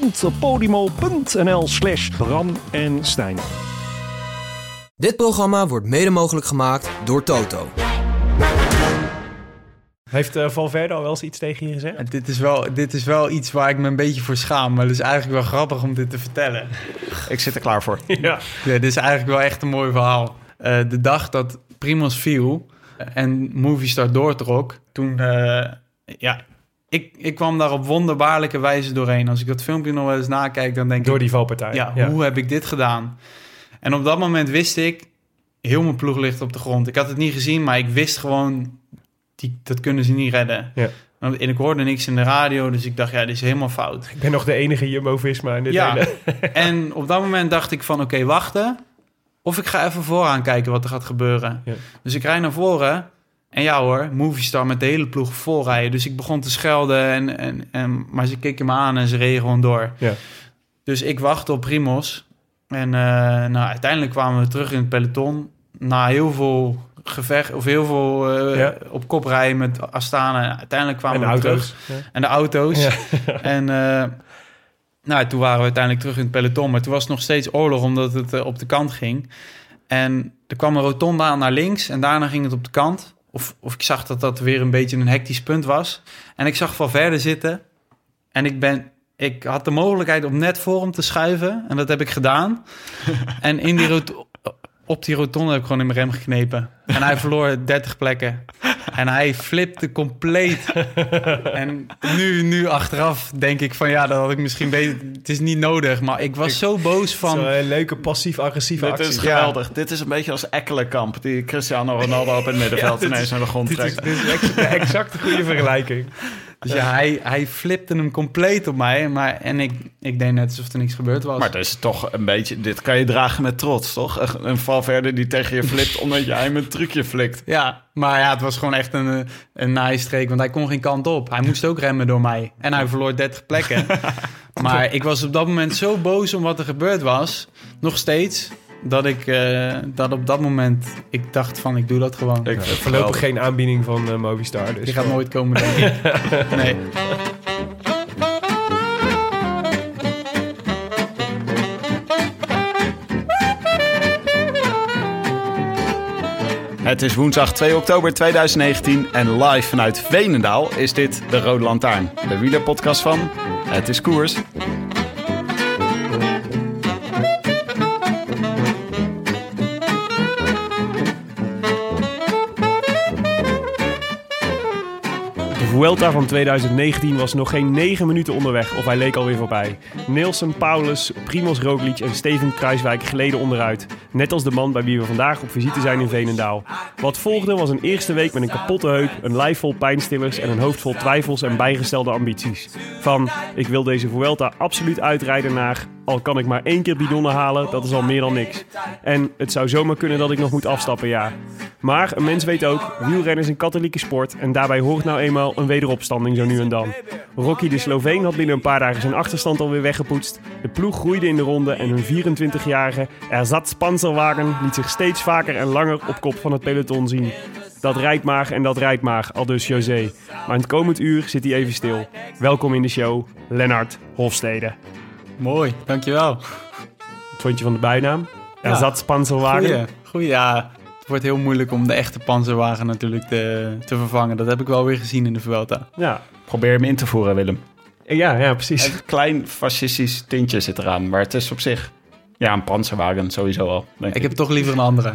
www.podimo.nl slash Bram en Stijn. Dit programma wordt mede mogelijk gemaakt door Toto. Heeft uh, Valverde al wel eens iets tegen je gezegd? En dit, is wel, dit is wel iets waar ik me een beetje voor schaam. Maar het is eigenlijk wel grappig om dit te vertellen. Ik zit er klaar voor. Ja. Ja, dit is eigenlijk wel echt een mooi verhaal. Eh, de dag dat Primos viel en Movistar doortrok, toen... eh, ja, ik, ik kwam daar op wonderbaarlijke wijze doorheen. Als ik dat filmpje nog wel eens nakijk, dan denk Door ik... die valpartij. ja, hoe heb ik dit gedaan? En op dat moment wist ik, heel mijn ploeg ligt op de grond. Ik had het niet gezien, maar ik wist gewoon, die, dat kunnen ze niet redden. Ja. En ik hoorde niks in de radio, dus ik dacht, ja, dit is helemaal fout. Ik ben nog de enige Jumbo-Visma in dit Ja. hele... en op dat moment dacht ik van, oké, wachten. Of ik ga even vooraan kijken wat er gaat gebeuren. Ja. Dus ik rijd naar voren. En ja hoor, Movistar met de hele ploeg voorrijden. Dus ik begon te schelden. En, en, en, maar ze keken me aan en ze reden gewoon door. Ja. Dus ik wachtte op Primos. En eh, nou, uiteindelijk kwamen we terug in het peloton. Na heel veel gevecht, of heel veel eh, Ja. op kop rijden met Astana. Uiteindelijk kwamen we terug. Ja. En de auto's. En eh, nou, toen waren we uiteindelijk terug in het peloton. Maar toen was het nog steeds oorlog, omdat het op de kant ging. En er kwam een rotonde aan naar links en daarna ging het op de kant. Of, of ik zag dat dat weer een beetje een hectisch punt was. En ik zag van verder zitten. En ik ben... Ik had de mogelijkheid om net voor hem te schuiven. En dat heb ik gedaan. en in die rot- op die rotonde heb ik gewoon in mijn rem geknepen. En hij verloor 30 plekken. En hij flipte compleet. En nu, nu achteraf denk ik van ja, dat had ik misschien beter... Het is niet nodig, maar ik was zo boos van... Zo'n leuke passief-agressieve Dit actie. is geweldig. Dit is een beetje als Ekkelenkamp, die Cristiano Ronaldo op het middenveld dit ineens naar de grond Dit is, trekt. dit is ex- de exacte goede vergelijking. Dus ja, hij, hij flipte hem compleet op mij. Maar, en ik, ik deed net alsof er niks gebeurd was. Maar het is toch een beetje, dit kan je dragen met trots, toch? Een- Een Valverde die tegen je flipt omdat jij hem een trucje flikt. Ja, maar ja, het was gewoon echt een, eh, een naaistreek. Want hij kon geen kant op. Hij moest ook remmen door mij. En hij verloor 30 plekken. maar ik was op dat moment zo boos om wat er gebeurd was. Nog steeds. Dat ik eh, dat op dat moment... Ik dacht van, ik doe dat gewoon. Ik het Voorlopig geen aanbieding van eh, Movistar. Dus Die gaat nooit komen, denk ik. Nee. Het is woensdag 2 oktober 2019 en live vanuit Veenendaal is dit de Rode Lantaarn. De wielerpodcast van Het is Koers. Vuelta van 2019 was nog geen 9 minuten onderweg of hij leek alweer voorbij. Nielsen, Paulus, Primoz Roglic en Steven Kruiswijk gleden onderuit. Net als de man bij wie we vandaag op visite zijn in Veenendaal. Wat volgde was een eerste week met een kapotte heup, een lijf vol pijnstillers en een hoofd vol twijfels en bijgestelde ambities. Van, ik wil deze Vuelta absoluut uitrijden naar, al kan ik maar één keer bidonnen halen, dat is al meer dan niks. En het zou zomaar kunnen dat ik nog moet afstappen, ja. Maar een mens weet ook, wielrennen is een katholieke sport en daarbij hoort nou eenmaal een wederopstanding zo nu en dan. Rocky de Sloveen had binnen een paar dagen zijn achterstand alweer weggepoetst. De ploeg groeide in de ronde en hun 24-jarige Ersatzpanzerwagen liet zich steeds vaker en langer op kop van het peloton zien. Dat rijdt maar en dat rijdt maar, aldus José. Maar in het komend uur zit hij even stil. Welkom in de show, Lennart Hofstede. Mooi, dankjewel. Wat vond je van de bijnaam? Ersatzpanzerwagen? Goeie, goeie. Ja, het wordt heel moeilijk om de echte panzerwagen natuurlijk te, te vervangen. Dat heb ik wel weer gezien in de Vuelta. Ja. Probeer hem in te voeren, Willem. Ja, ja, precies. Een klein fascistisch tintje zit eraan, maar het is op zich... Ja, een panzerwagen sowieso al. Ik Ik heb toch liever een andere.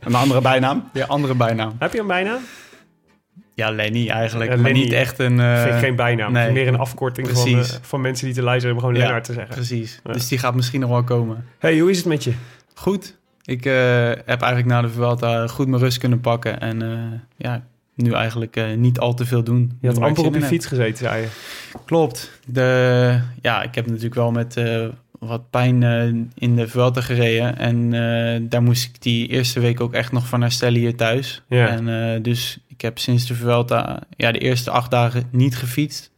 een andere bijnaam. Ja, andere bijnaam. Heb je een bijnaam? Ja, Lenny eigenlijk. Ja, maar Lenny. niet echt een... eh, geen bijnaam. nee. meer een afkorting van, eh, van mensen die te luisteren hebben gewoon Ja, Lennart te zeggen. Precies. Dus die gaat misschien nog wel komen. Hey, hoe is het met je? Goed. Ik eh, heb eigenlijk na de Vuelta goed mijn rust kunnen pakken. En eh, ja, nu eigenlijk eh, niet al te veel doen. Je had amper op je fiets gezeten, zei je. Klopt. De, ja, ik heb natuurlijk wel met eh, wat pijn eh, in de Vuelta gereden. En eh, daar moest ik die eerste week ook echt nog van herstellen hier thuis. Ja. En eh, dus ik heb sinds de Vuelta ja, de eerste acht dagen niet gefietst.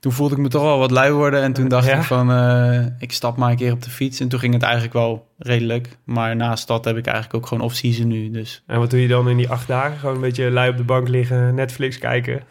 Toen voelde ik me toch wel wat lui worden. En toen dacht Ja? ik van, eh, ik stap maar een keer op de fiets. En toen ging het eigenlijk wel redelijk. Maar naast dat heb ik eigenlijk ook gewoon off-season nu. Dus En wat doe je dan in die acht dagen? Gewoon een beetje lui op de bank liggen, Netflix kijken.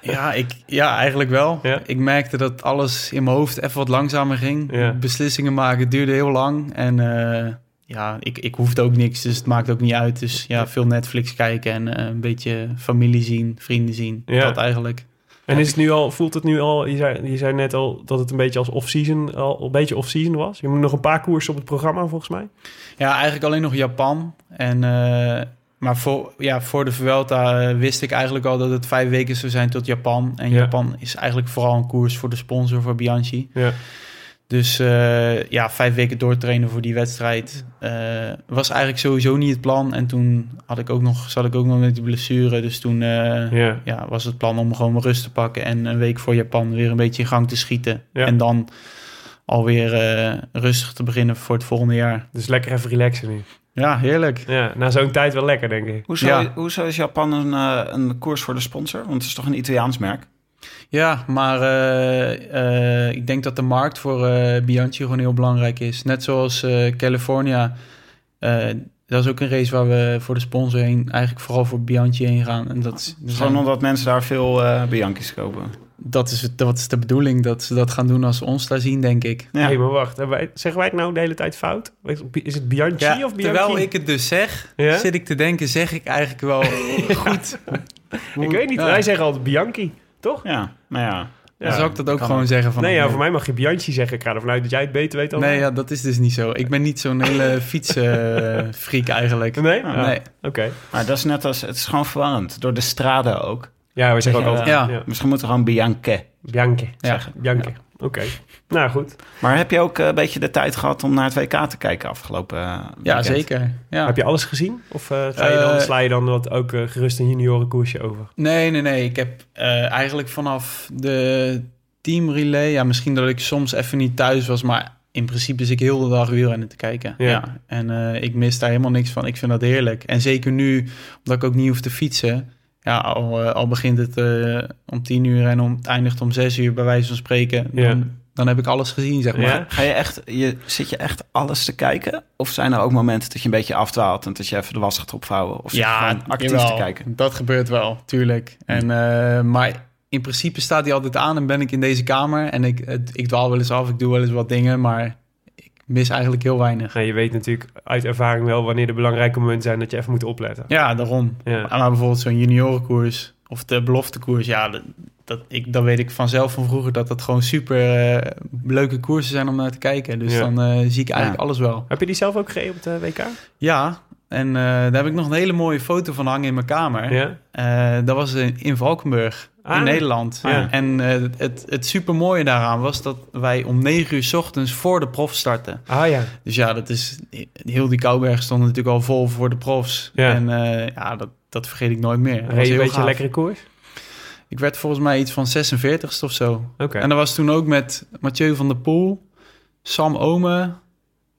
Ja, ik, ja eigenlijk wel. Ja. Ik merkte dat alles in mijn hoofd even wat langzamer ging. Ja. Beslissingen maken duurde heel lang. En eh, ja, ik, ik hoefde ook niks, dus het maakt ook niet uit. Dus ja, veel Netflix kijken en eh, een beetje familie zien, vrienden zien. Ja. Dat eigenlijk. En is het nu al, voelt het nu al, je zei, je zei net al dat het een beetje als off-season, al een beetje off-season was. Je moet nog een paar koersen op het programma volgens mij. Ja, eigenlijk alleen nog Japan. En, eh, maar voor, ja, voor de Vuelta eh, wist ik eigenlijk al dat het vijf weken zou zijn tot Japan. En Ja. Japan is eigenlijk vooral een koers voor de sponsor, voor Bianchi. Ja. Dus eh, ja, vijf weken doortrainen voor die wedstrijd eh, was eigenlijk sowieso niet het plan. En toen had ik ook nog, zat ik ook nog met die blessure. Dus toen eh, Ja. ja, was het plan om gewoon mijn rust te pakken en een week voor Japan weer een beetje in gang te schieten. Ja. En dan alweer eh rustig te beginnen voor het volgende jaar. Dus lekker even relaxen nu. Ja, heerlijk. Ja, na zo'n tijd wel lekker, denk ik. Hoezo, Ja. hoezo is Japan een, eh, een koers voor de sponsor? Want het is toch een Italiaans merk? Ja, maar eh, eh, ik denk dat de markt voor eh, Bianchi gewoon heel belangrijk is. Net zoals eh, California. eh, dat is ook een race waar we voor de sponsor heen, eigenlijk vooral voor Bianchi heen gaan. En dat, is- er zijn- Gewoon omdat mensen daar veel eh Bianchi's kopen. dat, is, het- dat is de bedoeling, dat ze dat gaan doen als ze ons daar zien, denk ik. Ja. Hé, maar wacht. wij- zeggen wij het nou de hele tijd fout? Is het Bianchi Ja, of Bianchi? terwijl ik het dus zeg, Ja? zit ik te denken, zeg ik eigenlijk wel goed. Ik weet niet. Ja. Wij zeggen altijd Bianchi, toch? Ja, nou ja. Dan zou ik dat ook gewoon ook. zeggen van... nee, ja, voor mij mag je Bianchi zeggen. Ik ga ervan uit dat jij het beter weet dan Nee, ja, dat is dus niet zo. Ik ben niet zo'n hele fietsfreak eigenlijk. Nee? Ah, Ja. Nee. Oké. Maar dat is net als, het is gewoon verwarrend. Door de straden ook. Ja, we zeggen ook altijd... Ja. Ja. Misschien moeten we gewoon Bianche. Bianchi. Ja. Bianchi. Oké. Nou, goed. Maar heb je ook eh, een beetje de tijd gehad om naar het WK te kijken afgelopen eh, Ja, weekend? zeker. Ja. Heb je alles gezien? Of eh, ga je dan, sla je dan wat ook gerust een juniorenkoersje over? Nee, nee, nee. Ik heb eh, eigenlijk vanaf de teamrelay... Ja, misschien dat ik soms even niet thuis was, maar... In principe zit ik heel de dag wielrennen te kijken. Ja. Ja. En eh, ik mis daar helemaal niks van. Ik vind dat heerlijk. En zeker nu, omdat ik ook niet hoef te fietsen. Ja, al, eh, al begint het eh, om tien uur en om, het eindigt om zes uur, bij wijze van spreken. Ja. Dan, dan heb ik alles gezien, zeg maar. Ja? Ga je echt, je, zit je echt alles te kijken? Of zijn er ook momenten dat je een beetje afdwaalt en dat je even de was gaat opvouwen? Of gewoon actief jawel. te kijken? Dat gebeurt wel, tuurlijk. En, eh, maar in principe staat hij altijd aan en ben ik in deze kamer. En ik, het- ik dwaal wel eens af, ik doe wel eens wat dingen, maar ik mis eigenlijk heel weinig. Nou, je weet natuurlijk uit ervaring wel wanneer de belangrijke momenten zijn dat je even moet opletten. Ja, daarom. Ja. Maar bijvoorbeeld zo'n juniorenkoers of de beloftekoers, ja, dat, dat, ik, dan weet ik vanzelf van vroeger dat dat gewoon super eh, leuke koersen zijn om naar te kijken. Dus Ja. dan eh, zie ik eigenlijk Ja. alles wel. Heb je die zelf ook gereden op de WK? Ja, en eh, daar heb ik nog een hele mooie foto van hangen in mijn kamer. Ja. Eh, dat was in, in Valkenburg, Ah. in Nederland. Ja. En eh, het, het, supermooie daaraan was dat wij om negen uur 's ochtends voor de prof starten. Ah ja. Dus ja, dat is, heel die Kouberg stond natuurlijk al vol voor de profs. Ja. En eh, ja, dat, dat vergeet ik nooit meer. Reed je een beetje gaaf. lekkere koers? Ik werd volgens mij iets van 46ste of zo. Oké. En dat was toen ook met Mathieu van der Poel, Sam Omen,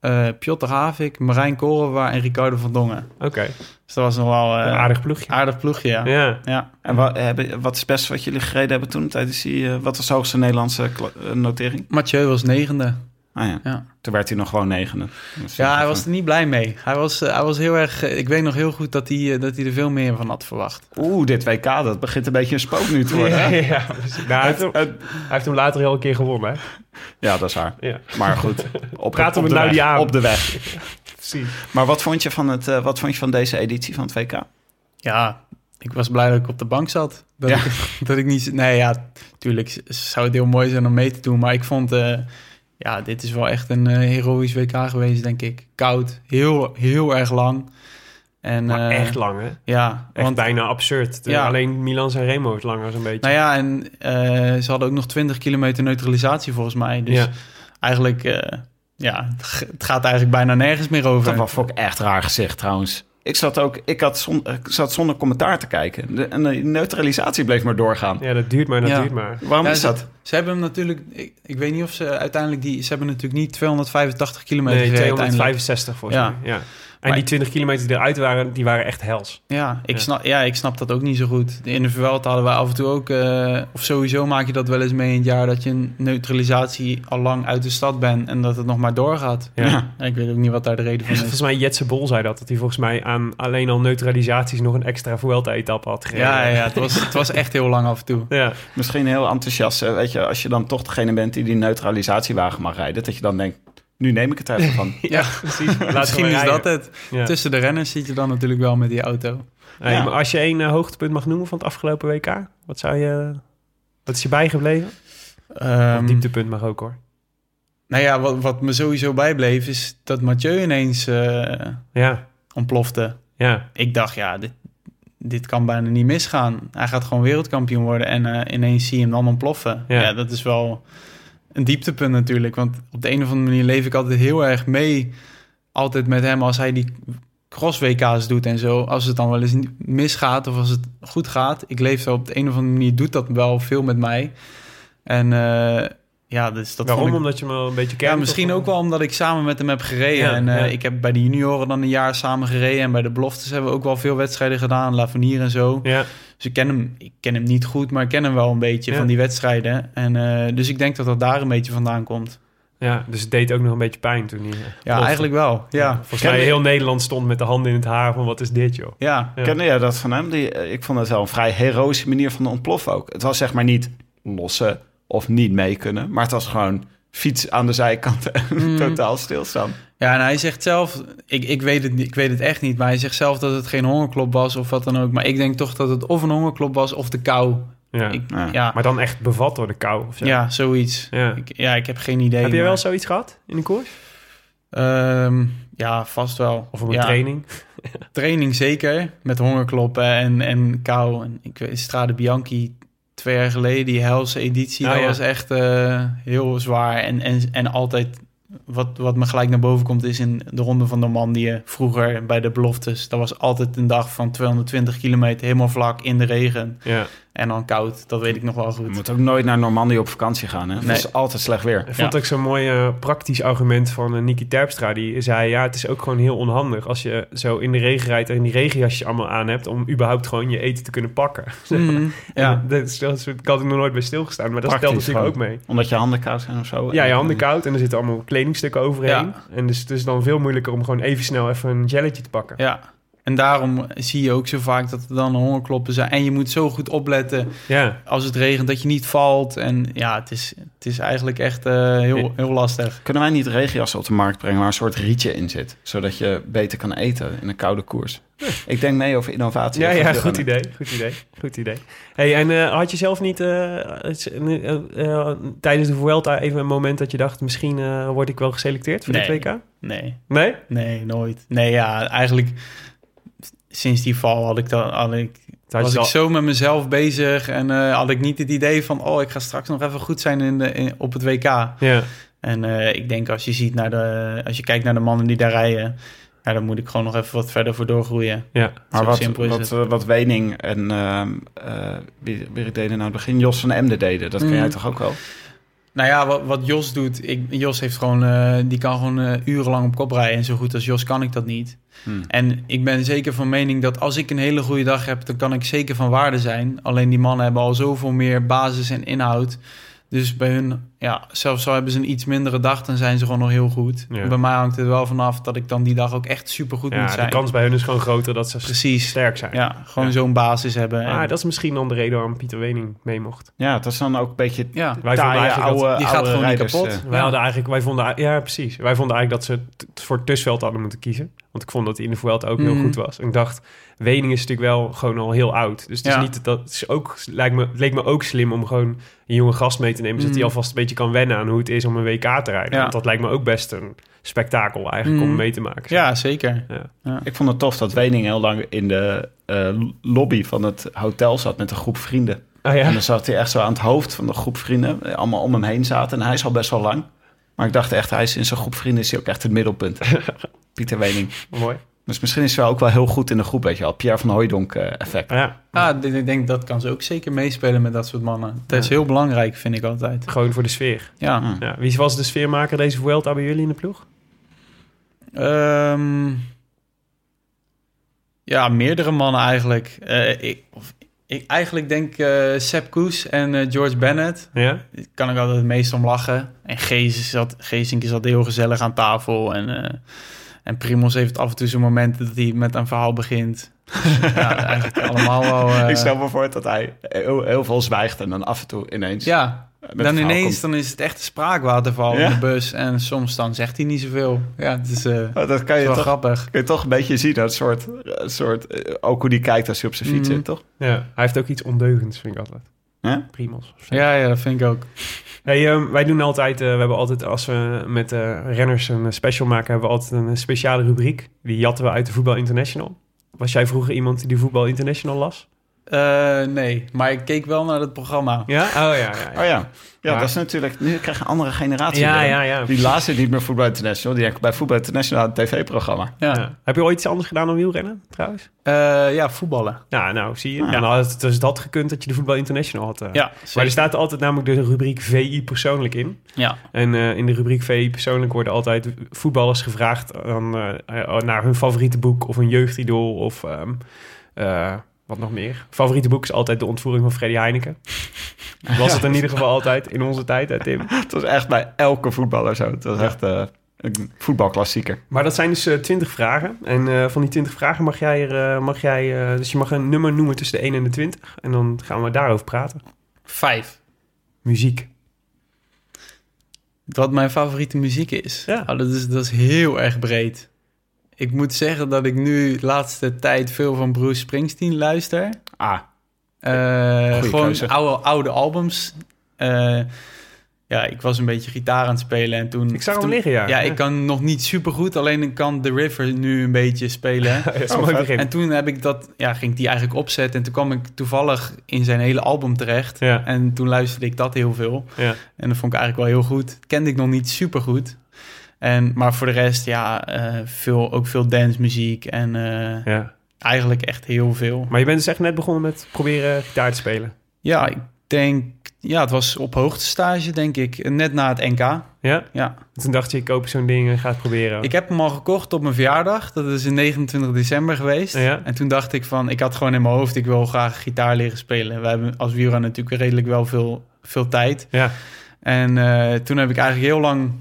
eh Piotr Havik, Marijn Korenwaar en Ricardo van Dongen. Oké. Dus dat was nog wel eh, Een aardig ploegje. aardig ploegje, ja. Ja. ja. En wat, hebben, wat is het beste wat jullie gereden hebben toen tijdens die... eh, wat was de hoogste Nederlandse eh, notering? Mathieu was negende. Ah ja, Ja. toen werd hij nog gewoon negende. Ja, hij was er niet blij mee. Hij was, eh, hij was heel erg... eh, ik weet nog heel goed dat hij, eh, dat hij er veel meer van had verwacht. Oeh, dit WK, dat begint een beetje een spook nu te worden. Ja. Nou, hij, heeft hem, hij heeft hem later heel een keer gewonnen, hè? Ja, dat is waar. Ja, Maar goed, op, Praten op we de nou weg, die aan. Op de weg. precies. Maar wat vond je van, het, eh, wat vond je van deze editie van het WK? Ja, ik was blij dat ik op de bank zat. Dat, Ja. ik, dat ik niet... Nee, ja, tuurlijk zou het heel mooi zijn om mee te doen. Maar ik vond... eh, ja, dit is wel echt een eh, heroïsch WK geweest, denk ik. Koud, heel, heel erg lang. En, Maar eh, echt lang, hè? Ja, Echt want bijna absurd. De- Ja. Alleen Milan en Remo is langer zo'n beetje. Nou ja, en eh, ze hadden ook nog 20 kilometer neutralisatie volgens mij. Dus Ja. eigenlijk, eh, ja, het gaat eigenlijk bijna nergens meer over. Dat was ook echt raar gezicht trouwens. Ik zat ook, ik, had zon, ik zat zonder commentaar te kijken. De, en de neutralisatie bleef maar doorgaan. Ja, dat duurt maar, dat Ja. duurt maar. Waarom Ja, is ze- dat? Ze hebben hem natuurlijk... Ik, ik weet niet of ze uiteindelijk die... Ze hebben natuurlijk niet 285 kilometer Nee, gereden uiteindelijk. 265 volgens Ja. mij. Ja. En Maar- die 20 kilometer die eruit waren, die waren echt hels. Ja ik, Ja. Snap, ja, ik snap dat ook niet zo goed. In de Vuelta hadden we af en toe ook... eh, of sowieso maak je dat wel eens mee in het jaar... dat je een neutralisatie al lang uit de stad bent... en dat het nog maar doorgaat. Ja. Ja, ik weet ook niet wat daar de reden van is. Volgens mij Jetse Bol zei dat, dat hij volgens mij aan alleen al neutralisaties nog een extra Vuelta-etappe had gereden. Ja, ja, het, was, het was echt heel lang af en toe. Ja. Misschien heel enthousiast. Weet je, als je dan toch degene bent die die neutralisatiewagen mag rijden, dat je dan denkt, nu neem ik het er even van. Ja, precies. We Misschien is dat het. Ja. Tussen de renners zit je dan natuurlijk wel met die auto. Hey, maar als je één eh, hoogtepunt mag noemen van het afgelopen WK, wat zou je... Wat is je bijgebleven? Ehm, Of dieptepunt mag ook hoor. nou ja, wat, wat me sowieso bijbleef is dat Mathieu ineens eh, Ja, ontplofte. ja. Ik dacht, ja, dit, dit kan bijna niet misgaan. Hij gaat gewoon wereldkampioen worden en eh, ineens zie je hem dan ontploffen. Ja. Ja. dat is wel een dieptepunt natuurlijk. Want op de een of andere manier leef ik altijd heel erg mee. Altijd met hem als hij die cross-WK's doet en zo. Als het dan wel eens misgaat of als het goed gaat. Ik leef er op de een of andere manier, doet dat wel veel met mij. En eh, ja, dus dat Waarom? ik... Omdat je hem wel een beetje kent? Ja, misschien of- ook wel omdat ik samen met hem heb gereden. Ja, en eh, ja. ik heb bij de junioren dan een jaar samen gereden. En bij de beloftes hebben we ook wel veel wedstrijden gedaan. Lavenier en zo. Ja, Dus ik ken hem, ik ken hem niet goed, maar ik ken hem wel een beetje Ja. van die wedstrijden. En eh, dus ik denk dat dat daar een beetje vandaan komt. ja, dus het deed ook nog een beetje pijn toen hij... eh, Ja, plofte. eigenlijk wel. Ja, Volgens Ken mij heel Nederland stond met de handen in het haar van wat is dit joh. ja. Ja. Kende jij dat van hem? Die, ik vond het wel een vrij heroïsche manier van ontploffen ook. Het was zeg maar niet lossen of niet mee kunnen, maar het was gewoon fiets aan de zijkant en Mm. totaal stilstaan. Ja, en hij zegt zelf, ik, ik, weet het, niet- ik weet het echt niet, maar hij zegt zelf dat het geen hongerklop was of wat dan ook. Maar ik denk toch dat het of een hongerklop was of de kou. Ja. Ik, Ja. ja, Maar dan echt bevat door de kou of zo. ja, zoiets. Ja. Ik, ja, ik heb geen idee. Heb je maar- wel zoiets gehad in de koers? Ehm, ja, vast wel. Of op een ja, training? Training zeker, met hongerkloppen en, en kou. En ik weet, Strade Bianchi twee jaar geleden, die helse editie, dat ja. was echt eh, heel zwaar. En, en, en altijd, wat, wat me gelijk naar boven komt, is in de Ronde van Normandië, vroeger bij de beloftes. Dat was altijd een dag van 220 kilometer, helemaal vlak, in de regen. Ja. En dan koud, dat weet ik nog wel Je goed. moet ook nooit naar Normandië op vakantie gaan. Hè? Het Nee. is altijd slecht weer. Ik vond Ja. ook zo'n mooi eh, praktisch argument van uh, Niki Terpstra. Die zei, ja, het is ook gewoon heel onhandig als je zo in de regen rijdt en die regenjasje allemaal aan hebt om überhaupt gewoon je eten te kunnen pakken. Mhm, ja. Dat is, dat is- ik had er nog nooit bij stilgestaan, maar dat Praktisch stelt natuurlijk ook gewoon. mee. Omdat je handen koud zijn of zo. Ja, je En- handen koud en er zitten allemaal kledingstukken overheen. Ja. En dus het is dan veel moeilijker om gewoon even snel even een jelletje te pakken. ja. En daarom zie je ook zo vaak dat er dan hongerkloppen zijn. En je moet zo goed opletten Ja, als het regent dat je niet valt. En ja, het is, het is eigenlijk echt eh, heel, heel lastig. Kunnen wij niet regenjassen op de markt brengen waar een soort rietje in zit? Zodat je beter kan eten in een koude koers. Ik denk mee over innovatie. ja, ja goed idee, goed idee, goed idee. Hey, en eh, had je zelf niet eh, tijdens de Vuelta even een moment dat je dacht... misschien eh, word ik wel geselecteerd voor Nee. dit WK? Nee, Nee? nee, nooit. Nee, ja, eigenlijk sinds die val had ik dan had ik, was ik al- zo met mezelf bezig en eh, had ik niet het idee van oh ik ga straks nog even goed zijn in de, in- op het WK. Ja, En eh, ik denk als je ziet naar de als je kijkt naar de mannen die daar rijden, ja, dan moet ik gewoon nog even wat verder voor doorgroeien. ja. Maar Zo wat, simpel is wat, het. eh, wat Wening en ehm eh wie, wie deden nou in het begin? Jos van Emden deden. Dat ken Mm. jij toch ook wel? Nou ja, wat, wat Jos doet, ik, Jos heeft gewoon, eh, die kan gewoon eh, urenlang op kop rijden. En zo goed als Jos kan ik dat niet. Hmm. En ik ben zeker van mening dat als ik een hele goede dag heb, dan kan ik zeker van waarde zijn. Alleen die mannen hebben al zoveel meer basis en inhoud. Dus bij hun, ja, zelfs al hebben ze een iets mindere dag, dan zijn ze gewoon nog heel goed. Ja. Bij mij hangt het wel vanaf dat ik dan die dag ook echt super goed moet ja zijn. de kans bij hun is gewoon groter dat ze Precies. sterk zijn. Ja, gewoon Ja. zo'n basis hebben. En- dat is misschien dan de reden waarom Pieter Wening mee mocht. Ja, dat is dan ook een beetje ja. Wij vonden eigenlijk dat- die gaat gewoon niet kapot. eh. Wij hadden eigenlijk, wij vonden, ja precies. Wij vonden eigenlijk dat ze voor Tusveld hadden moeten kiezen. Want ik vond dat hij in de Vuelta ook heel Mhm. goed was. En ik dacht, Wening is natuurlijk wel gewoon al heel oud. Dus het is Ja. niet dat het is ook lijkt me het leek me ook slim om gewoon een jonge gast mee te nemen, zodat Mhm. hij alvast een beetje kan wennen aan hoe het is om een WK te rijden. Ja. Want dat lijkt me ook best een spektakel eigenlijk om Mhm. mee te maken. ja, zeker. Ja. Ik vond het tof dat Wening heel lang in de eh, lobby van het hotel zat met een groep vrienden. Ah En dan zat hij echt zo aan het hoofd van de groep vrienden, eh, allemaal om hem heen zaten. En hij is al best wel lang. Maar ik dacht echt, hij is in zijn groep vrienden is hij ook echt het middelpunt. Pieter Wening. Mooi. Dus misschien is ze wel ook wel heel goed in de groep, weet je wel. Pierre van Hooijdonk eh, effect. Ja, Ah, ik denk dat kan ze ook zeker meespelen met dat soort mannen. Dat is Ja. heel belangrijk, vind ik altijd. gewoon voor de sfeer. Ja. Mm. Ja, wie was de sfeermaker deze Vuelta bij jullie in de ploeg? Ehm, ja, meerdere mannen eigenlijk. Eh, ik, of, ik eigenlijk denk eh Sepp Koes en eh, George Bennett. Ja? Daar kan ik altijd het meest om lachen. En Gees zat, Geesink zat heel gezellig aan tafel. En, eh en Primos heeft af en toe zijn momenten dat hij met een verhaal begint. ja, eigenlijk allemaal wel... eh, Ik stel me voor dat hij heel, heel veel zwijgt en dan af en toe ineens... ja, dan ineens komt. dan is het echt een spraakwaterval Ja. in de bus. En soms dan zegt hij niet zoveel. Ja, het is, eh, Oh, dat kan je, wel toch, grappig. kun je toch een beetje zien. Dat soort, een soort, eh, ook hoe die kijkt als hij op zijn fiets Mhm. zit, toch? ja. Hij heeft ook iets ondeugends, vind ik altijd. Ja? Primos. Ja, ja, dat vind ik ook. Hey, ehm, wij doen altijd, eh, we hebben altijd als we met eh, renners een special maken, hebben we altijd een speciale rubriek. Die jatten we uit de Voetbal International. Was jij vroeger iemand die Voetbal International las? Eh, nee, maar ik keek wel naar het programma. Ja? Oh ja, ja. ja. Oh ja. Ja, Maar- dat is natuurlijk... Nu krijg je een andere generatie. Ja, ja, ja. Die laatste niet meer Voetbal International. Die denken bij Voetbal International een tv-programma. Ja, Ja. Heb je ooit iets anders gedaan dan wielrennen, trouwens? Eh, ja voetballen. Ja, nou, zie je. Ah. Ja, nou, het, dus had gekund dat je de Voetbal International had. eh. Ja, Maar er staat altijd namelijk de rubriek VI persoonlijk in. Ja, En in de rubriek VI persoonlijk worden altijd voetballers gevraagd eh, naar hun favoriete boek of een jeugdidool of ehm, eh, wat nog meer. Favoriete boek is altijd De Ontvoering van Freddy Heineken. Was het in ieder geval altijd in onze tijd, hè, Tim. Het was echt bij elke voetballer zo. Het was echt eh, een voetbalklassieker. Maar dat zijn dus twintig vragen. En eh, van die twintig vragen mag jij er, eh, mag jij, eh, dus je mag een nummer noemen tussen de 1 en de 20. En dan gaan we daarover praten. vijf. Muziek. Wat mijn favoriete muziek is. Ja. Oh, dat, is dat is heel erg breed. Ik moet zeggen dat ik nu de laatste tijd veel van Bruce Springsteen luister. Ah, Eh, gewoon keuze. oude, oude albums. Eh, ja, ik was een beetje gitaar aan het spelen en toen... Ik zag hem toen- liggen, ja. Ja, ik kan nog niet super goed, alleen ik kan The River nu een beetje spelen. Oh. En toen heb ik dat, ja, ging ik die eigenlijk opzetten. En toen kwam ik toevallig in zijn hele album terecht. Ja. En toen luisterde ik dat heel veel. Ja. En dat vond ik eigenlijk wel heel goed. Kende ik nog niet super goed. En, maar voor de rest, ja, eh, veel, ook veel dancemuziek. En eh, ja. eigenlijk echt heel veel. Maar je bent dus echt net begonnen met proberen gitaar te spelen. Ja, ik denk, ja, het was op hoogtestage, denk ik. Net na het NK. Ja? Ja. Toen dacht je, ik koop zo'n ding en ga het proberen. Ik heb hem al gekocht op mijn verjaardag. Dat is in 29 december geweest. Ja. En toen dacht ik van, ik had gewoon in mijn hoofd, ik wil graag gitaar leren spelen. We hebben als wielrenner natuurlijk redelijk wel veel, veel tijd. Ja. En eh, toen heb ik eigenlijk heel lang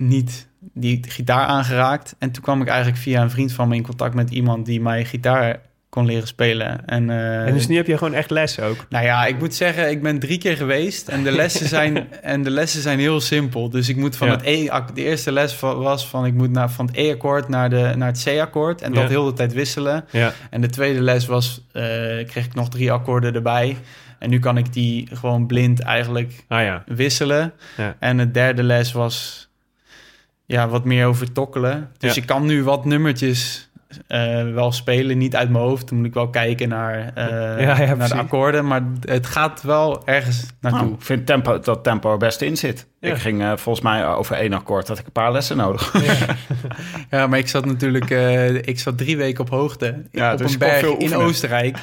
niet die gitaar aangeraakt. En toen kwam ik eigenlijk via een vriend van me in contact met iemand die mij gitaar kon leren spelen. En, eh, En dus nu heb je gewoon echt les ook. nou ja, ik moet zeggen, ik ben drie keer geweest en de lessen zijn, en de lessen zijn heel simpel. Dus ik moet van Ja. het E, de eerste les was van ik moet naar, van het E-akkoord naar, de, naar het C-akkoord en dat Ja. heel de tijd wisselen. Ja. En de tweede les was, eh, kreeg ik nog drie akkoorden erbij. En nu kan ik die gewoon blind eigenlijk Ah ja. wisselen. Ja. En de derde les was ja, wat meer over tokkelen. Dus Ja. ik kan nu wat nummertjes eh, wel spelen, niet uit mijn hoofd. Dan moet ik wel kijken naar, ja, naar de akkoorden. Maar het gaat wel ergens naartoe. Nou, ik vind tempo, dat tempo er best in zit. Ik ging eh, volgens mij over één akkoord, had ik een paar lessen nodig. Ja, maar ik zat natuurlijk ik zat drie weken op hoogte Ja, op dus een berg in. Oostenrijk.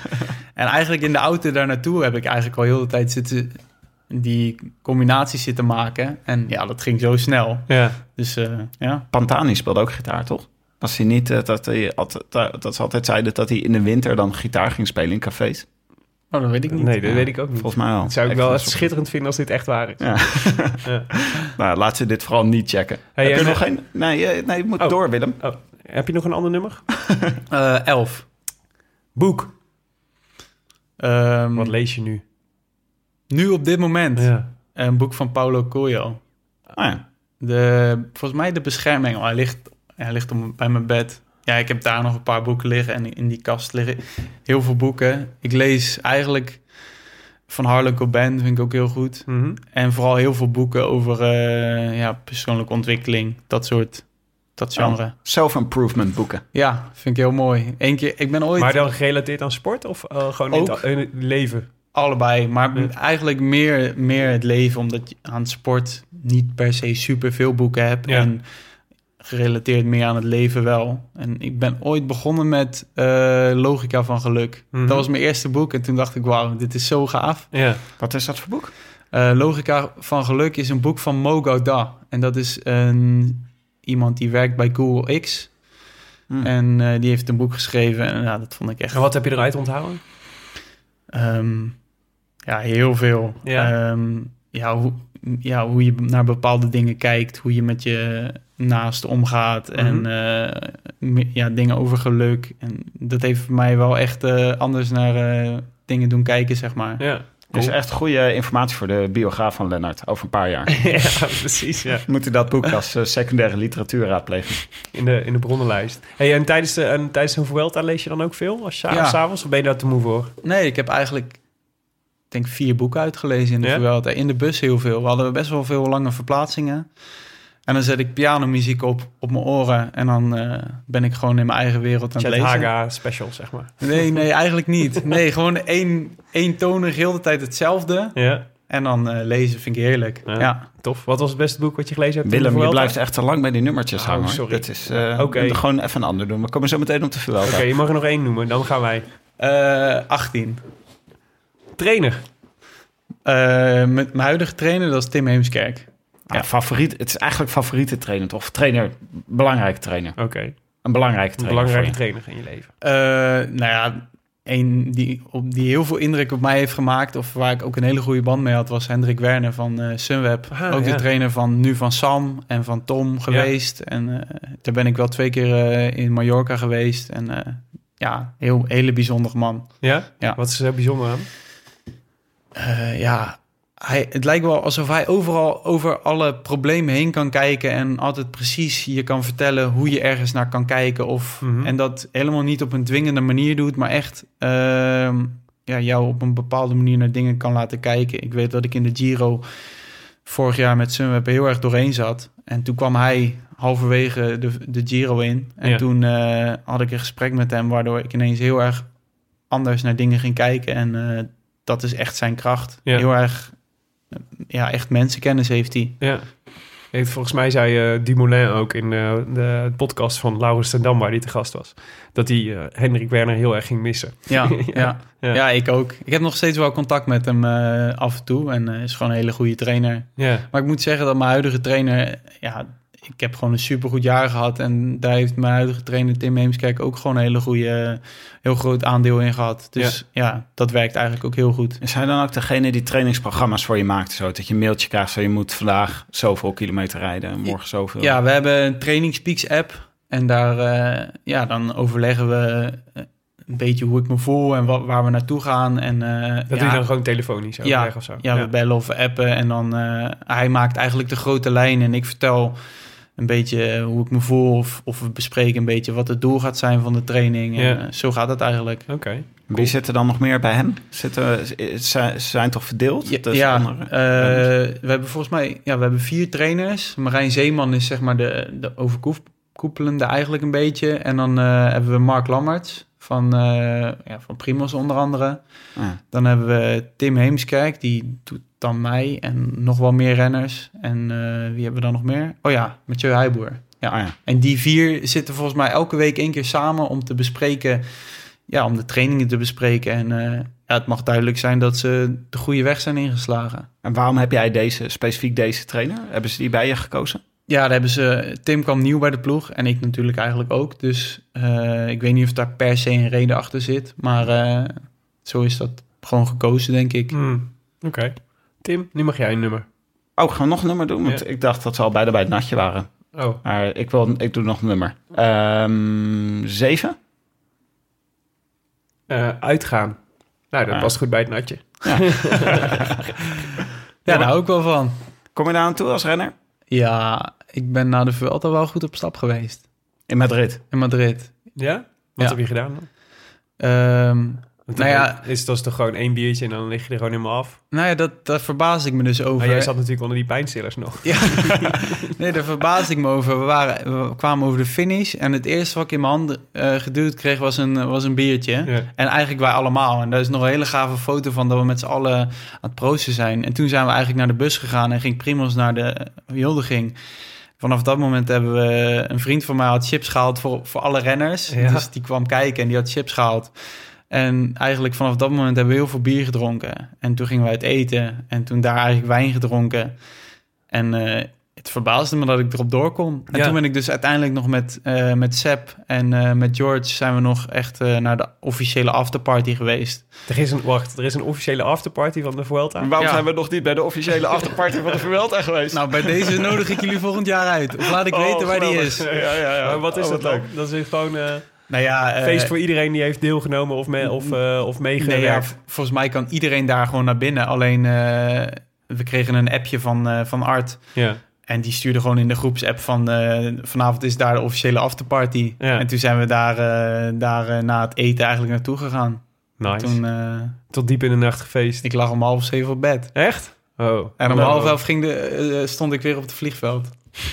en eigenlijk in de auto daar naartoe heb ik eigenlijk al heel de tijd zitten die combinaties zitten maken. En ja, dat ging zo snel. Ja. Dus eh, ja. Pantani speelde ook gitaar, toch? Was hij niet eh, dat hij altijd, dat, dat ze altijd zeiden dat hij in de winter dan gitaar ging spelen in cafés? Oh, dat weet ik niet. Nee, dat Ja, weet ik ook niet. Volgens mij wel. Dat zou ik Ik wel echt het schitterend vinden als dit echt waar is. Ja. Ja. Nou, laat ze dit vooral niet checken. Hey, Heb je nog geen... Nee, eh, nee, je moet Oh. door, Willem. Oh, heb je nog een ander nummer? Eh, elf. Boek. Ehm, Wat lees je nu? Nu op dit moment Ja. een boek van Paulo Coelho. Ah, ja. De, volgens mij de bescherming. Hij ligt, hij ligt op, bij mijn bed. Ja, ik heb daar nog een paar boeken liggen en in die kast liggen heel veel boeken. Ik lees eigenlijk van Harlan Coben, vind ik ook heel goed. Mhm. En vooral heel veel boeken over eh, ja, persoonlijke ontwikkeling, dat soort, dat genre. Oh, Self-improvement boeken. Ja, vind ik heel mooi. Eén keer, ik ben ooit Maar dan gerelateerd aan sport of eh, gewoon in Ook. het, in het leven? Allebei, maar Ja. eigenlijk meer, meer het leven, omdat je aan het sport niet per se super veel boeken hebt. Ja. En gerelateerd meer aan het leven wel. En ik ben ooit begonnen met eh, Logica van Geluk. Mhm. Dat was mijn eerste boek en toen dacht ik, wauw, dit is zo gaaf. Ja. Wat is dat voor boek? Eh, Logica van Geluk is een boek van Mo Gaudat. En dat is een, iemand die werkt bij Google X. Hmm. En eh, die heeft een boek geschreven en ja, dat vond ik echt... En wat heb je eruit onthouden? Ehm, ja, heel veel. Ja. Ehm, ja, hoe, ja, hoe je naar bepaalde dingen kijkt, hoe je met je naast omgaat en Mhm. eh, me- ja, dingen over geluk. En dat heeft voor mij wel echt eh, anders naar eh, dingen doen kijken, zeg maar. Ja. Is echt goede informatie voor de biograaf van Lennart over een paar jaar. ja, precies. Ja. Moet u dat boek als eh, secundaire literatuur raadplegen? In, de, in de bronnenlijst. Hey, en tijdens de, en tijdens een Vuelta lees je dan ook veel? Als je Ja. s'avonds? Of ben je daar te moe voor? Nee, ik heb eigenlijk, denk vier boeken uitgelezen in de Ja? Vuelta. In de bus heel veel. We hadden best wel veel lange verplaatsingen. En dan zet ik pianomuziek op, op mijn oren. En dan eh, ben ik gewoon in mijn eigen wereld aan het lezen. Haga special, zeg maar. Nee, nee, eigenlijk niet. Nee, gewoon één, één tonig, heel de tijd hetzelfde. Ja, En dan eh, lezen vind ik heerlijk. Ja. Ja. tof. Wat was het beste boek wat je gelezen hebt? Willem, je blijft echt te lang bij die nummertjes Oh, hangen. sorry. Dat is eh, Oké. gewoon even een ander doen. We komen zo meteen op de Vuelta. Oké, je mag er nog één noemen. Dan gaan wij. Eh, 18. Trainer. Eh, met mijn huidige trainer, dat is Tim Heemskerk. Ja, favoriet, het is eigenlijk favoriete trainer, toch? Trainer, belangrijke trainer. Oké. Een belangrijke Een trainer. belangrijke voor je. trainer in je leven. Eh, nou ja, een die, op, die heel veel indruk op mij heeft gemaakt... of waar ik ook een hele goede band mee had... was Hendrik Werner van eh, Sunweb. Ah, ook ja. de trainer van nu van Sam en van Tom geweest. En eh, daar ben ik wel twee keer in Mallorca geweest. En ja, heel hele bijzondere man. Ja? Ja. Wat is er zo bijzonder aan? Eh, ja, hij, het lijkt wel alsof hij overal over alle problemen heen kan kijken en altijd precies je kan vertellen hoe je ergens naar kan kijken. Of, Mhm. En dat helemaal niet op een dwingende manier doet, maar echt ehm, ja, jou op een bepaalde manier naar dingen kan laten kijken. Ik weet dat ik in de Giro vorig jaar met Sunweb heel erg doorheen zat. En toen kwam hij halverwege de, de Giro in. En Ja. toen eh, had ik een gesprek met hem, waardoor ik ineens heel erg anders naar dingen ging kijken. En eh, dat is echt zijn kracht. Ja. Heel erg, ja, echt mensenkennis heeft hij. Ja. Heeft, volgens mij zei eh Dumoulin ook in eh, de podcast van Laurens ten Dam, waar hij te gast was, dat hij eh, Hendrik Werner heel erg ging missen. Ja, Ja. ja, ik ook. Ik heb nog steeds wel contact met hem af en toe. En is gewoon een hele goede trainer. Ja. Maar ik moet zeggen dat mijn huidige trainer... Ja, ik heb gewoon een supergoed jaar gehad. En daar heeft mijn huidige trainer Tim Heemskerk ook gewoon een hele goede, heel groot aandeel in gehad. Dus ja. dat werkt eigenlijk ook heel goed. Is hij dan ook degene die trainingsprogramma's voor je maakt? Zo, dat je een mailtje krijgt van je moet vandaag zoveel kilometer rijden en morgen zoveel. Ja, we hebben een Trainingspeaks app. En daar, eh, ja, dan overleggen we eh, een beetje hoe ik me voel en wat, waar we naartoe gaan. En, eh, Dat ja, doe je dan gewoon telefonisch ja, overleg of zo? ja, we bellen of we appen. En dan, eh, hij maakt eigenlijk de grote lijn en ik vertel een beetje hoe ik me voel. Of, of we bespreken een beetje wat het doel gaat zijn van de training. En, Ja. eh, zo gaat het eigenlijk. Oké. Wie zit er dan nog meer bij hem? Zitten, ze zijn toch verdeeld? Ja, Dus ja, andere- eh, we hebben volgens mij ja, we hebben vier trainers. Marijn Zeeman is zeg maar de, de overkoepelende eigenlijk een beetje. En dan eh, hebben we Mark Lammerts van, eh ja, van Primos onder andere. Ja. Dan hebben we Tim Heemskerk, die doet dan mij en nog wel meer renners. En eh, wie hebben we dan nog meer? Oh ja, Mathieu Heijboer. Ja. Ah ja. En die vier zitten volgens mij elke week één keer samen om te bespreken, ja, om de trainingen te bespreken. En eh, ja, het mag duidelijk zijn dat ze de goede weg zijn ingeslagen. En waarom heb jij deze, specifiek deze trainer? Hebben ze die bij je gekozen? Ja, daar hebben ze. Tim kwam nieuw bij de ploeg en ik natuurlijk eigenlijk ook. Dus eh, ik weet niet of daar per se een reden achter zit. Maar eh, zo is dat gewoon gekozen, denk ik. Hmm. Oké. Tim, nu mag jij een nummer. Oh, gaan we nog een nummer doen? Want Ja. ik dacht dat ze al beide bij het natje waren. Oh, Maar ik, wil, ik doe nog een nummer. Ehm, zeven? eh, uitgaan. Nou, dat Ah. past goed bij het natje. Ja, daar hou ik wel van. Kom je daar aan toe als renner? Ja, ik ben na de Vuelta wel goed op stap geweest. In Madrid. In Madrid. Ja? Wat Ja. heb je gedaan dan? Ehm, Nou ja- is dat is toch gewoon één biertje en dan lig je er gewoon helemaal af. nou ja, dat, daar verbaas ik me dus over. Maar jij zat natuurlijk onder die pijnstillers nog. Ja, nee, daar verbaasde ik me over. We, waren, we kwamen over de finish en het eerste wat ik in mijn handen eh, geduwd kreeg was een, was een biertje. Ja. En eigenlijk wij allemaal. En daar is nog een hele gave foto van dat we met z'n allen aan het proosten zijn. En toen zijn we eigenlijk naar de bus gegaan en ging Primos naar de huldiging. vanaf dat moment hebben we... Een vriend van mij had chips gehaald voor, voor alle renners. Ja. Dus die kwam kijken en die had chips gehaald. En eigenlijk vanaf dat moment hebben we heel veel bier gedronken. En toen gingen we uit eten. En toen daar eigenlijk wijn gedronken. En eh, het verbaasde me dat ik erop door kon. En Ja. toen ben ik dus uiteindelijk nog met, eh met Seb en eh, met George... zijn we nog echt eh, naar de officiële afterparty geweest. Er is een, wacht, er is een officiële afterparty van de Vuelta. Waarom Ja. zijn we nog niet bij de officiële afterparty van de Vuelta geweest? Nou, bij deze nodig ik jullie volgend jaar uit. Of laat ik Oh, weten waar die is. Ja, ja, ja. Maar wat is Oh, dat wat dan? Dat is gewoon eh Nou ja, eh, feest voor iedereen die heeft deelgenomen of, me, of, eh, of meegewerkt. Nee, ja, volgens mij kan iedereen daar gewoon naar binnen. Alleen, eh, we kregen een appje van, eh, van Art. ja. En die stuurde gewoon in de groepsapp van... eh, vanavond is daar de officiële afterparty. Ja. En toen zijn we daar, eh, daar na het eten eigenlijk naartoe gegaan. Nice. Toen, eh, Tot diep in de nacht gefeest. ik lag om half zeven op bed. Echt? Oh. En om Nou, half elf ging de, stond ik weer op het vliegveld.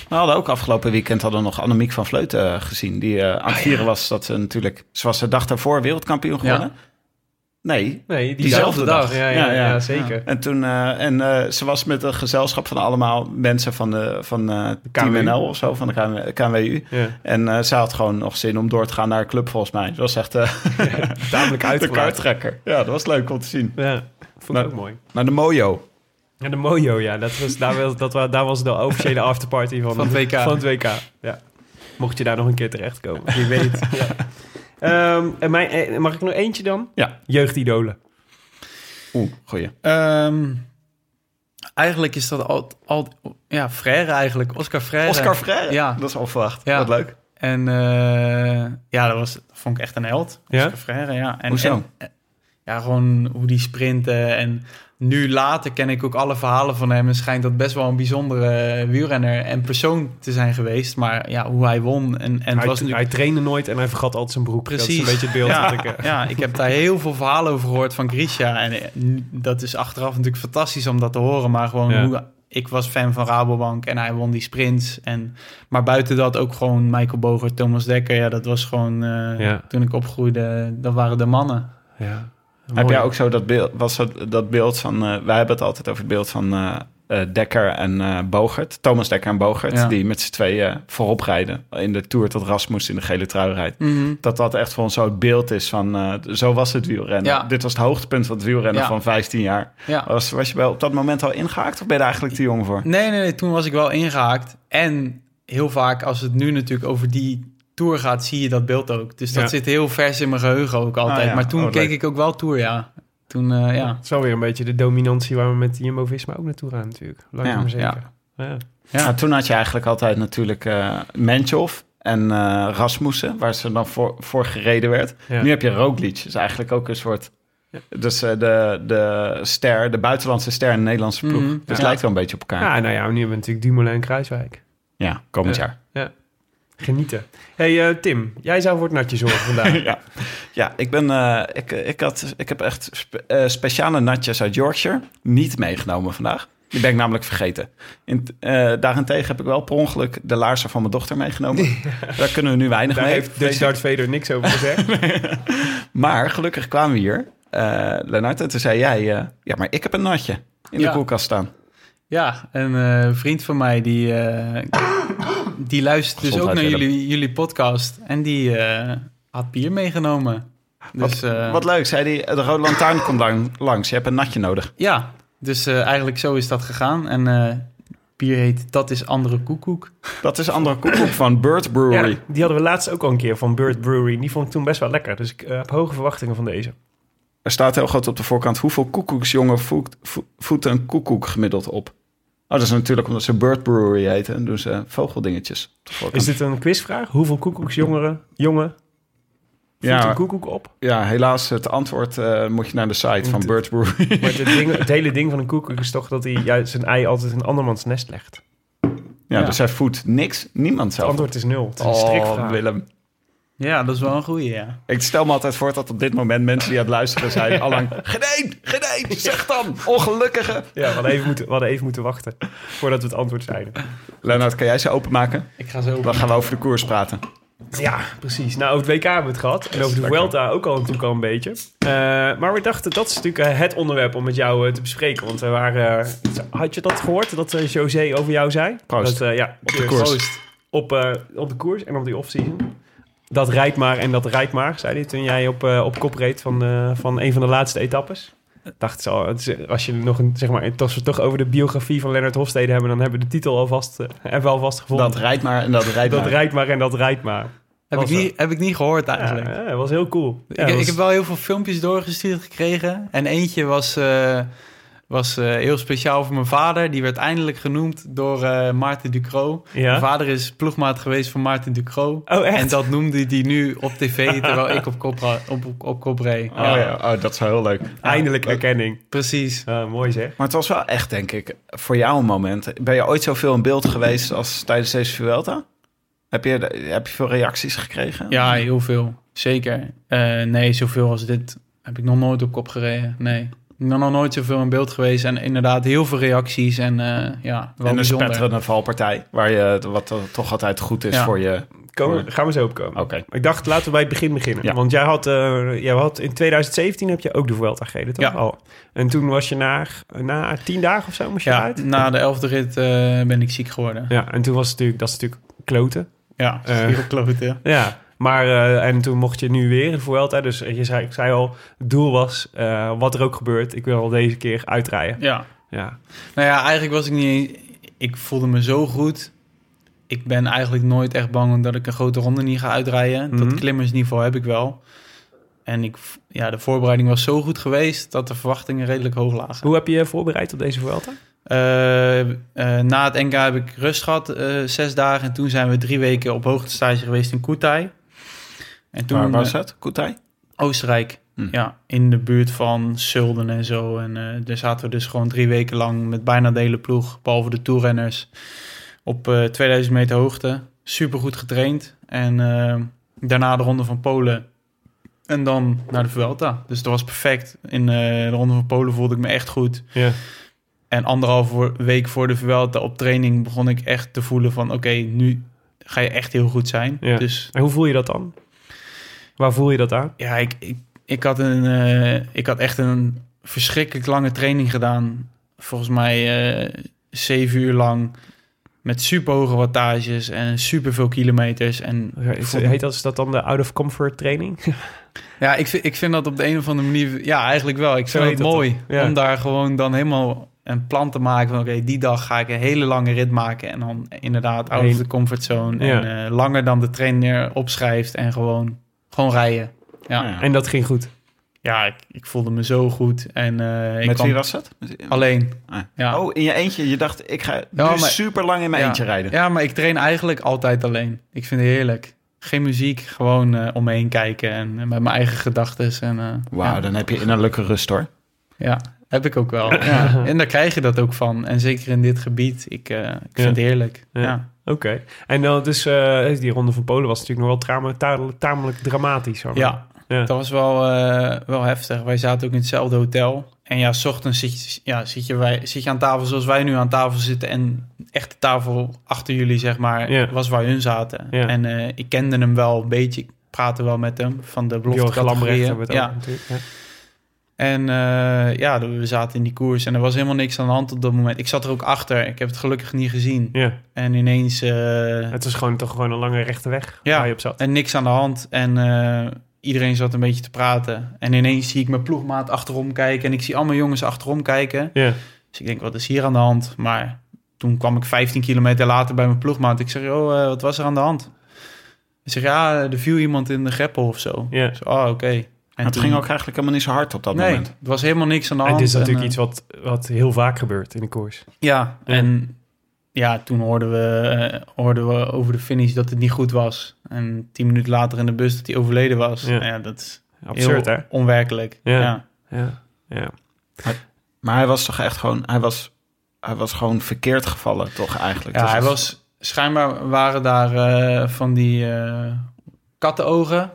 We hadden ook afgelopen weekend hadden we nog Annemiek van Vleuten eh, gezien. Die eh, aan het vieren was dat ze natuurlijk... Ze was de dag daarvoor wereldkampioen geworden. Nee. Nee, Diezelfde dag. Ja, ja, Ja, ja, ja. zeker. En, toen, eh, en eh, ze was met een gezelschap van allemaal mensen van, de, van eh Team. NL of zo, van de KW, KWU. Ja. En eh, ze had gewoon nog zin om door te gaan naar een club volgens mij. Dat was echt eh Tamelijk de kaarttrekker. Ja, dat was leuk om te zien. Ja, vond ik Maar- ook mooi. Naar de Mojo. Ja, de Mojo, ja. Dat was, daar, was, dat, daar was de officiële afterparty van, Van het WK. Van het WK, ja. Mocht je daar nog een keer terechtkomen. Wie weet. Ehm, en mijn, eh, mag ik nog eentje dan? Ja. Jeugdidolen. Oeh, goeie. Ehm, eigenlijk is dat al, al ja, Frère eigenlijk. Oscar Frère. Oscar Freire. Ja. Dat is onverwacht. Ja. Wat leuk. En eh, ja, dat, was, dat vond ik echt een held. Ja? Oscar Freire, ja. En, Hoezo? en- eh, ja, gewoon hoe die sprinten. En nu later ken ik ook alle verhalen van hem. En schijnt dat best wel een bijzondere wielrenner en persoon te zijn geweest. Maar ja, hoe hij won. En, en Hij, was natuurlijk... hij trainde nooit en hij vergat altijd zijn broek. Dat is Precies. een beetje het beeld ja, dat ik... eh, ja, ik heb daar heel veel verhalen over gehoord van Grisha. En eh, dat is achteraf natuurlijk fantastisch om dat te horen. Maar gewoon Ja. hoe... Ik was fan van Rabobank en hij won die sprints. En, maar buiten dat ook gewoon Michael Boger, Thomas Dekker. Ja, dat was gewoon... eh, Ja. Toen ik opgroeide, dat waren de mannen. ja. Heb jij ook zo dat beeld, was dat, dat beeld van, eh, wij hebben het altijd over het beeld van eh, Dekker en Bogert, Thomas Dekker en Bogert, Ja. die met z'n tweeën voorop rijden in de Tour tot Rasmus in de gele trui rijdt. Mhm. Dat dat echt voor ons zo het beeld is van, zo was het wielrennen. Ja. Dit was het hoogtepunt van het wielrennen Ja. van 15 jaar. Ja. Was, was je bij, op dat moment al ingehaakt of ben je daar eigenlijk te jong voor? Nee, nee, nee, toen was ik wel ingehaakt. En heel vaak als het nu natuurlijk over die tour gaat, zie je dat beeld ook. Dus dat Ja. zit heel vers in mijn geheugen ook altijd. Ah, ja. Maar toen Oh, keek leuk. ik ook wel tour, ja. Toen, eh, ja. Het is wel weer een beetje de dominantie waar we met Jumbo-Visma ook naartoe gaan natuurlijk. Langzaam Ja. maar zeker. Ja. Ja. Ja. Nou, toen had je eigenlijk altijd natuurlijk eh Menchov en eh, Rasmussen, waar ze dan voor, voor gereden werd. Ja. Nu heb je Roglic, dus eigenlijk ook een soort... Dus eh, de, de ster, de buitenlandse ster in de Nederlandse ploeg. Mhm. Dus lijkt wel een beetje op elkaar. Ja, nou ja, nu hebben we natuurlijk Dumoulin en Kruiswijk. Ja, komend Ja. Genieten. hey, eh, Tim, jij zou voor het natje zorgen vandaag. ja. ja, ik, ben, eh, ik, ik, had, ik heb echt spe- eh, speciale natjes uit Yorkshire niet meegenomen vandaag. Die ben ik namelijk vergeten. In, eh, daarentegen heb ik wel per ongeluk de laarzen van mijn dochter meegenomen. Daar kunnen we nu weinig Daar mee. heeft Dutch Darth Vader niks over gezegd. Maar gelukkig kwamen we hier, eh Lennart, en toen zei jij... ja, maar ik heb een natje in de koelkast staan. Ja, een eh, vriend van mij die, eh, die luistert dus ook naar jullie, jullie podcast. En die eh, had bier meegenomen. Dus Wat, eh, wat leuk, zei hij. De Rode Lantaarn komt lang, langs. Je hebt een natje nodig. ja, dus eh, eigenlijk zo is dat gegaan. En eh, bier heet Dat is Andere Koekoek. Dat is andere koekoek van Bird Brewery. Ja, die hadden we laatst ook al een keer van Bird Brewery. Die vond ik toen best wel lekker. Dus ik heb hoge verwachtingen van deze. Er staat heel groot op de voorkant... hoeveel koekoeksjongen voet, vo- voeten een koekoek gemiddeld op? Oh, dat is natuurlijk omdat ze Bird Brewery heten. En doen ze vogeldingetjes. Is dit een quizvraag? Hoeveel koekoeksjongeren, jongen, voelt Ja. een koekoek op? Ja, helaas, het antwoord eh, moet je naar de site van Bird Brewery. Maar het, ding, het hele ding van een koekoek is toch dat hij juist zijn ei altijd in andermans nest legt. ja, Ja. dus hij voedt niks. Niemand Het zelf. antwoord is nul. Het is een Oh. Willem. Ja, dat is wel een goeie, ja. Ik stel me altijd voor dat op dit moment mensen die aan het luisteren zijn... allang, geen geen zeg dan, ongelukkige. Ja, we hadden, even moeten, we hadden even moeten wachten voordat we het antwoord zeiden. Lennart, kan jij ze openmaken? Ik ga zo... Dan gaan we over de koers praten. Ja, precies. Nou, over het WK hebben we het gehad. En over de. Vuelta ook al natuurlijk al een beetje. Eh, maar we dachten, dat is natuurlijk eh, het onderwerp om met jou eh, te bespreken. Want we waren... had je dat gehoord, dat José over jou zei? Proost. Dat, eh, ja, op de koers. Proost. Op, eh, op de koers en op die off-season. Dat rijdt maar en dat rijdt maar, zei hij toen jij op, eh, op kop reed van, eh, van een van de laatste etappes. Dacht zo, het is- als je nog een, zeg maar, als we toch over de biografie van Lennart Hofstede hebben, dan hebben we de titel alvast, eh, hebben we alvast gevonden. Dat rijdt maar en dat rijdt dat maar. rijdt maar en dat rijdt maar. Heb ik, niet, heb ik niet gehoord eigenlijk. Ja, ja, dat was heel cool. Ja, ik, dat ik heb wel heel veel filmpjes doorgestuurd gekregen. En eentje was, eh, was eh, heel speciaal voor mijn vader. Die werd eindelijk genoemd door eh Maarten Ducro. Ja? Mijn vader is ploegmaat geweest van Maarten Ducro. Oh, echt? En dat noemde hij nu op tv terwijl ik op kop, op, op, op kop reed. Oh, ja. oh, dat is wel heel leuk. Eindelijk erkenning. Precies. Mooi zeg. Maar het was wel echt, denk ik, voor jou een moment. Ben je ooit zoveel in beeld geweest als tijdens deze Vuelta? Heb je, heb je veel reacties gekregen? Ja, heel veel. Zeker. Eh, nee, zoveel als dit heb ik nog nooit op kop gereden. Nee. Nog nooit zoveel in beeld geweest. En inderdaad heel veel reacties. En eh, ja, wel en een spetterende valpartij, waar je, wat er toch altijd goed is Ja. voor je... Komen, gaan we zo opkomen. Oké. Ik dacht, laten we bij het begin beginnen. Ja. Want jij had, eh, jij had in 2017 heb je ook de Vuelta gereden, toch? Ja. Al. En toen was je na, na tien dagen of zo moest je Ja, uit? na de elfde rit eh, ben ik ziek geworden. Ja, en toen was het natuurlijk, dat is natuurlijk kloten. Ja, Eh. heel klote. Ja, maar eh, en toen mocht je nu weer in de Vuelta. Dus je zei, ik zei al, het doel was, eh, wat er ook gebeurt, ik wil al deze keer uitrijden. Ja. Ja, Nou ja, eigenlijk was ik niet... Ik voelde me zo goed. Ik ben eigenlijk nooit echt bang omdat ik een grote ronde niet ga uitrijden. Mhm. Dat klimmersniveau heb ik wel. En ik, ja, de voorbereiding was zo goed geweest dat de verwachtingen redelijk hoog lagen. Hoe heb je je voorbereid op deze Vuelta? Eh, na het NK heb ik rust gehad, eh, zes dagen. En toen zijn we drie weken op hoogtestage geweest in Kutai. En toen, Waar was eh, het? Koetij? Oostenrijk. Hm. Ja, in de buurt van Sulden en zo. En eh, daar zaten we dus gewoon drie weken lang met bijna de hele ploeg, behalve de toerrenners, op eh 2000 meter hoogte. Super goed getraind. En eh, daarna de ronde van Polen. En dan naar de Vuelta. Dus dat was perfect. In eh, de ronde van Polen voelde ik me echt goed. Ja. En anderhalve week voor de Vuelta op training begon ik echt te voelen van... oké, nu ga je echt heel goed zijn. Ja. Dus En hoe voel je dat dan? Waar voel je dat aan? ja, ik, ik, ik, had een, eh, ik had echt een verschrikkelijk lange training gedaan. Volgens mij eh, zeven uur lang. Met super hoge wattages en super veel kilometers. En vond- Heet dat, is dat dan de out-of-comfort training? ja, ik vind, ik vind dat op de een of andere manier... Ja, eigenlijk wel. Ik vind het mooi Ja. om daar gewoon dan helemaal een plan te maken van... oké, die dag ga ik een hele lange rit maken. En dan inderdaad out of comfortzone. Ja. En eh, langer dan de trainer opschrijft en gewoon, gewoon rijden. Ja, Ja. En dat ging goed. ja ik, ik voelde me zo goed. En, eh, ik Met kwam wie was het? Met- alleen. Ah. Ja. Oh, in je eentje. Je dacht, ik ga nu Ja, maar- super lang in mijn Ja. eentje rijden. Ja, maar ik train eigenlijk altijd alleen. Ik vind het heerlijk. Geen muziek, gewoon eh, om me heen kijken en eh, met mijn eigen gedachten. En, eh, Wauw, ja. dan heb je innerlijke rust hoor. ja, heb ik ook wel. ja. En daar krijg je dat ook van. En zeker in dit gebied, ik, eh, ik vind Ja. het heerlijk. Ja. Oké. En dan dus, eh, die ronde van Polen was natuurlijk nog wel tamelijk, tamelijk dramatisch. hoor. Ja, Ja. dat was wel, eh, wel heftig. Wij zaten ook in hetzelfde hotel. En ja, s ochtends zit, je- ja, zit, je wij, zit je aan tafel zoals wij nu aan tafel zitten. En echt de tafel achter jullie, zeg maar, was waar hun zaten. En eh, ik kende hem wel een beetje. Ik praatte wel met hem van de belofte Ja. natuurlijk. Ja. En eh, ja, we zaten in die koers en er was helemaal niks aan de hand op dat moment. Ik zat er ook achter. Ik heb het gelukkig niet gezien. Ja. En ineens... eh, Het was gewoon toch gewoon een lange rechte weg Ja. waar je op zat. en niks aan de hand. En eh, iedereen zat een beetje te praten. En ineens zie ik mijn ploegmaat achterom kijken. En ik zie allemaal jongens achterom kijken. Ja. Dus ik denk, wat is hier aan de hand? Maar toen kwam ik 15 kilometer later bij mijn ploegmaat. Ik zeg, oh, wat was er aan de hand? Hij zegt, ja, er viel iemand in de greppel of zo. Ja. Ik zeg, oh, oké. En het toen- ging ook eigenlijk helemaal niet zo hard op dat nee, moment. er was helemaal niks aan de En hand. dit is natuurlijk En, iets wat, wat heel vaak gebeurt in de koers. Ja, en ja, toen hoorden we, eh, hoorden we over de finish dat het niet goed was. En tien minuten later in de bus dat hij overleden was. Ja. Ja, dat is Absurd, heel hè? onwerkelijk. Ja. Ja. Ja. ja. Maar hij was toch echt gewoon, hij was, hij was gewoon verkeerd gevallen, toch eigenlijk? Ja, Dus hij het- was, schijnbaar waren daar eh, van die eh kattenogen.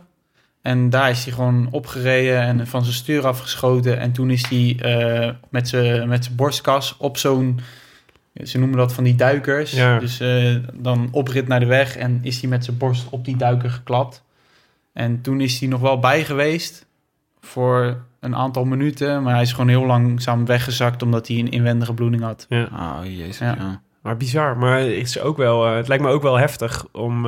En daar is hij gewoon opgereden en van zijn stuur afgeschoten. En toen is hij eh, met zijn met zijn borstkas op zo'n ze noemen dat van die duikers. Ja. Dus eh, dan oprit naar de weg en is hij met zijn borst op die duiker geklapt. En toen is hij nog wel bij geweest voor een aantal minuten. Maar hij is gewoon heel langzaam weggezakt omdat hij een inwendige bloeding had. Ja. Oh, jezus. Ja. Ja. Maar bizar. Maar het, is ook wel, eh, het lijkt me ook wel heftig om...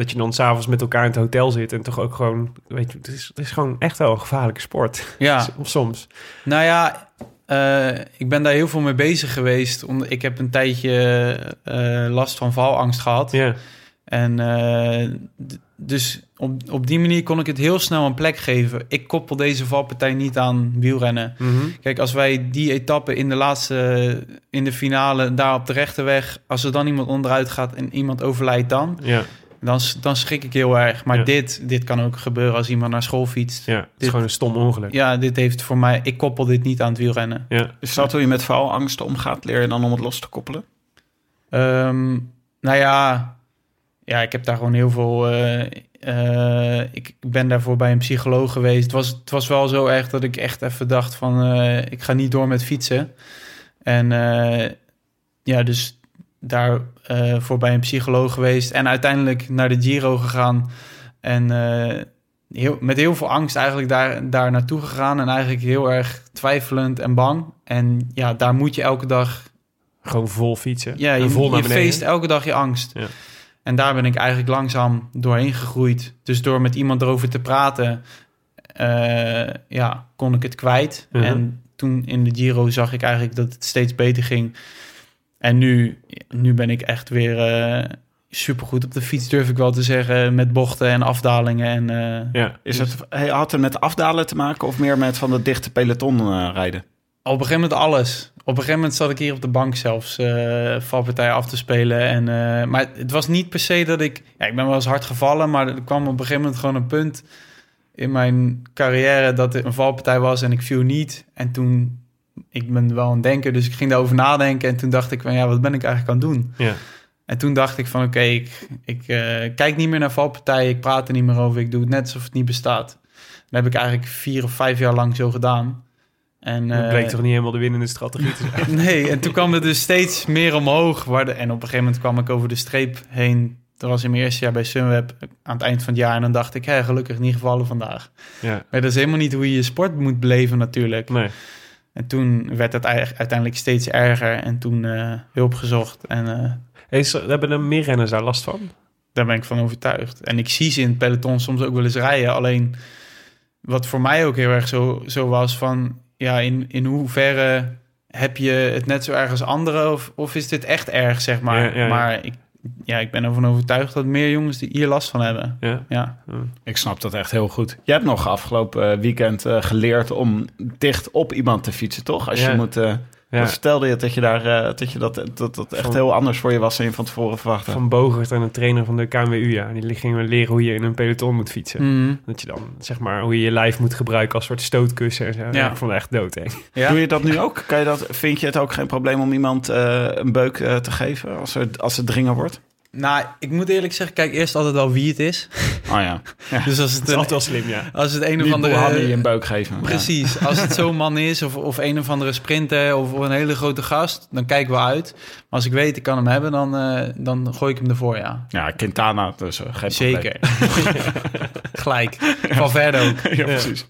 dat je dan s'avonds met elkaar in het hotel zit en toch ook gewoon... Weet je, het is, het is gewoon echt wel een gevaarlijke sport. Ja, Of soms. nou ja, eh, ik ben daar heel veel mee bezig geweest. Omdat ik heb een tijdje eh, last van valangst gehad. Ja. En eh, dus op, op die manier kon ik het heel snel een plek geven. Ik koppel deze valpartij niet aan wielrennen. Mhm. Kijk, als wij die etappe in de laatste, in de finale, daar op de rechterweg, als er dan iemand onderuit gaat en iemand overlijdt dan, Ja, dan, dan schrik ik heel erg. Maar Ja. dit, dit kan ook gebeuren als iemand naar school fietst. ja. het is Dit- gewoon een stom ongeluk. Ja, dit heeft voor mij, ik koppel dit niet aan het wielrennen. Ja. Is dat hoe je met valangst omgaat? Leer je dan om het los te koppelen? Ehm, nou ja, ja, ik heb daar gewoon heel veel. eh, eh, ik ben daarvoor bij een psycholoog geweest. Het was, het was wel zo erg dat ik echt even dacht van eh, ik ga niet door met fietsen. En eh, ja, dus daar eh, voor bij een psycholoog geweest. En uiteindelijk naar de Giro gegaan. En eh, heel, met heel veel angst eigenlijk daar, daar naartoe gegaan. En eigenlijk heel erg twijfelend en bang. En ja, daar moet je elke dag Gewoon vol fietsen. ja, je, vol je feest elke dag je angst. Ja. En daar ben ik eigenlijk langzaam doorheen gegroeid. Dus door met iemand erover te praten, eh, ja, kon ik het kwijt. En toen in de Giro zag ik eigenlijk dat het steeds beter ging. En nu, nu ben ik echt weer eh supergoed op de fiets, durf ik wel te zeggen. Met bochten en afdalingen. En, eh, Ja. Is het, hey, had het met afdalen te maken of meer met van de dichte peloton eh, rijden? Op een gegeven moment alles. Op een gegeven moment zat ik hier op de bank zelfs valpartijen af te spelen. En, maar het was niet per se dat ik... Ja, ik ben wel eens hard gevallen, maar er kwam op een gegeven moment gewoon een punt in mijn carrière dat er een valpartij was en ik viel niet. En toen... Ik ben wel een denker, dus ik ging daarover nadenken. En toen dacht ik van, ja, wat ben ik eigenlijk aan het doen? Ja. En toen dacht ik van, oké, ik, ik eh, kijk niet meer naar valpartijen. Ik praat er niet meer over. Ik doe het net alsof het niet bestaat. Dat heb ik eigenlijk vier of vijf jaar lang zo gedaan. En, Dat eh, bleek toch niet helemaal de winnende strategie te zijn. Nee, en toen kwam het dus steeds meer omhoog. Waar de, en op een gegeven moment kwam ik over de streep heen. Dat was in mijn eerste jaar bij Sunweb aan het eind van het jaar. En dan dacht ik, hé, gelukkig niet gevallen vandaag. Ja. Maar dat is helemaal niet hoe je je sport moet beleven natuurlijk. Nee. En toen werd het uiteindelijk steeds erger. En toen eh, hulp gezocht. En eh, hebben er meer renners daar last van? daar ben ik van overtuigd. En ik zie ze in het peloton soms ook wel eens rijden. Alleen wat voor mij ook heel erg zo, zo was van... Ja, in, in hoeverre heb je het net zo erg als anderen? Of, of is dit echt erg, zeg maar? Ja, ja, ja. Maar ik, ja, ik ben ervan overtuigd dat meer jongens die hier last van hebben. Ja. Ja, Ik snap dat echt heel goed. Je hebt nog afgelopen eh, weekend eh, geleerd om dicht op iemand te fietsen, toch? Als Ja. je moet... eh, Ja. vertelde je dat je daar eh, dat je dat, dat, dat echt Van- heel anders voor je was dan je van tevoren verwachtte? Van Bogert en een trainer van de KNWU, ja. Die gingen leren hoe je in een peloton moet fietsen. Mhm. Dat je dan, zeg maar, hoe je je lijf moet gebruiken als soort stootkussen en zo. Ja. Ik vond het echt ja. Doe je dat nu ook? Kan je dat, vind je het ook geen probleem om iemand eh, een beuk eh, te geven als, er, als het dringen wordt? Nou, ik moet eerlijk zeggen, kijk eerst altijd wel wie het is. Oh ja. Dus als het, Dat is een, altijd wel slim, ja. als het een of andere... Boehami een beuk geven. Ja. Precies. Als het zo'n man is, of, of een of andere sprinter, of een hele grote gast, dan kijken we uit. Maar als ik weet, ik kan hem hebben, dan, eh, dan gooi ik hem ervoor, ja. Ja, Quintana, dus eh, geen Zeker. Gelijk. Van verder ook. ja, precies.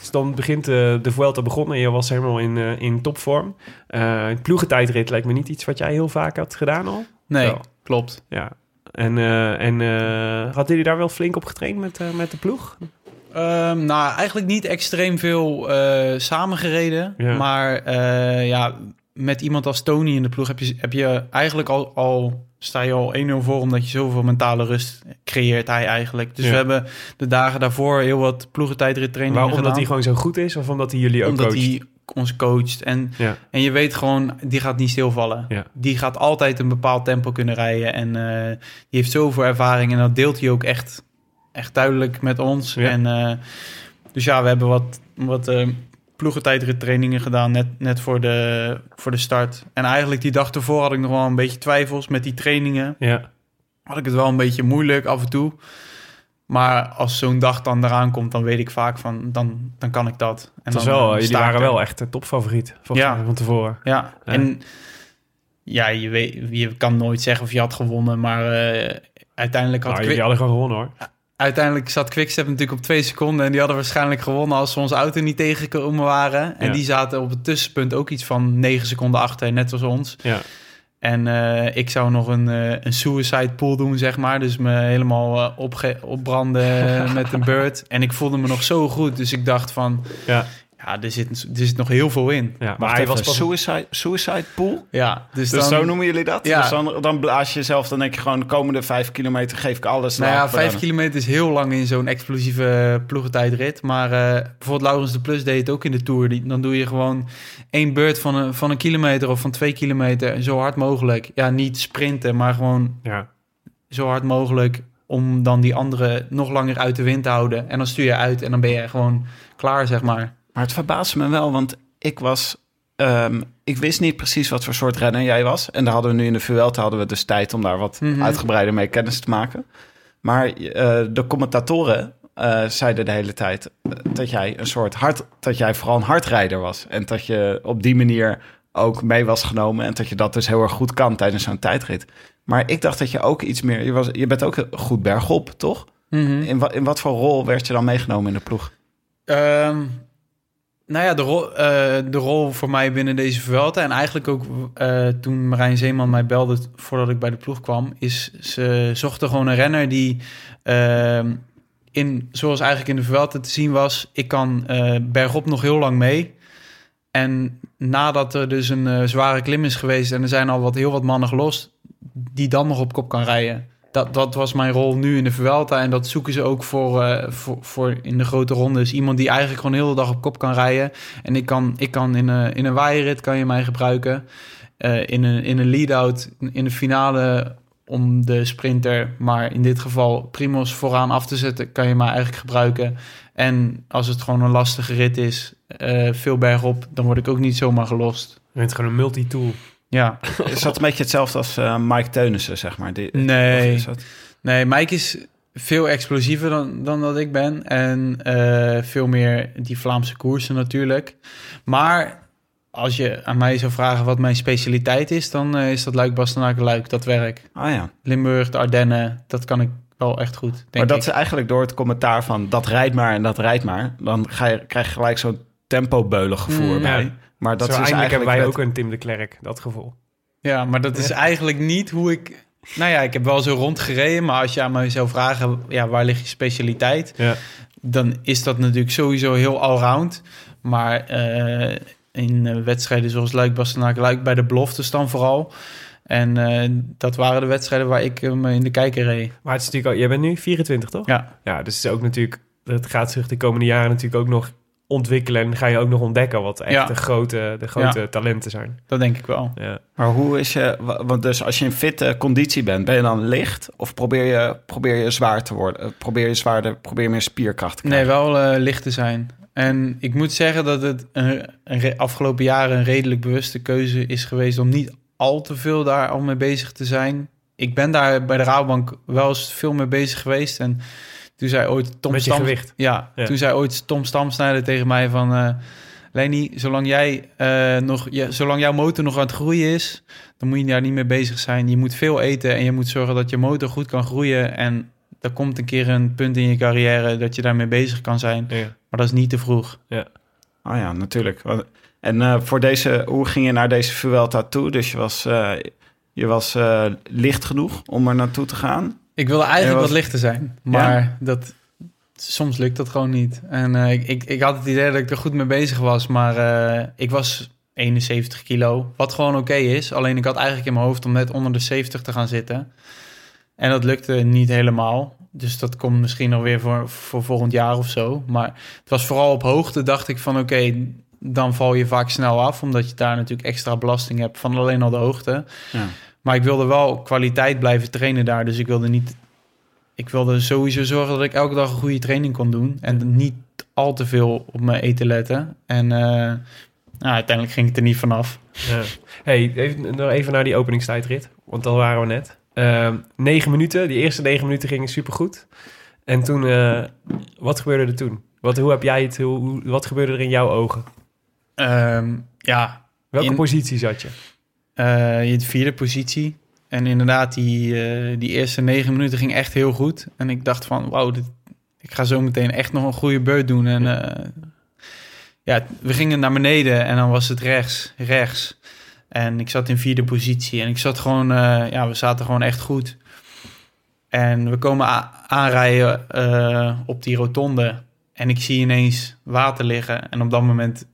Dus dan begint eh, de Vuelta begonnen en je was helemaal in, eh, in topvorm. Eh ploegentijdrit lijkt me niet iets wat jij heel vaak had gedaan al. Nee. Klopt. Ja. En, eh en eh, hadden jullie daar wel flink op getraind met, eh, met de ploeg? Ehm, nou, eigenlijk niet extreem veel eh samengereden. Ja. Maar eh, ja, met iemand als Tony in de ploeg heb je, heb je eigenlijk al, al sta je al 1-0 voor omdat je zoveel mentale rust creëert hij eigenlijk. Dus Ja. we hebben de dagen daarvoor heel wat ploegentijdrit trainingen Waarom? Omdat gedaan. hij gewoon zo goed is of omdat hij jullie ook omdat coacht? hij ons coacht. En, Ja. en je weet gewoon, die gaat niet stilvallen. Ja. Die gaat altijd een bepaald tempo kunnen rijden. En eh, die heeft zoveel ervaring. En dat deelt hij ook echt, echt duidelijk met ons. Ja. En, eh, dus ja, we hebben wat, wat eh ploegentijdrit trainingen gedaan. Net, net voor, de, voor de start. En eigenlijk die dag ervoor had ik nog wel een beetje twijfels met die trainingen. Ja. Had ik het wel een beetje moeilijk af en toe. Maar als zo'n dag dan eraan komt, dan weet ik vaak van, dan, dan kan ik dat. En was dan, wel, eh, jullie sta ik waren wel echt de topfavoriet Ja. van tevoren. Ja, Ja. en ja, je, weet, je kan nooit zeggen of je had gewonnen, maar eh, uiteindelijk had Nou, Quick- jullie hadden gewoon gewonnen hoor. uiteindelijk zat Quickstep natuurlijk op twee seconden. En die hadden waarschijnlijk gewonnen als ze onze auto niet tegengekomen waren. En Ja. die zaten op het tussenpunt ook iets van negen seconden achter, net als ons. Ja. En eh, ik zou nog een, eh, een suicide pool doen, zeg maar. Dus me helemaal opge- opbranden met een bird. En ik voelde me nog zo goed. Dus ik dacht van, Ja. Ja, er zit, er zit nog heel veel in. Ja, maar hij was pas... suicide, suicide pool? Ja, dus, Dus dan... zo noemen jullie dat? Ja. Dus dan, dan blaas je jezelf, dan denk je gewoon... de komende vijf kilometer geef ik alles. Nou ja, vijf kilometer is heel lang in zo'n explosieve ploegentijdrit. Maar eh, bijvoorbeeld Laurens de Plus deed het ook in de Tour. Die, dan doe je gewoon één beurt van een, van een kilometer of van twee kilometer zo hard mogelijk. Ja, niet sprinten, maar gewoon Ja. zo hard mogelijk om dan die andere nog langer uit de wind te houden. En dan stuur je uit en dan ben je gewoon klaar, zeg maar. Maar het verbaasde me wel, want ik was... ehm, ik wist niet precies wat voor soort renner jij was. En daar hadden we nu in de Vuelta hadden we dus tijd om daar wat Mhm. uitgebreider mee kennis te maken. Maar eh, de commentatoren eh, zeiden de hele tijd eh, dat jij een soort hard... dat jij vooral een hardrijder was. En dat je op die manier ook mee was genomen... en dat je dat dus heel erg goed kan tijdens zo'n tijdrit. Maar ik dacht dat je ook iets meer... Je, was, je bent ook goed bergop, toch? Mhm. In, wa, in wat voor rol werd je dan meegenomen in de ploeg? Ehm, nou ja, de rol, eh, de rol voor mij binnen deze Vuelta... en eigenlijk ook eh, toen Marijn Zeeman mij belde voordat ik bij de ploeg kwam... is ze zochten gewoon een renner die... ehm, in, zoals eigenlijk in de Vuelta te zien was... ik kan eh, bergop nog heel lang mee... En nadat er dus een zware klim is geweest en er zijn al wat, heel wat mannen gelost, die dan nog op kop kan rijden. Dat, dat was mijn rol nu in de Vuelta en dat zoeken ze ook voor, eh, voor, voor in de grote rondes. Iemand die eigenlijk gewoon heel de dag op kop kan rijden. En ik kan, ik kan in, een, in een waaierrit kan je mij gebruiken. Eh, in een, in een lead-out, in de finale om de sprinter, maar in dit geval Primos vooraan af te zetten, kan je mij eigenlijk gebruiken. En als het gewoon een lastige rit is, eh, veel bergop, dan word ik ook niet zomaar gelost. Je bent gewoon een multitool. Ja, Is dat een beetje hetzelfde als eh, Mike Teunissen, zeg maar? Die, Nee. is dat- nee, Mike is veel explosiever dan, dan dat ik ben. En eh, veel meer die Vlaamse koersen natuurlijk. Maar als je aan mij zou vragen wat mijn specialiteit is, dan eh, is dat Luik, Bastenaken, Luik, dat werk. Ah ja. Limburg, de Ardennen, dat kan ik wel echt goed, denk maar dat ik. is eigenlijk door het commentaar van dat rijdt maar en dat rijdt maar. Dan ga je, krijg je gelijk zo'n tempobeulen gevoel Mm. erbij. Ja. Maar dat Zo is eindelijk eigenlijk hebben wij ook een Tim de Klerk, dat gevoel. Ja, maar dat is eigenlijk niet hoe ik... Nou ja, ik heb wel zo rondgereden, maar als je aan mij zou vragen... Ja, waar ligt je specialiteit? Ja. Dan is dat natuurlijk sowieso heel allround. Maar eh, in eh, wedstrijden zoals Luik, Bastenaken, Luik... bij de beloftes dan vooral. En eh, dat waren de wedstrijden waar ik hem in de kijker reed. Maar het is natuurlijk ook, jij bent nu 24, toch? Ja, Ja, dus het is ook natuurlijk, het gaat zich de komende jaren natuurlijk ook nog ontwikkelen en ga je ook nog ontdekken wat echt Ja. de grote, de grote talenten zijn. dat denk ik wel. Ja. Maar hoe is je... wa- Want dus als je in fitte conditie bent, ben je dan licht? Of probeer je, probeer je zwaar te worden? Eh, Probeer je zwaarder, probeer je meer spierkracht te Nee, krijgen? wel eh, licht te zijn. En ik moet zeggen dat het een, afgelopen jaren een redelijk bewuste keuze is geweest om niet al te veel daar al mee bezig te zijn. Ik ben daar bij de Rabobank wel eens veel mee bezig geweest. En toen zei ooit Tom Met je Stam, gewicht. Ja, Ja. toen zei ooit Tom Stamsnijder tegen mij van... eh Lenny, zolang, jij, eh, nog, ja, zolang jouw motor nog aan het groeien is... dan moet je daar niet mee bezig zijn. Je moet veel eten en je moet zorgen dat je motor goed kan groeien. En er komt een keer een punt in je carrière dat je daarmee bezig kan zijn. Ja. Maar dat is niet te vroeg. Oh ja, natuurlijk. En eh, voor deze, hoe ging je naar deze Vuelta toe? Dus je was, eh, je was eh, licht genoeg om er naartoe te gaan? Ik wilde eigenlijk was- wat lichter zijn, maar dat, soms lukt dat gewoon niet. En eh, ik, ik, ik had het idee dat ik er goed mee bezig was, maar eh, ik was 71 kilo, wat gewoon oké is. Alleen ik had eigenlijk in mijn hoofd om net onder de 70 te gaan zitten. En dat lukte niet helemaal. Dus dat komt misschien nog weer voor, voor volgend jaar of zo. Maar het was vooral op hoogte, dacht ik van oké, dan val je vaak snel af. Omdat je daar natuurlijk extra belasting hebt van alleen al de hoogte. Ja. Maar ik wilde wel kwaliteit blijven trainen daar. Dus ik wilde niet. Ik wilde sowieso zorgen dat ik elke dag een goede training kon doen. En niet al te veel op mijn eten letten. En eh, nou, uiteindelijk ging het er niet vanaf. Ja. Hey, even, nog even naar die openingstijdrit, want daar waren we net. Ehm negen minuten, die eerste negen minuten gingen supergoed. En toen, eh, wat gebeurde er toen? Wat, hoe heb jij het, hoe, wat gebeurde er in jouw ogen? Ehm, ja, Welke In- positie zat je? Eh, je de vierde positie. En inderdaad, die, eh, die eerste negen minuten ging echt heel goed. En ik dacht van, wauw, dit, ik ga zo meteen echt nog een goede beurt doen. En eh, ja, we gingen naar beneden en dan was het rechts, rechts. En ik zat in vierde positie en ik zat gewoon, ja, we zaten gewoon echt goed. En we komen aanrijden op die rotonde en ik zie ineens water liggen. En op dat moment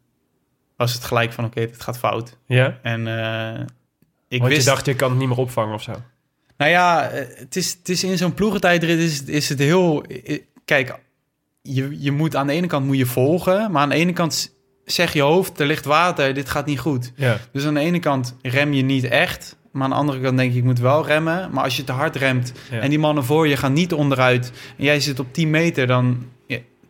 was het gelijk van, oké, dit gaat fout. Ja? En eh, ik Want wist... je dacht, je kan het niet meer opvangen of zo. Nou ja, eh, het is, het is in zo'n ploegentijdrit is, is het heel... Kijk, je, je moet aan de ene kant moet je volgen, maar aan de ene kant zeg je hoofd, er ligt water, dit gaat niet goed. Ja. Dus aan de ene kant rem je niet echt, maar aan de andere kant denk je, ik moet wel remmen. Maar als je te hard remt Ja. en die mannen voor je gaan niet onderuit en jij zit op 10 meter, dan,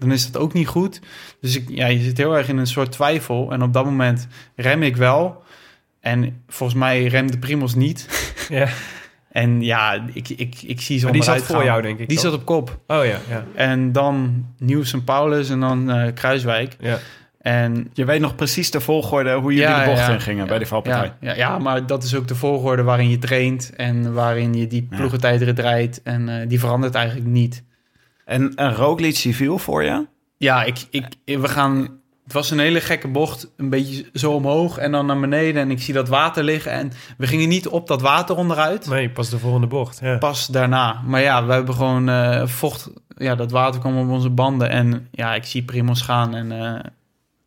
dan is dat ook niet goed. Dus ik, ja, je zit heel erg in een soort twijfel. En op dat moment rem ik wel. En volgens mij remde Primos niet. ja. En ja, ik, ik, ik zie ze Maar die zat voor gaan. jou, denk ik. Die toch? zat op kop. Oh ja, ja. En dan Nieuws en Paulus en dan eh, Kruiswijk. ja. En Je weet nog precies de volgorde hoe jullie Ja, de bocht ja. in gingen bij die valpartij. ja, ja, ja, maar dat is ook de volgorde waarin je traint en waarin je die ploegentijdrit rijdt. En eh, die verandert eigenlijk niet. En, en Roglic die viel voor je? Ja, ik, ik, we gaan... Het was een hele gekke bocht, een beetje zo omhoog en dan naar beneden. En ik zie dat water liggen en we gingen niet op dat water onderuit. Nee, pas de volgende bocht. Ja. Pas daarna. Maar ja, we hebben gewoon eh, vocht... Ja, dat water kwam op onze banden. En ja, ik zie Primos gaan en... eh,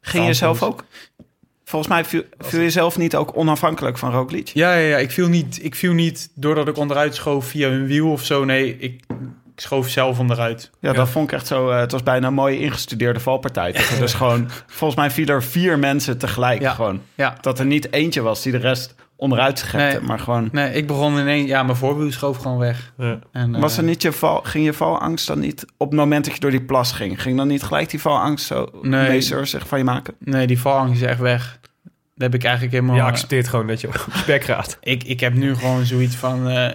Ging je zelf ook? Volgens mij viel, viel je zelf niet ook onafhankelijk van Roglic? Ja, ja, ja. Ik, viel niet, ik viel niet doordat ik onderuit schoof via hun wiel of zo. Nee, ik, ik schoof zelf onderuit. Ja, dat vond ik echt zo. eh, het was bijna een mooie ingestudeerde valpartij. Dat er dus gewoon, volgens mij vielen er vier mensen tegelijk. Ja. Gewoon. Ja. Dat er niet eentje was die de rest onderuit schepte, Nee. maar gewoon. Nee, ik begon in één... Ja, mijn voorwiel schoof gewoon weg. Ja. En, eh, Was er niet je val, ging je valangst dan niet op het moment dat je door die plas ging? Ging dan niet gelijk die valangst zo Nee. meester zich van je maken? Nee, die valangst is echt weg. Dat heb ik eigenlijk helemaal... Je accepteert gewoon dat je op je bek gaat. ik, ik heb nu gewoon zoiets van... eh,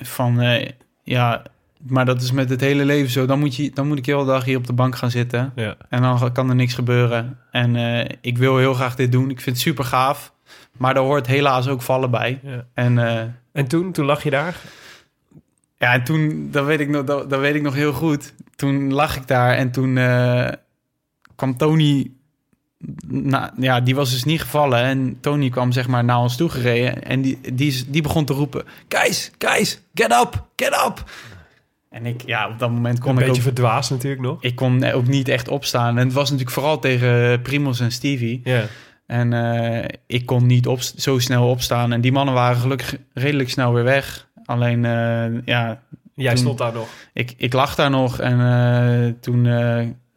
van eh, ja, maar dat is met het hele leven zo. Dan moet, je, dan moet ik heel de dag hier op de bank gaan zitten. Ja. En dan kan er niks gebeuren. En eh, ik wil heel graag dit doen. Ik vind het super gaaf. Maar daar hoort helaas ook vallen bij. Ja. En eh, En toen, toen lag je daar? ja, en toen, dat weet ik nog, dat, dat weet ik nog heel goed. Toen lag ik daar en toen eh, kwam Tony. Nou, ja, die was dus niet gevallen. En Tony kwam zeg maar naar ons toe gereden. En die, die, die begon te roepen: Keis, Keis, get up, get up. En ik, ja, op dat moment kon Een ik beetje ook, verdwaasd natuurlijk nog. ik kon ook niet echt opstaan. En het was natuurlijk vooral tegen Primos en Stevie. Ja. En eh, ik kon niet op, zo snel opstaan. En die mannen waren gelukkig redelijk snel weer weg. Alleen, eh, ja, Jij Toen- stond daar nog. ik, ik lag daar nog. En eh, toen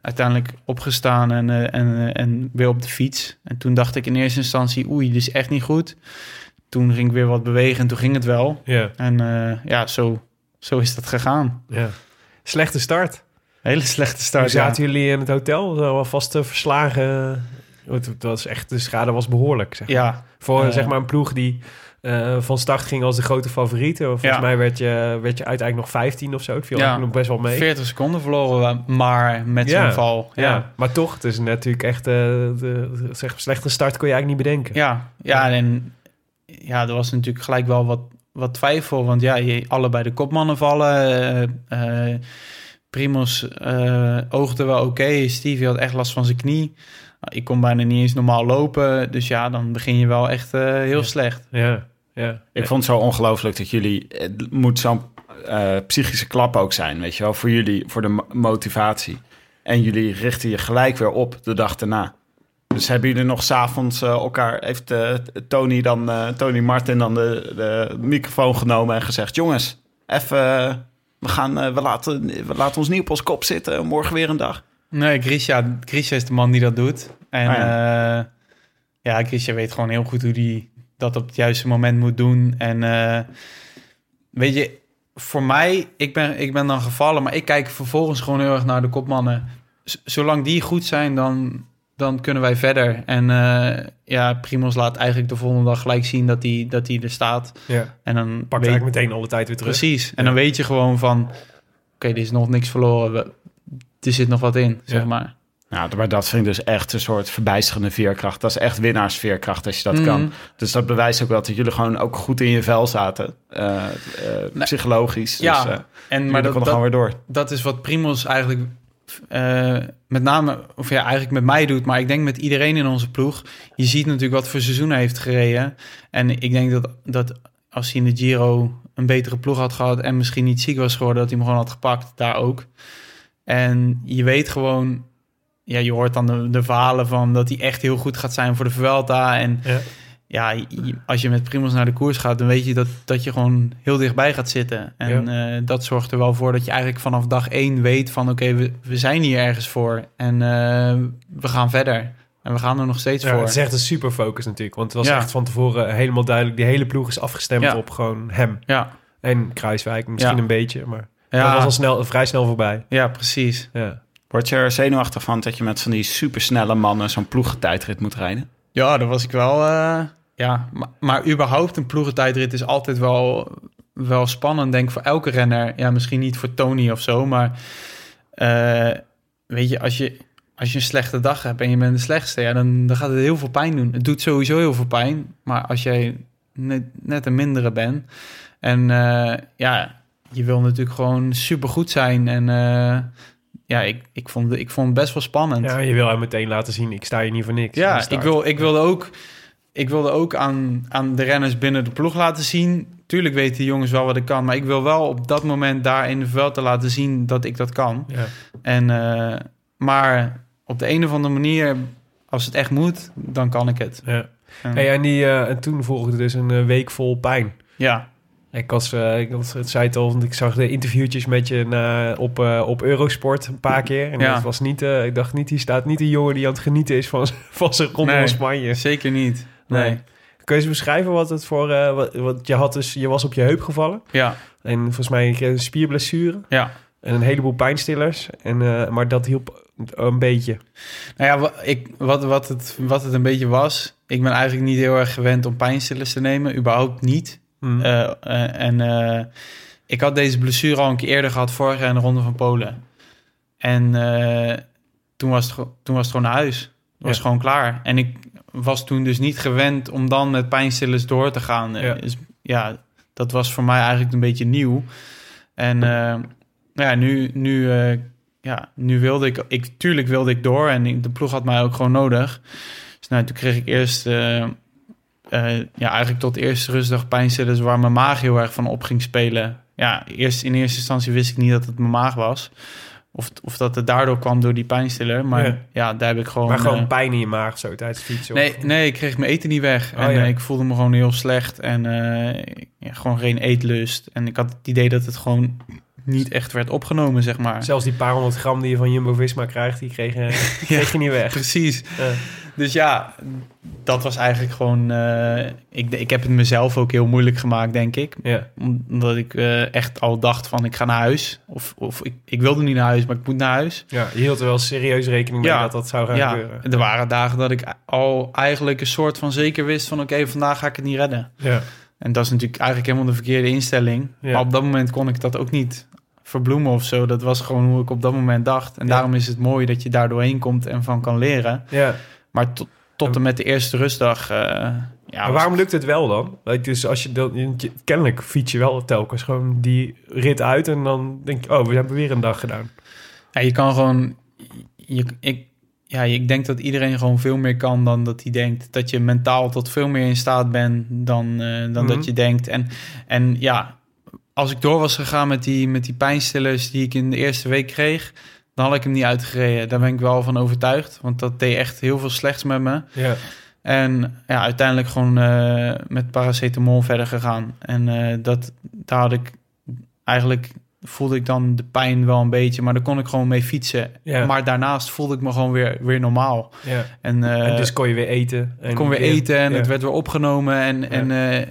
uiteindelijk opgestaan en, en, en weer op de fiets. En toen dacht ik in eerste instantie, oei, dit is echt niet goed. Toen ging ik weer wat bewegen en toen ging het wel. Ja. En ja, zo, zo is dat gegaan. ja. Slechte start. Hele slechte start. zaten jullie in het hotel, zo alvast eh, verslagen. Het, was echt, de schade was behoorlijk. Zeg. maar. Ja, Voor Eh. zeg maar een ploeg die eh, van start ging als de grote favoriet. Volgens Ja. mij werd je, werd je uiteindelijk nog 15 of zo. Het viel Ja. nog best wel mee. 40 seconden verloren we maar met zo'n val. ja. Maar toch, het is natuurlijk echt... eh, de, de- zeg, slechte start kon je eigenlijk niet bedenken. Ja, ja, en ja, er was natuurlijk gelijk wel wat, wat twijfel. Want ja, je, allebei de kopmannen vallen. eh eh, Primos eh, oogde wel oké. Stevie had echt last van zijn knie. Nou, ik kon bijna niet eens normaal lopen. Dus ja, dan begin je wel echt eh, heel Ja. slecht. Ja, ja. Ik vond het zo ongelooflijk dat jullie... Het moet zo'n eh, psychische klap ook zijn, weet je wel? Voor jullie, voor de mo- motivatie. En jullie richten je gelijk weer op de dag daarna. Dus hebben jullie nog s'avonds avonds elkaar... Heeft eh, Tony, dan, eh, Tony Martin dan de, de microfoon genomen en gezegd... Jongens, even... we, gaan, we, laten, we laten ons niet op ons kop zitten. Morgen weer een dag. Nee, Grisha, Grisha is de man die dat doet. En Ah, ja, ja Grisha weet gewoon heel goed hoe hij dat op het juiste moment moet doen. En weet je, voor mij, ik ben, ik ben dan gevallen, maar ik kijk vervolgens gewoon heel erg naar de kopmannen. Z- zolang die goed zijn, dan, dan kunnen wij verder. En eh, ja, Primos laat eigenlijk de volgende dag gelijk zien dat hij dat hij er staat. ja. En dan Pakt weet- eigenlijk meteen alle tijd weer terug. Precies. En Ja. dan weet je gewoon van... Oké, er is nog niks verloren. We- er zit nog wat in, zeg Ja. maar. Nou, maar dat vind ik dus echt een soort verbijsterende veerkracht. Dat is echt winnaarsveerkracht als je dat Mhm. kan. Dus dat bewijst ook wel dat jullie gewoon ook goed in je vel zaten. Eh, eh, psychologisch. Ja, dus, eh, en, maar dat dat, gewoon weer door. dat is wat Primos eigenlijk eh, met name, of ja, eigenlijk met mij doet, maar ik denk met iedereen in onze ploeg. Je ziet natuurlijk wat voor seizoen hij heeft gereden. En ik denk dat, dat als hij in de Giro een betere ploeg had gehad en misschien niet ziek was geworden, dat hij hem gewoon had gepakt, daar ook. En je weet gewoon, ja, je hoort dan de, verhalen van dat hij echt heel goed gaat zijn voor de Vuelta. En Ja. Ja, als je met Primos naar de koers gaat, dan weet je dat, dat je gewoon heel dichtbij gaat zitten. En eh, dat zorgt er wel voor dat je eigenlijk vanaf dag één weet van... oké, we, we zijn hier ergens voor en eh, we gaan verder. En we gaan er nog steeds Ja, voor. het is echt een super focus natuurlijk. Want het was Ja. echt van tevoren helemaal duidelijk. Die hele ploeg is afgestemd Ja. op gewoon hem. Ja, En Kruiswijk misschien Ja. een beetje. Maar dat was ja, al snel, vrij snel voorbij. ja precies. Ja. Word je er zenuwachtig van dat je met van die supersnelle mannen zo'n ploegentijdrit moet rijden? Ja, dat was ik wel... eh, ja, maar, maar überhaupt een ploegentijdrit is altijd wel, wel spannend, denk ik, voor elke renner. Ja, misschien niet voor Tony of zo, maar... eh, weet je, als je, als je een slechte dag hebt en je bent de slechtste... Ja, dan, dan gaat het heel veel pijn doen. Het doet sowieso heel veel pijn. Maar als jij net, net een mindere bent... En eh, ja, je wil natuurlijk gewoon supergoed zijn. En eh, ja, ik, ik, vond, ik vond het best wel spannend. ja, je wil hem meteen laten zien. Ik sta hier niet voor niks. Ja, ik, wil, ik wilde ook, ik wilde ook aan, aan de renners binnen de ploeg laten zien. Tuurlijk weten die jongens wel wat ik kan. Maar ik wil wel op dat moment daar in de veld te laten zien dat ik dat kan. Ja. En, eh, maar op de een of andere manier, als het echt moet, dan kan ik het. Ja. En- Hey, en, die, eh, en toen volgde dus een eh, week vol pijn. ja, Ik was, ik was, het zei het al, want ik zag de interviewtjes met je op, op Eurosport een paar keer. En Ja. dat was niet, ik dacht niet, hier staat niet een jongen die aan het genieten is van, van zijn ronde Nee. Spanje. zeker niet. Nee. Nee. Kun je eens beschrijven wat het voor, eh, wat, wat je had dus, je was op je heup gevallen. Ja, En volgens mij een spierblessure ja. en een heleboel pijnstillers. En, eh, maar dat hielp een beetje. Nou ja, ik, wat, wat, het, wat het een beetje was... Ik ben eigenlijk niet heel erg gewend om pijnstillers te nemen. Überhaupt niet. Hm. Eh, en ik had deze blessure al een keer eerder gehad, vorig jaar in de Ronde van Polen. En toen, was het, toen was het gewoon naar huis. Het was Ja. gewoon klaar. En ik was toen dus niet gewend om dan met pijnstillers door te gaan. Ja. Dus, ja, dat was voor mij eigenlijk een beetje nieuw. En eh, ja, nu, nu, eh, ja, nu wilde ik, ik... Tuurlijk wilde ik door en ik- de ploeg had mij ook gewoon nodig. Dus nou, toen kreeg ik eerst... eh, ja, eigenlijk tot de eerste rustdag pijnstillers waar mijn maag heel erg van op ging spelen. Ja, eerst, in eerste instantie wist ik niet dat het mijn maag was. Of, of dat het daardoor kwam door die pijnstiller. Maar Ja. ja, daar heb ik gewoon... maar gewoon eh, pijn in je maag zo tijdens fietsen. nee, of- nee, ik kreeg mijn eten niet weg. Oh, en ja. eh, ik voelde me gewoon heel slecht. En eh, gewoon geen eetlust. En ik had het idee dat het gewoon niet echt werd opgenomen, zeg maar. Zelfs die paar honderd gram die je van Jumbo-Visma krijgt, die kreeg, je- kreeg je niet weg. Precies. Dus ja, dat was eigenlijk gewoon... eh, ik, ik heb het mezelf ook heel moeilijk gemaakt, denk ik. Ja. Omdat ik eh, echt al dacht van ik ga naar huis. Of, of ik, ik wilde niet naar huis, maar ik moet naar huis. ja, je hield er wel serieus rekening mee Ja. dat dat zou gaan ja, gebeuren. er waren dagen dat ik al eigenlijk een soort van zeker wist van oké, vandaag ga ik het niet redden. Ja. En dat is natuurlijk eigenlijk helemaal de verkeerde instelling. Ja. Maar op dat moment kon ik dat ook niet verbloemen of zo. Dat was gewoon hoe ik op dat moment dacht. En Ja. daarom is het mooi dat je daar doorheen komt en van kan leren. ja. Maar tot, tot en met de eerste rustdag... eh, ja, maar waarom lukt het wel dan? Dus als je dan, je- kennelijk fiets je wel telkens gewoon die rit uit en dan denk je, oh, we hebben weer een dag gedaan. Ja, je kan gewoon... Je, ik, ja, ik denk dat iedereen gewoon veel meer kan dan dat hij denkt. Dat je mentaal tot veel meer in staat bent dan, eh, dan Mhm. dat je denkt. En, en ja, als ik door was gegaan met die, met die pijnstillers die ik in de eerste week kreeg... dan had ik hem niet uitgereden. Daar ben ik wel van overtuigd. Want dat deed echt heel veel slechts met me. Ja. En ja, uiteindelijk gewoon eh, met paracetamol verder gegaan. En eh, dat, daar had ik eigenlijk voelde ik dan de pijn wel een beetje, maar daar kon ik gewoon mee fietsen. Maar daarnaast voelde ik me gewoon weer, weer normaal. En, eh, en dus kon je weer eten. En kon weer eten en het werd weer opgenomen. En, en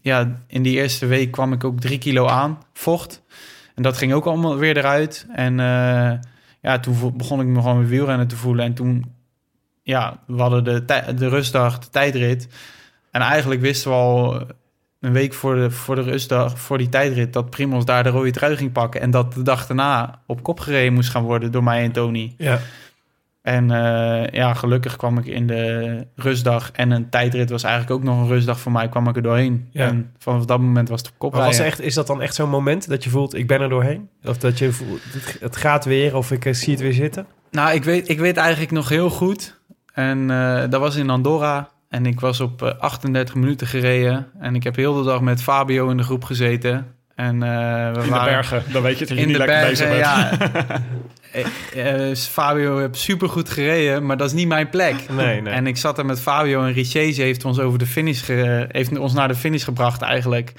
ja, in die eerste week kwam ik ook drie kilo aan, vocht. En dat ging ook allemaal weer eruit. En ja, toen begon ik me gewoon weer wielrennen te voelen. En toen, ja, we hadden de, de rustdag, de tijdrit. En eigenlijk wisten we al een week voor de, voor de rustdag, voor die tijdrit... dat Primoz daar de rode trui ging pakken. En dat de dag daarna op kop gereden moest gaan worden door mij en Tony. Ja. En eh, ja, gelukkig kwam ik in de rustdag en een tijdrit was eigenlijk ook nog een rustdag voor mij, kwam ik er doorheen. Ja. En vanaf dat moment was het op kop Maar was echt, is dat dan echt zo'n moment dat je voelt, ik ben er doorheen? Of dat je voelt, het, gaat weer, of ik eh, zie het weer zitten? Nou, ik weet, ik weet eigenlijk nog heel goed. En eh, dat was in Andorra. En ik was op eh, 38 minuten gereden. En ik heb heel de dag met Fabio in de groep gezeten. En eh, we In de waren bergen, dan weet je dat je in niet de lekker bezig bent. Ja. Eh, eh, Fabio heeft supergoed gereden, maar dat is niet mijn plek. Nee, nee. En ik zat er met Fabio en Richese heeft ons over de finish ge- heeft ons naar de finish gebracht eigenlijk.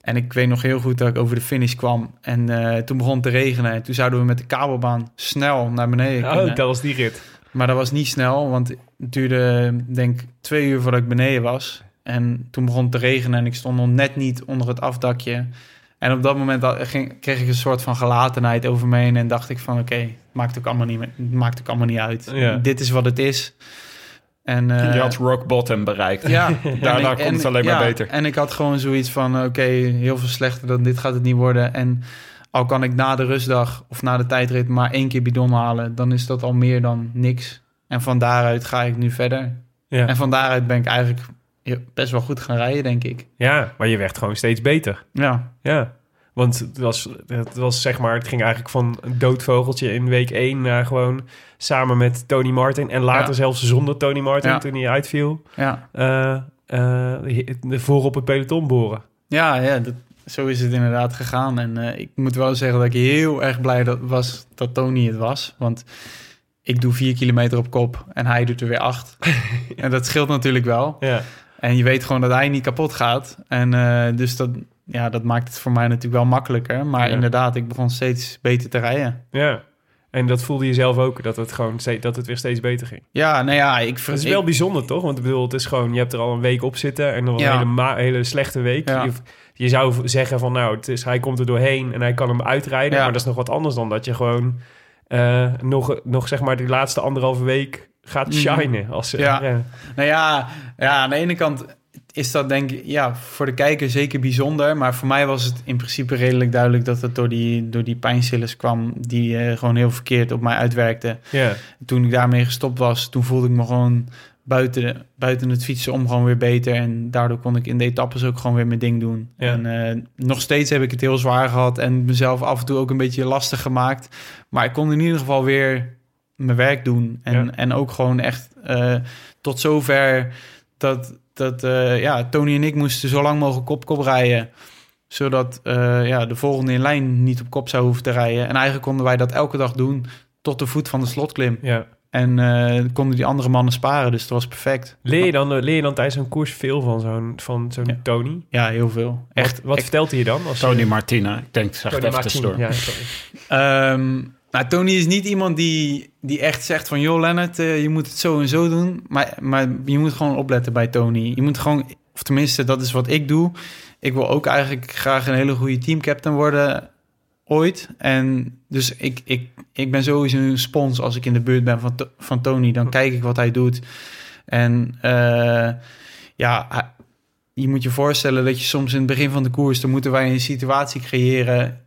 En ik weet nog heel goed dat ik over de finish kwam. En eh, toen begon het te regenen. En toen zouden we met de kabelbaan snel naar beneden kunnen. Oh, dat was die rit. Maar dat was niet snel, want het duurde denk ik twee uur voordat ik beneden was. En toen begon het te regenen en ik stond nog net niet onder het afdakje. En op dat moment ging, kreeg ik een soort van gelatenheid over me heen. En dacht ik van oké, het maakt ook allemaal niet, maakt ook allemaal niet uit. Ja. Dit is wat het is. En, eh, Je had rock bottom bereikt. ja, Daarna ik- komt het alleen maar ja, beter. En ik had gewoon zoiets van, oké, heel veel slechter dan dit gaat het niet worden. En al kan ik na de rustdag of na de tijdrit maar één keer bidon halen, dan is dat al meer dan niks. En van daaruit ga ik nu verder. Ja. En van daaruit ben ik eigenlijk best wel goed gaan rijden, denk ik. ja, maar je werd gewoon steeds beter. Ja, Ja, want het was, het was zeg maar, het ging eigenlijk van een doodvogeltje in week 1 naar gewoon samen met Tony Martin en later Ja. zelfs zonder Tony Martin Ja. toen hij uitviel, ja. eh eh, voor op het peloton boren. Ja, ja dat, zo is het inderdaad gegaan. En eh, ik moet wel zeggen dat ik heel erg blij dat, was dat Tony het was. Want ik doe vier kilometer op kop en hij doet er weer acht. en dat scheelt natuurlijk wel. Ja, En je weet gewoon dat hij niet kapot gaat. En eh, dus dat, ja, dat maakt het voor mij natuurlijk wel makkelijker. Maar Ja. inderdaad, ik begon steeds beter te rijden. ja. En dat voelde je zelf ook, dat het gewoon steeds, dat het weer steeds beter ging. Ja, nou ja, ik... Het is ik- wel bijzonder, toch? Want ik bedoel, het is gewoon, je hebt er al een week op zitten en dan een hele, hele slechte week. Ja. Je, je zou zeggen van, nou, het is, hij komt er doorheen en hij kan hem uitrijden. Maar dat is nog wat anders dan dat je gewoon eh, nog, nog, zeg maar, die laatste anderhalve week gaat Mhm. shinen. Als, Ja. ja. Nou ja, ja, aan de ene kant is dat denk ik ja, voor de kijker zeker bijzonder. Maar voor mij was het in principe redelijk duidelijk dat het door die, door die pijnstillers kwam... die eh, gewoon heel verkeerd op mij uitwerkten. ja. Toen ik daarmee gestopt was, toen voelde ik me gewoon buiten, buiten het fietsen om gewoon weer beter. En daardoor kon ik in de etappes ook gewoon weer mijn ding doen. Ja. En eh, nog steeds heb ik het heel zwaar gehad en mezelf af en toe ook een beetje lastig gemaakt. Maar ik kon in ieder geval weer mijn werk doen. En, Ja. en ook gewoon echt eh, tot zover dat, dat eh, ja, Tony en ik moesten zo lang mogelijk kop-kop rijden zodat eh, ja, de volgende in lijn niet op kop zou hoeven te rijden. En eigenlijk konden wij dat elke dag doen tot de voet van de slotklim. ja. En eh, konden die andere mannen sparen, dus dat was perfect. Leer, je dan, leer je dan tijdens een koers veel van zo'n, van zo'n Ja. Tony? Ja, heel veel. Echt. Wat, wat echt. vertelt hij je dan? Als Tony je, Martina. Ik denk, zeg het Tony even Martin. tussendoor. Ja, sorry. Ehm, nou, Tony is niet iemand die, die echt zegt van... joh, Lennart, eh, je moet het zo en zo doen. Maar, maar je moet gewoon opletten bij Tony. Je moet gewoon, of tenminste, dat is wat ik doe. Ik wil ook eigenlijk graag een hele goede teamcaptain worden ooit. En dus ik, ik, ik ben sowieso een spons als ik in de buurt ben van, van Tony. Dan kijk ik wat hij doet. En eh, ja, je moet je voorstellen dat je soms in het begin van de koers... dan moeten wij een situatie creëren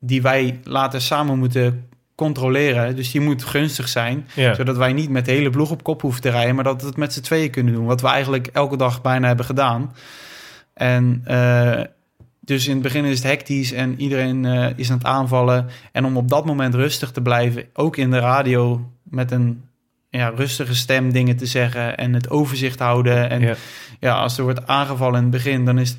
die wij later samen moeten controleren. Dus die moet gunstig zijn, Ja. zodat wij niet met de hele ploeg op kop hoeven te rijden, maar dat we het met z'n tweeën kunnen doen. Wat we eigenlijk elke dag bijna hebben gedaan. En eh, dus in het begin is het hectisch en iedereen eh, is aan het aanvallen. En om op dat moment rustig te blijven, ook in de radio met een ja, rustige stem dingen te zeggen en het overzicht houden. En Ja. ja, als er wordt aangevallen in het begin, dan is het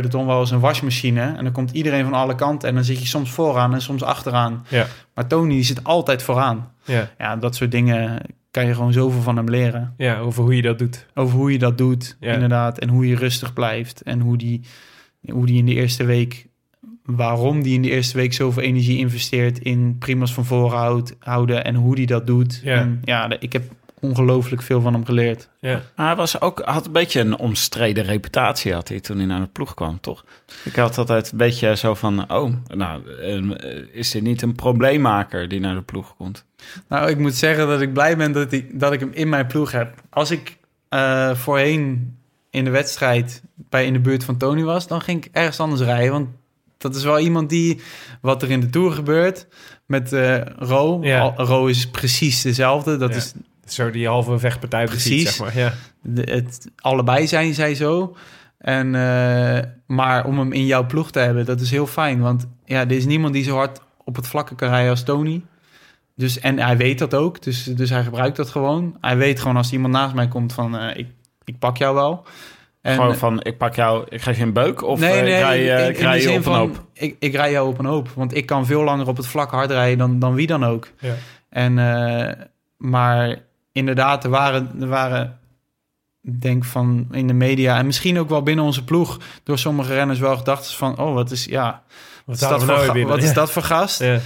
peloton wel eens een wasmachine. En dan komt iedereen van alle kanten en dan zit je soms vooraan en soms achteraan. Ja. Maar Tony die zit altijd vooraan. Ja. Ja, dat soort dingen kan je gewoon zoveel van hem leren. ja, over hoe je dat doet. Over hoe je dat doet, Ja. inderdaad. En hoe je rustig blijft. En hoe die, hoe die in de eerste week... Waarom die in de eerste week zoveel energie investeert in primas van voren houd- houden. En hoe die dat doet. Ja. En ja, ik heb ongelooflijk veel van hem geleerd. Ja. Maar hij was ook, had een beetje een omstreden reputatie had hij toen hij naar de ploeg kwam, toch? Ik had altijd een beetje zo van, oh, nou, eh, is dit niet een probleemmaker die naar de ploeg komt? Nou, ik moet zeggen dat ik blij ben dat ik, dat ik hem in mijn ploeg heb. Als ik eh, voorheen in de wedstrijd bij in de buurt van Tony was, dan ging ik ergens anders rijden. Want dat is wel iemand die, wat er in de Tour gebeurt met eh Ro. Ja. Ro is precies dezelfde. Dat Ja. is Zo die halve vechtpartij precies, zeg maar. Ja. de, het, allebei zijn zij zo. En, eh, maar om hem in jouw ploeg te hebben, dat is heel fijn. Want ja, er is niemand die zo hard op het vlakke kan rijden als Tony. Dus, en hij weet dat ook, dus, dus hij gebruikt dat gewoon. Hij weet gewoon als iemand naast mij komt van, eh, ik, ik pak jou wel. En, Gewoon van, ik pak jou, ik geef je een beuk of nee, eh, nee, ik rij, in- in ik de rij je op een hoop? Ik, ik rij jou op een hoop, want ik kan veel langer op het vlak hard rijden dan, dan wie dan ook. Ja. En, maar inderdaad, er waren, er waren, ik denk van in de media en misschien ook wel binnen onze ploeg, door sommige renners wel gedachten van, oh, wat is, ja, wat is, dat, voor, nou wat is Ja. dat voor gast? Ja.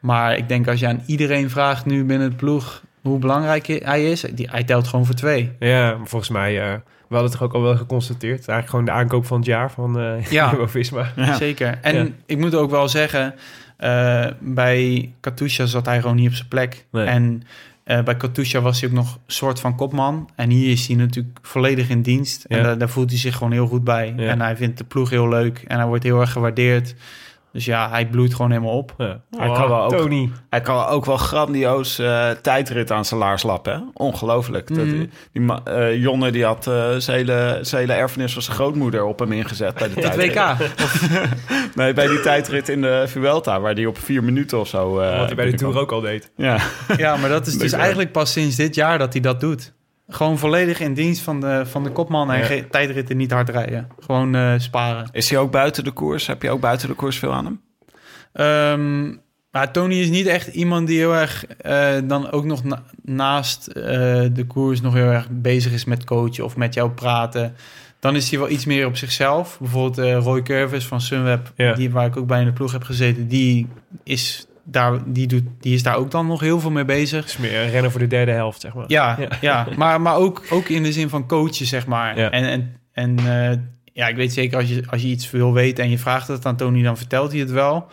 Maar ik denk als je aan iedereen vraagt nu binnen het ploeg hoe belangrijk hij is, die, hij telt gewoon voor twee. Ja, maar volgens mij, eh we hadden het toch ook al wel geconstateerd. Eigenlijk gewoon de aankoop van het jaar van eh Ja. Ja. Zeker. En Ja. ik moet ook wel zeggen, eh, bij Katusha zat hij gewoon niet op zijn plek. Nee. En eh, bij Katusha was hij ook nog soort van kopman. En hier is hij natuurlijk volledig in dienst. En daar, daar voelt hij zich gewoon heel goed bij. Ja. En hij vindt de ploeg heel leuk. En hij wordt heel erg gewaardeerd. Dus ja, hij bloeit gewoon helemaal op. Ja. Hij kan wel ook- Tony. Hij kan ook wel grandioos eh, tijdrit aan zijn laars lappen. Hè? Ongelooflijk. Dat, Mhm. die, ma- eh, Jonne die had eh, zijn hele, zijn hele erfenis van zijn grootmoeder op hem ingezet bij de Het tijdrit. WK. Nee, bij die tijdrit in de Vuelta, waar die op vier minuten of zo... eh, Wat hij bij de Tour ook al deed. Ja, Ja, maar dat is dus eigenlijk pas sinds dit jaar dat hij dat doet. Gewoon volledig in dienst van de, van de kopman en Ja. geen tijdritten niet hard rijden. Gewoon eh, sparen. is hij ook buiten de koers? Heb je ook buiten de koers veel aan hem? Ehm, maar Tony is niet echt iemand die heel erg eh, dan ook nog na- naast eh, de koers nog heel erg bezig is met coachen of met jou praten. Dan is hij wel iets meer op zichzelf. Bijvoorbeeld Roy Curvis van Sunweb, Ja. die, waar ik ook bij in de ploeg heb gezeten, die is, daar, die, doet, die is daar ook dan nog heel veel mee bezig. Het is meer een renner voor de derde helft, zeg maar. Ja, Ja. ja. maar, maar ook, ook in de zin van coachen, zeg maar. Ja. En, en, en eh, ja, ik weet zeker, als je, als je iets wil weten en je vraagt het aan Tony, dan vertelt hij het wel.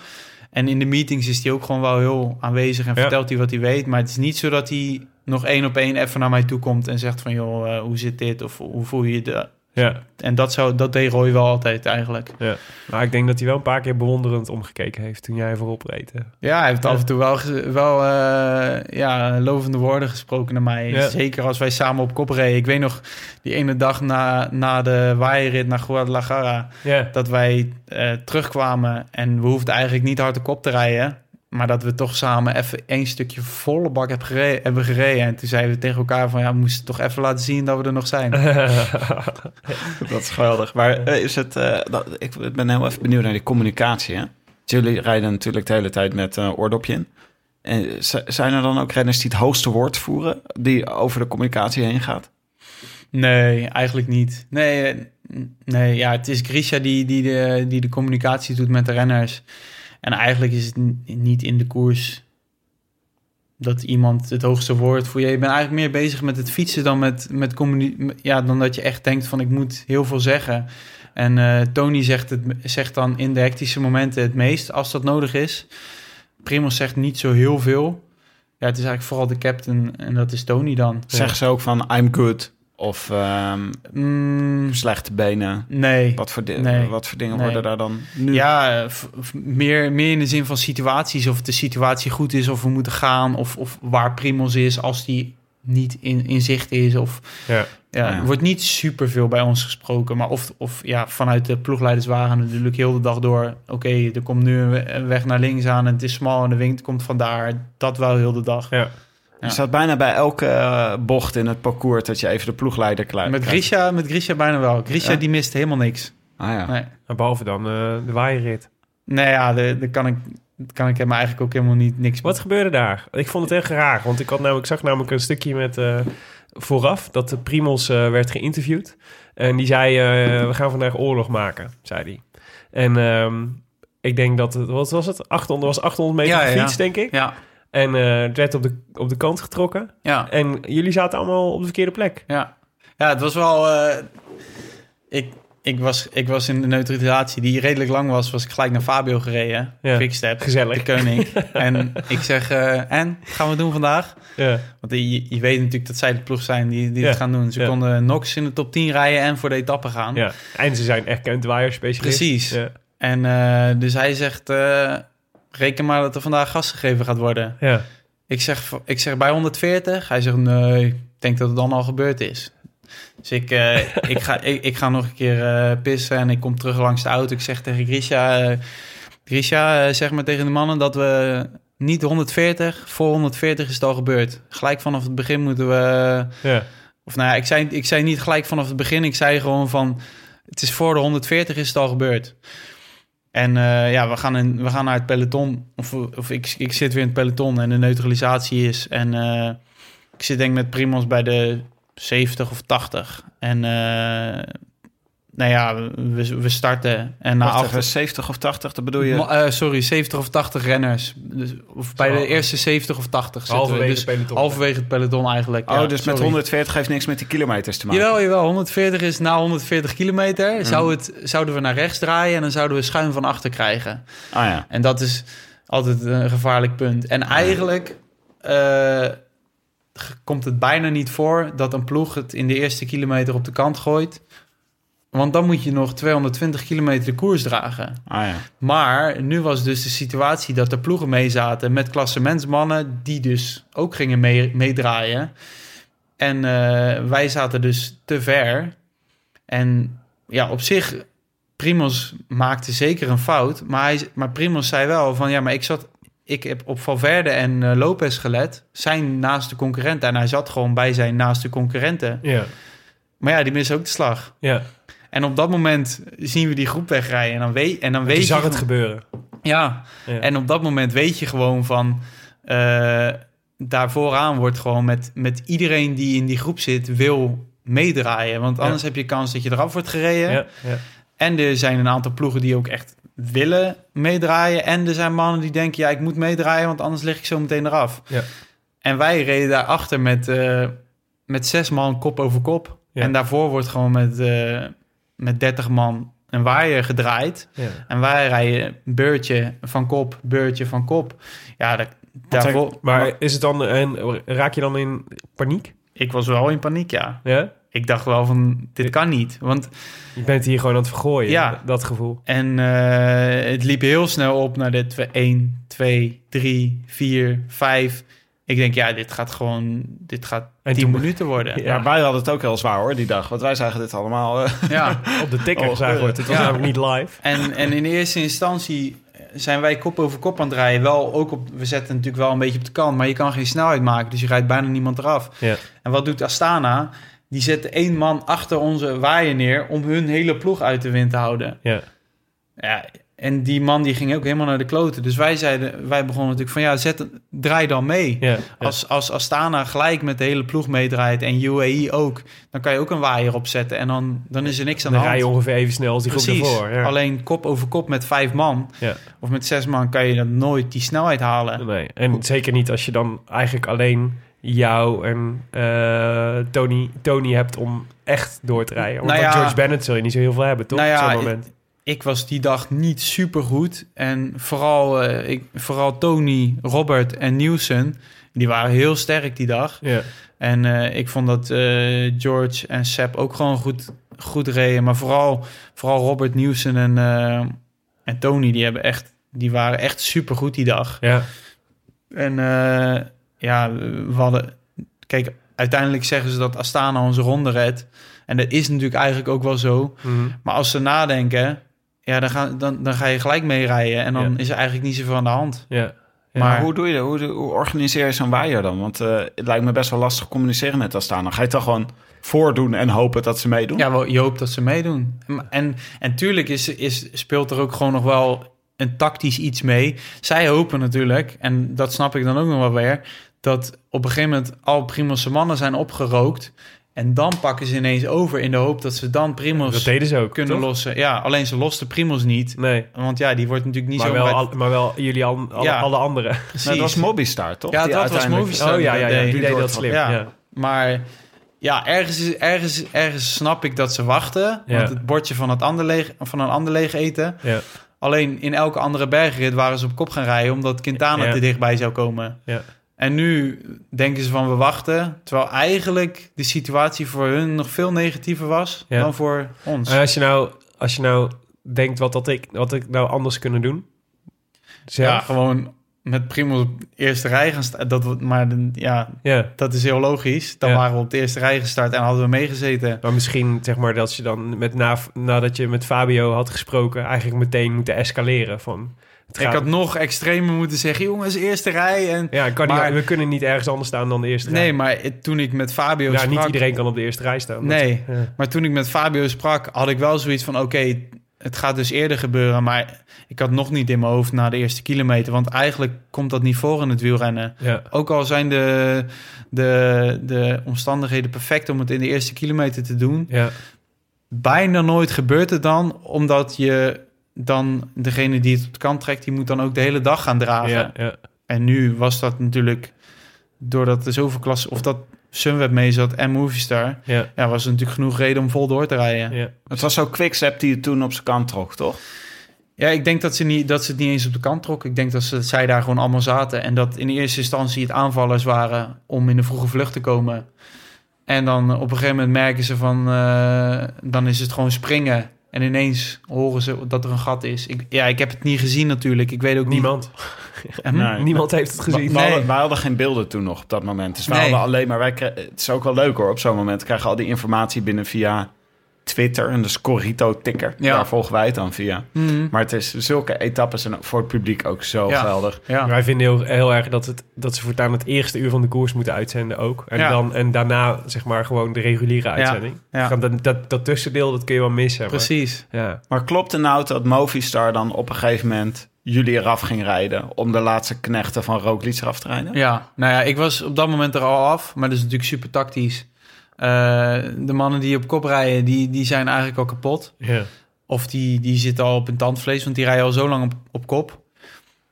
En in de meetings is hij ook gewoon wel heel aanwezig en Ja. vertelt hij wat hij weet. Maar het is niet zo dat hij nog één op één even naar mij toe komt en zegt van... joh, eh, hoe zit dit? Of hoe voel je je? Ja, En dat, zou, dat deed Roy wel altijd eigenlijk. ja. Maar ik denk dat hij wel een paar keer bewonderend omgekeken heeft toen jij voorop reed. hè. Ja, hij heeft Ja. af en toe wel, wel eh, ja, lovende woorden gesproken naar mij. Ja. Zeker als wij samen op kop reden. Ik weet nog, die ene dag na, na de waaierrit naar Guadalajara... Ja, dat wij eh, terugkwamen en we hoefden eigenlijk niet hard de kop te rijden... maar dat we toch samen even één stukje volle bak hebben gereden, hebben gereden. En toen zeiden we tegen elkaar van... ja, we moesten toch even laten zien dat we er nog zijn. Dat is geweldig. Maar eh, is het... eh, dat, ik ben heel even benieuwd naar die communicatie, hè? Jullie rijden natuurlijk de hele tijd met een oordopje in. En zijn er dan ook renners die het hoogste woord voeren... die over de communicatie heen gaat? Nee, eigenlijk niet. Nee, eh, nee ja, het is Grisha die, die, de, die de communicatie doet met de renners. En eigenlijk is het niet in de koers dat iemand het hoogste woord voor je. Je bent eigenlijk meer bezig met het fietsen dan met, met Ja, dan dat je echt denkt van ik moet heel veel zeggen. En eh, Tony zegt, het, zegt dan in de hectische momenten het meest als dat nodig is. Primoz zegt niet zo heel veel. Ja, het is eigenlijk vooral de captain en dat is Tony dan. Zeggen ze ook van I'm good of ehm, Mm, slechte benen? nee. Wat voor, di- Nee. wat voor dingen Nee. worden daar dan nu? Ja, f- meer, meer in de zin van situaties. Of de situatie goed is, of we moeten gaan. Of, of waar Primos is als die niet in, in zicht is. Of, ja. ja, Ja. Er wordt niet superveel bij ons gesproken. Maar of, of ja, vanuit de ploegleiderswagen natuurlijk heel de dag door. Oké, er komt nu een weg naar links aan en het is smal en de wind komt vandaar. Dat wel heel de dag. ja. Je staat bijna bij elke eh, bocht in het parcours... dat je even de ploegleider klaar Met Grisha, met Grisha bijna wel. Grisha Ja? die mist helemaal niks. Ah ja. Nee. Maar Behalve dan eh, de waaierrit. Nee, ja, daar kan ik, kan ik hem eigenlijk ook helemaal niet niks Wat gebeurde daar? Ik vond het echt raar. Want ik, had namelijk, ik zag namelijk een stukje met eh, vooraf dat de Primos eh, werd geïnterviewd. En die zei, eh, we gaan vandaag oorlog maken, zei hij. En ehm, ik denk dat, het, wat was het? 800, was 800 meter Ja, ja, ja. gefietst, denk ik. Ja, En eh, het werd op de, op de kant getrokken. ja. En jullie zaten allemaal op de verkeerde plek. Ja, ja het was wel. eh, ik, ik, was, ik was in de neutralisatie die redelijk lang was, was ik gelijk naar Fabio gereden. Ja, Quickstep, gezellig. de koning. en ik zeg, eh, en, wat gaan we doen vandaag? Ja, Want je, je weet natuurlijk dat zij de ploeg zijn die, die Ja, het gaan doen. Ze ja. konden Nox in de top 10 rijden en voor de etappe gaan. ja. En ze zijn erkend waaierspecialist. Precies. Ja. En dus hij zegt, reken maar dat er vandaag gas gegeven gaat worden. Ja. Ik zeg, ik zeg bij 140. Hij zegt, nee, ik denk dat het dan al gebeurd is. Dus ik, eh, ik, ga, ik, ik ga nog een keer eh, pissen en ik kom terug langs de auto. Ik zeg tegen Grisha, eh, Grisha, zeg maar tegen de mannen dat we niet 140, voor 140 is het al gebeurd. Gelijk vanaf het begin moeten we... Ja. Of nou ja, ik zei, ik zei niet gelijk vanaf het begin. Ik zei gewoon van, het is voor de 140 is het al gebeurd. En eh, ja, we gaan, we gaan naar het peloton. Of, of ik, ik zit weer in het peloton en de neutralisatie is. En eh, ik zit denk met Primos bij de 70 of 80. En eh, nou ja, we, we starten. En na Wacht acht, even, 70 of 80, dat bedoel je? Eh, sorry, 70 of 80 renners. Dus, of bij Zo. de eerste 70 of 80 zitten we. Halverwege Dus het peloton. halverwege het peloton eigenlijk. oh, ja, dus met sorry. 140 heeft niks met die kilometers te maken. Jawel, jawel. 140 is na 140 kilometer. Zou het, zouden we naar rechts draaien en dan zouden we schuin van achter krijgen. Ah ja. En dat is altijd een gevaarlijk punt. En eigenlijk eh, komt het bijna niet voor dat een ploeg het in de eerste kilometer op de kant gooit. Want dan moet je nog 220 kilometer de koers dragen. Ah ja. Maar nu was dus de situatie dat er ploegen mee zaten met klassementsmannen die dus ook gingen mee, meedraaien. En eh, wij zaten dus te ver. En ja, op zich, Primos maakte zeker een fout. Maar, hij, maar Primos zei wel van ja, maar ik zat. Ik heb op Valverde en eh, Lopez gelet. Zijn naaste concurrenten. En hij zat gewoon bij zijn naaste concurrenten. Ja. Maar ja, die missen ook de slag. Ja. En op dat moment zien we die groep wegrijden. En dan weet, en dan weet Je je. zag het gewoon- gebeuren. ja, Ja. en op dat moment weet je gewoon van... eh daar vooraan wordt gewoon met, met iedereen die in die groep zit... wil meedraaien. Want anders heb je kans dat je eraf wordt gereden. ja. Ja. En er zijn een aantal ploegen die ook echt willen meedraaien. En er zijn mannen die denken... ja, ik moet meedraaien, want anders lig ik zo meteen eraf. Ja. En wij reden daarachter met, eh, met zes man kop over kop. En daarvoor wordt gewoon met, eh met 30 man een waaier gedraaid. Ja. En wij rijden beurtje van kop, beurtje van kop. Ja, dat, daarvoor, Maar is het dan, en raak je dan in paniek? ik was wel in paniek, ja. Ja? Ik dacht wel van, dit kan niet. Want, Je bent hier gewoon aan het vergooien, Ja. dat gevoel. en eh, het liep heel snel op naar de 1, 2, 3, 4, 5. Ik denk, ja, dit gaat gewoon, dit gaat En 10 toen- minuten worden. Ja, wij hadden het ook heel zwaar hoor, die dag. Want wij zagen dit allemaal... eh, Ja. Op de tikker Oh, zagen we het. Het was namelijk niet live. En, en in eerste instantie zijn wij kop over kop aan het rijden. Wel ook op, we zetten natuurlijk wel een beetje op de kant, maar je kan geen snelheid maken, dus je rijdt bijna niemand eraf. Ja. En wat doet Astana? Die zetten één man achter onze waaier neer om hun hele ploeg uit de wind te houden. Ja. Ja, en die man die ging ook helemaal naar de kloten. Dus wij zeiden, wij begonnen natuurlijk van ja, zet, draai dan mee. Ja. Als, als Astana gelijk met de hele ploeg meedraait en UAE ook, dan kan je ook een waaier opzetten en dan, dan is er niks aan Dan de rij hand. je ongeveer even snel als die groep Precies. ervoor. Ja. Alleen kop over kop met vijf man of met zes man kan je dan nooit die snelheid halen. Nee. En zeker niet als je dan eigenlijk alleen jou en eh, Tony, Tony hebt om echt door te rijden. Want Nou dan ja- George Bennett zul je niet zo heel veel hebben, toch? Nou ja, Op zo'n moment. Ik was die dag niet super goed. En vooral, eh, ik, vooral Tony, Robert en Nielsen, die waren heel sterk die dag. Ja. En eh, ik vond dat eh, George en Seb ook gewoon goed, goed reden. Maar vooral, vooral Robert Nielsen en, en Tony, die, hebben echt, die waren echt super goed die dag. Ja. En ja, we hadden... Kijk, uiteindelijk zeggen ze dat Astana onze ronde redt. En dat is natuurlijk eigenlijk ook wel zo. Mhm. Maar als ze nadenken, ja, dan, gaan, dan, dan ga je gelijk mee rijden. En dan Ja. is er eigenlijk niet zoveel aan de hand. ja. Ja. Maar Maar- hoe doe je dat? Hoe, hoe organiseer je zo'n waaier dan? Want eh, het lijkt me best wel lastig communiceren met Astana. Ga je het dan gewoon voordoen en hopen dat ze meedoen? Ja, wel, je hoopt dat ze meedoen. En, en tuurlijk is, is, speelt er ook gewoon nog wel een tactisch iets mee. Zij hopen natuurlijk, en dat snap ik dan ook nog wel weer... dat op een gegeven moment al Primos mannen zijn opgerookt... en dan pakken ze ineens over in de hoop dat ze dan Primos Dat deden ze ook, kunnen toch? lossen. Ja, alleen ze losten Primos niet. Nee. Want ja, die wordt natuurlijk niet Maar zo... wel, bij- al- maar wel jullie al, alle, Ja. alle anderen. Precies. Nou, dat was Mobistar, toch? Ja, Die dat was Movistar. Oh ja, ja, ja. Die deed dat slim. Ja. Ja. Maar ja, ergens, is- ergens, ergens snap ik dat ze wachten. Ja. Want het bordje van, het ander leeg, van een ander leeg eten. Ja. Alleen in elke andere bergrit waren ze op kop gaan rijden... omdat Quintana Ja. te dichtbij zou komen. Ja. En nu denken ze van we wachten. Terwijl eigenlijk de situatie voor hun nog veel negatiever was Ja. dan voor ons. En als je nou, als je nou denkt wat, dat ik, wat ik nou anders kunnen doen? Ja, Zelf? gewoon met Primoz op de eerste rij gaan staan. Dat, maar ja, ja. dat is heel logisch. Dan Ja. waren we op de eerste rij gestart en hadden we meegezeten. Maar misschien zeg maar dat je dan met na, nadat je met Fabio had gesproken, eigenlijk meteen moeten escaleren. Van, Ik had nog extremer moeten zeggen, jongens, eerste rij. En, ja, kan niet- maar- we kunnen niet ergens anders staan dan de eerste rij. nee, maar het- toen ik met Fabio ja, sprak... niet iedereen kan op de eerste rij staan. Nee. Dat- ja. Maar toen ik met Fabio sprak, had ik wel zoiets van... oké, het gaat dus eerder gebeuren... maar ik had nog niet in mijn hoofd na de eerste kilometer... want eigenlijk komt dat niet voor in het wielrennen. Ja. Ook al zijn de, de, de omstandigheden perfect om het in de eerste kilometer te doen... Ja. bijna nooit gebeurt het dan... omdat je dan degene die het op de kant trekt... die moet dan ook de hele dag gaan dragen. Ja, ja. En nu was dat natuurlijk... doordat er zoveel klassen... of dat Sunweb mee zat en Movistar... Ja, ja, was er natuurlijk genoeg reden om vol door te rijden. ja. Het was ook Quickstep die het toen op zijn kant trok, toch? Ja, ik denk dat ze, niet, dat ze het niet eens op de kant trok. Ik denk dat ze, zij daar gewoon allemaal zaten. En dat in eerste instantie het aanvallers waren om in de vroege vlucht te komen. En dan op een gegeven moment merken ze van... eh, dan is het gewoon springen. En ineens horen ze dat er een gat is. Ik, ja, ik heb het niet gezien natuurlijk. Ik weet ook Niemand. niet... Hm? Nee. Niemand heeft het gezien. we Nee. hadden, wij hadden geen beelden toen nog op dat moment. Dus we Nee. hadden alleen maar... Wij het is ook wel leuk hoor, op zo'n moment. We krijgen al die informatie binnen via Twitter. En de Scorito-ticker. Ja. Daar volgen wij het dan via. Mhm. Maar het is zulke etappes zijn voor het publiek ook zo Ja. geweldig. Ja. Wij vinden heel, heel erg dat, het, dat ze voortaan het eerste uur van de koers moeten uitzenden ook. En, Ja. dan, en daarna zeg maar gewoon de reguliere uitzending. Dat, dat, dat tussendeel, dat kun je wel missen. maar- Precies. Ja. Maar klopt het nou dat Movistar dan op een gegeven moment jullie eraf ging rijden... om de laatste knechten van Roglic eraf te rijden? Ja, nou ja, ik was op dat moment er al af. Maar dat is natuurlijk super tactisch. Eh, de mannen die op kop rijden, die, die zijn eigenlijk al kapot. Ja. Of die, die zitten al op een tandvlees, want die rijden al zo lang op, op kop.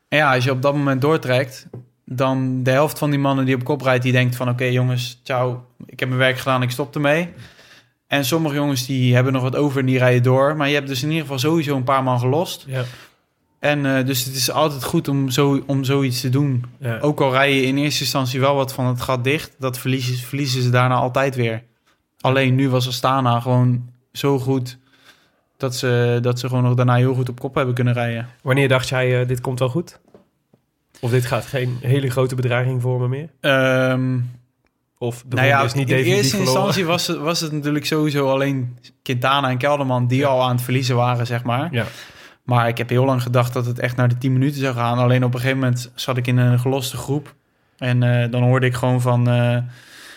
En ja, als je op dat moment doortrekt, dan de helft van die mannen die op kop rijdt, die denkt van oké jongens, ciao, ik heb mijn werk gedaan, ik stop ermee. En sommige jongens die hebben nog wat over en die rijden door. Maar je hebt dus in ieder geval sowieso een paar man gelost. Ja. En eh, dus het is altijd goed om, zo, om zoiets te doen. Ja. Ook al rij je in eerste instantie wel wat van het gat dicht, dat verliezen, verliezen ze daarna altijd weer. Alleen nu was Astana gewoon zo goed dat ze, dat ze gewoon nog daarna heel goed op kop hebben kunnen rijden. Wanneer dacht jij, eh, dit komt wel goed? Of dit gaat geen hele grote bedreiging vormen meer? Ehm, Of de nou ja, is niet in eerste instantie was het, was het natuurlijk sowieso alleen Quintana en Kelderman die al aan het verliezen waren, zeg maar. Ja. Maar ik heb heel lang gedacht dat het echt naar de 10 minuten zou gaan. Alleen op een gegeven moment zat ik in een geloste groep. En eh, dan hoorde ik gewoon van, eh,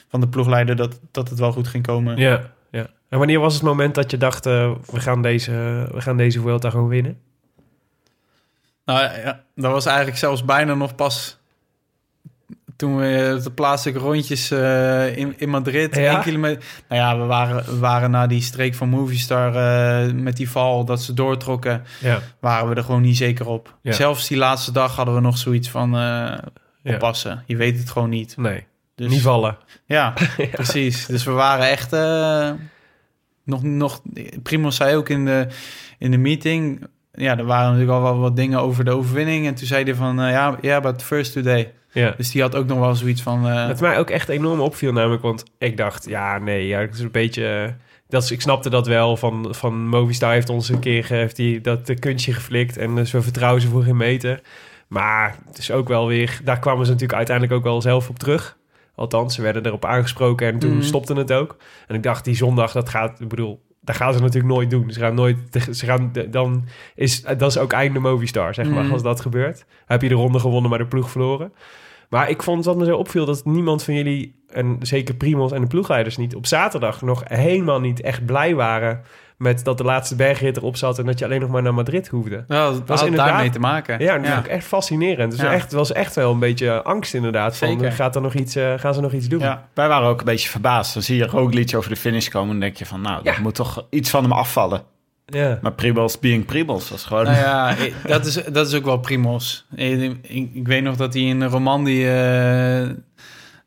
van de ploegleider dat, dat het wel goed ging komen. Ja, ja. En wanneer was het moment dat je dacht, eh, we, gaan deze, we gaan deze Vuelta gewoon winnen? Nou ja, dat was eigenlijk zelfs bijna nog pas toen we de plaatselijke rondjes eh, in, in Madrid, Ja? één kilometer. Nou ja, we waren, we waren naar die streek van Movistar eh, met die val dat ze doortrokken, Ja. waren we er gewoon niet zeker op. Ja. Zelfs die laatste dag hadden we nog zoiets van eh Ja. oppassen. Je weet het gewoon niet. Nee, Dus, niet vallen. Ja, precies. Dus we waren echt eh, nog, nog. Primoz zei ook in de, in de meeting. Ja, er waren natuurlijk al wel wat dingen over de overwinning. En toen zei hij van, eh, ja, ja, but first today. Ja. Dus die had ook nog wel zoiets van... eh, Wat mij ook echt enorm opviel namelijk, want ik dacht, ja, nee, ja, het is een beetje... eh, Dat is, ik snapte dat wel, van, van Movistar heeft ons een keer ge- heeft die, dat de kunstje geflikt en dus we vertrouwen ze voor geen meter. Maar het is ook wel weer, daar kwamen ze natuurlijk uiteindelijk ook wel zelf op terug. Althans, ze werden erop aangesproken en toen Mhm. stopte het ook. En ik dacht, die zondag, dat gaat, ik bedoel, dat gaan ze natuurlijk nooit doen. Ze gaan nooit, ze gaan, dan is, dat is ook einde Movistar, zeg maar, Mhm. als dat gebeurt. Heb je de ronde gewonnen, maar de ploeg verloren. Maar ik vond wat me zo opviel dat niemand van jullie, en zeker Primos en de ploegleiders niet, op zaterdag nog helemaal niet echt blij waren met dat de laatste bergrit erop zat en dat je alleen nog maar naar Madrid hoefde. wel, dat was had inderdaad- daarmee te maken. Ja, dat vond ik echt fascinerend. Dus Ja. echt, het was echt wel een beetje angst inderdaad. Van, Zeker. gaat er nog iets, eh, gaan ze nog iets doen? Ja. Wij waren ook een beetje verbaasd. Dan zie je Roglic over de finish komen en denk je van... nou, dat moet toch iets van hem afvallen. Ja. Maar Primoz being Primoz was gewoon... Nou ja, dat is, dat is ook wel Primos. Ik, ik, ik weet nog dat hij in Romandie eh,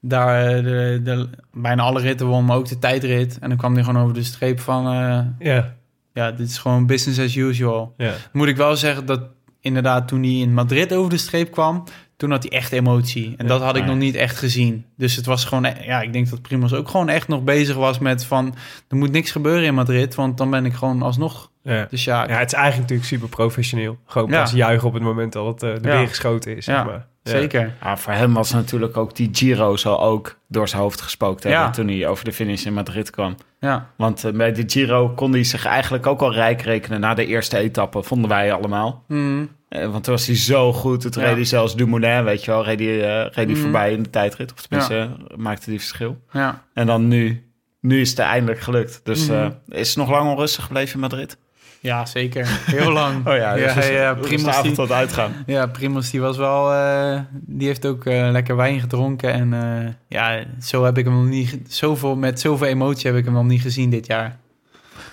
daar eh, de, de, bijna alle ritten won, maar ook de tijdrit. En dan kwam hij gewoon over de streep van... eh, Ja. ja, dit is gewoon business as usual. Ja. Moet ik wel zeggen dat inderdaad toen hij in Madrid over de streep kwam... toen had hij echt emotie. En Ja, dat had ik ja. nog niet echt gezien. Dus het was gewoon... e- Ja, ik denk dat Primos ook gewoon echt nog bezig was met van... er moet niks gebeuren in Madrid, want dan ben ik gewoon alsnog Ja. Dus ja, ja, het is eigenlijk natuurlijk super professioneel. Gewoon Ja. pas juichen op het moment dat het, eh, de Ja. weer geschoten is, zeg Ja. maar. Ja. zeker. Ja, voor hem was natuurlijk ook die Giro zo ook door zijn hoofd gespookt hebben Ja. toen hij over de finish in Madrid kwam. Ja, Want eh, bij de Giro kon hij zich eigenlijk ook al rijk rekenen na de eerste etappe, vonden wij allemaal. Mm, Eh, want toen was hij zo goed. Toen Ja. reed hij zelfs Dumoulin, weet je wel, reed hij, eh, reed hij Mhm. voorbij in de tijdrit. Of tenminste, eh, maakte die verschil. ja. En dan nu, nu is het eindelijk gelukt. Dus Mhm. eh, is het nog lang onrustig gebleven in Madrid? ja, zeker. Heel lang. Oh ja, ja, dus ja, dus de die, tot uitgaan. ja, Primoz die was wel... eh, die heeft ook eh, lekker wijn gedronken. En eh, ja, zo heb ik hem nog niet... Zoveel, met zoveel emotie heb ik hem nog niet gezien dit jaar.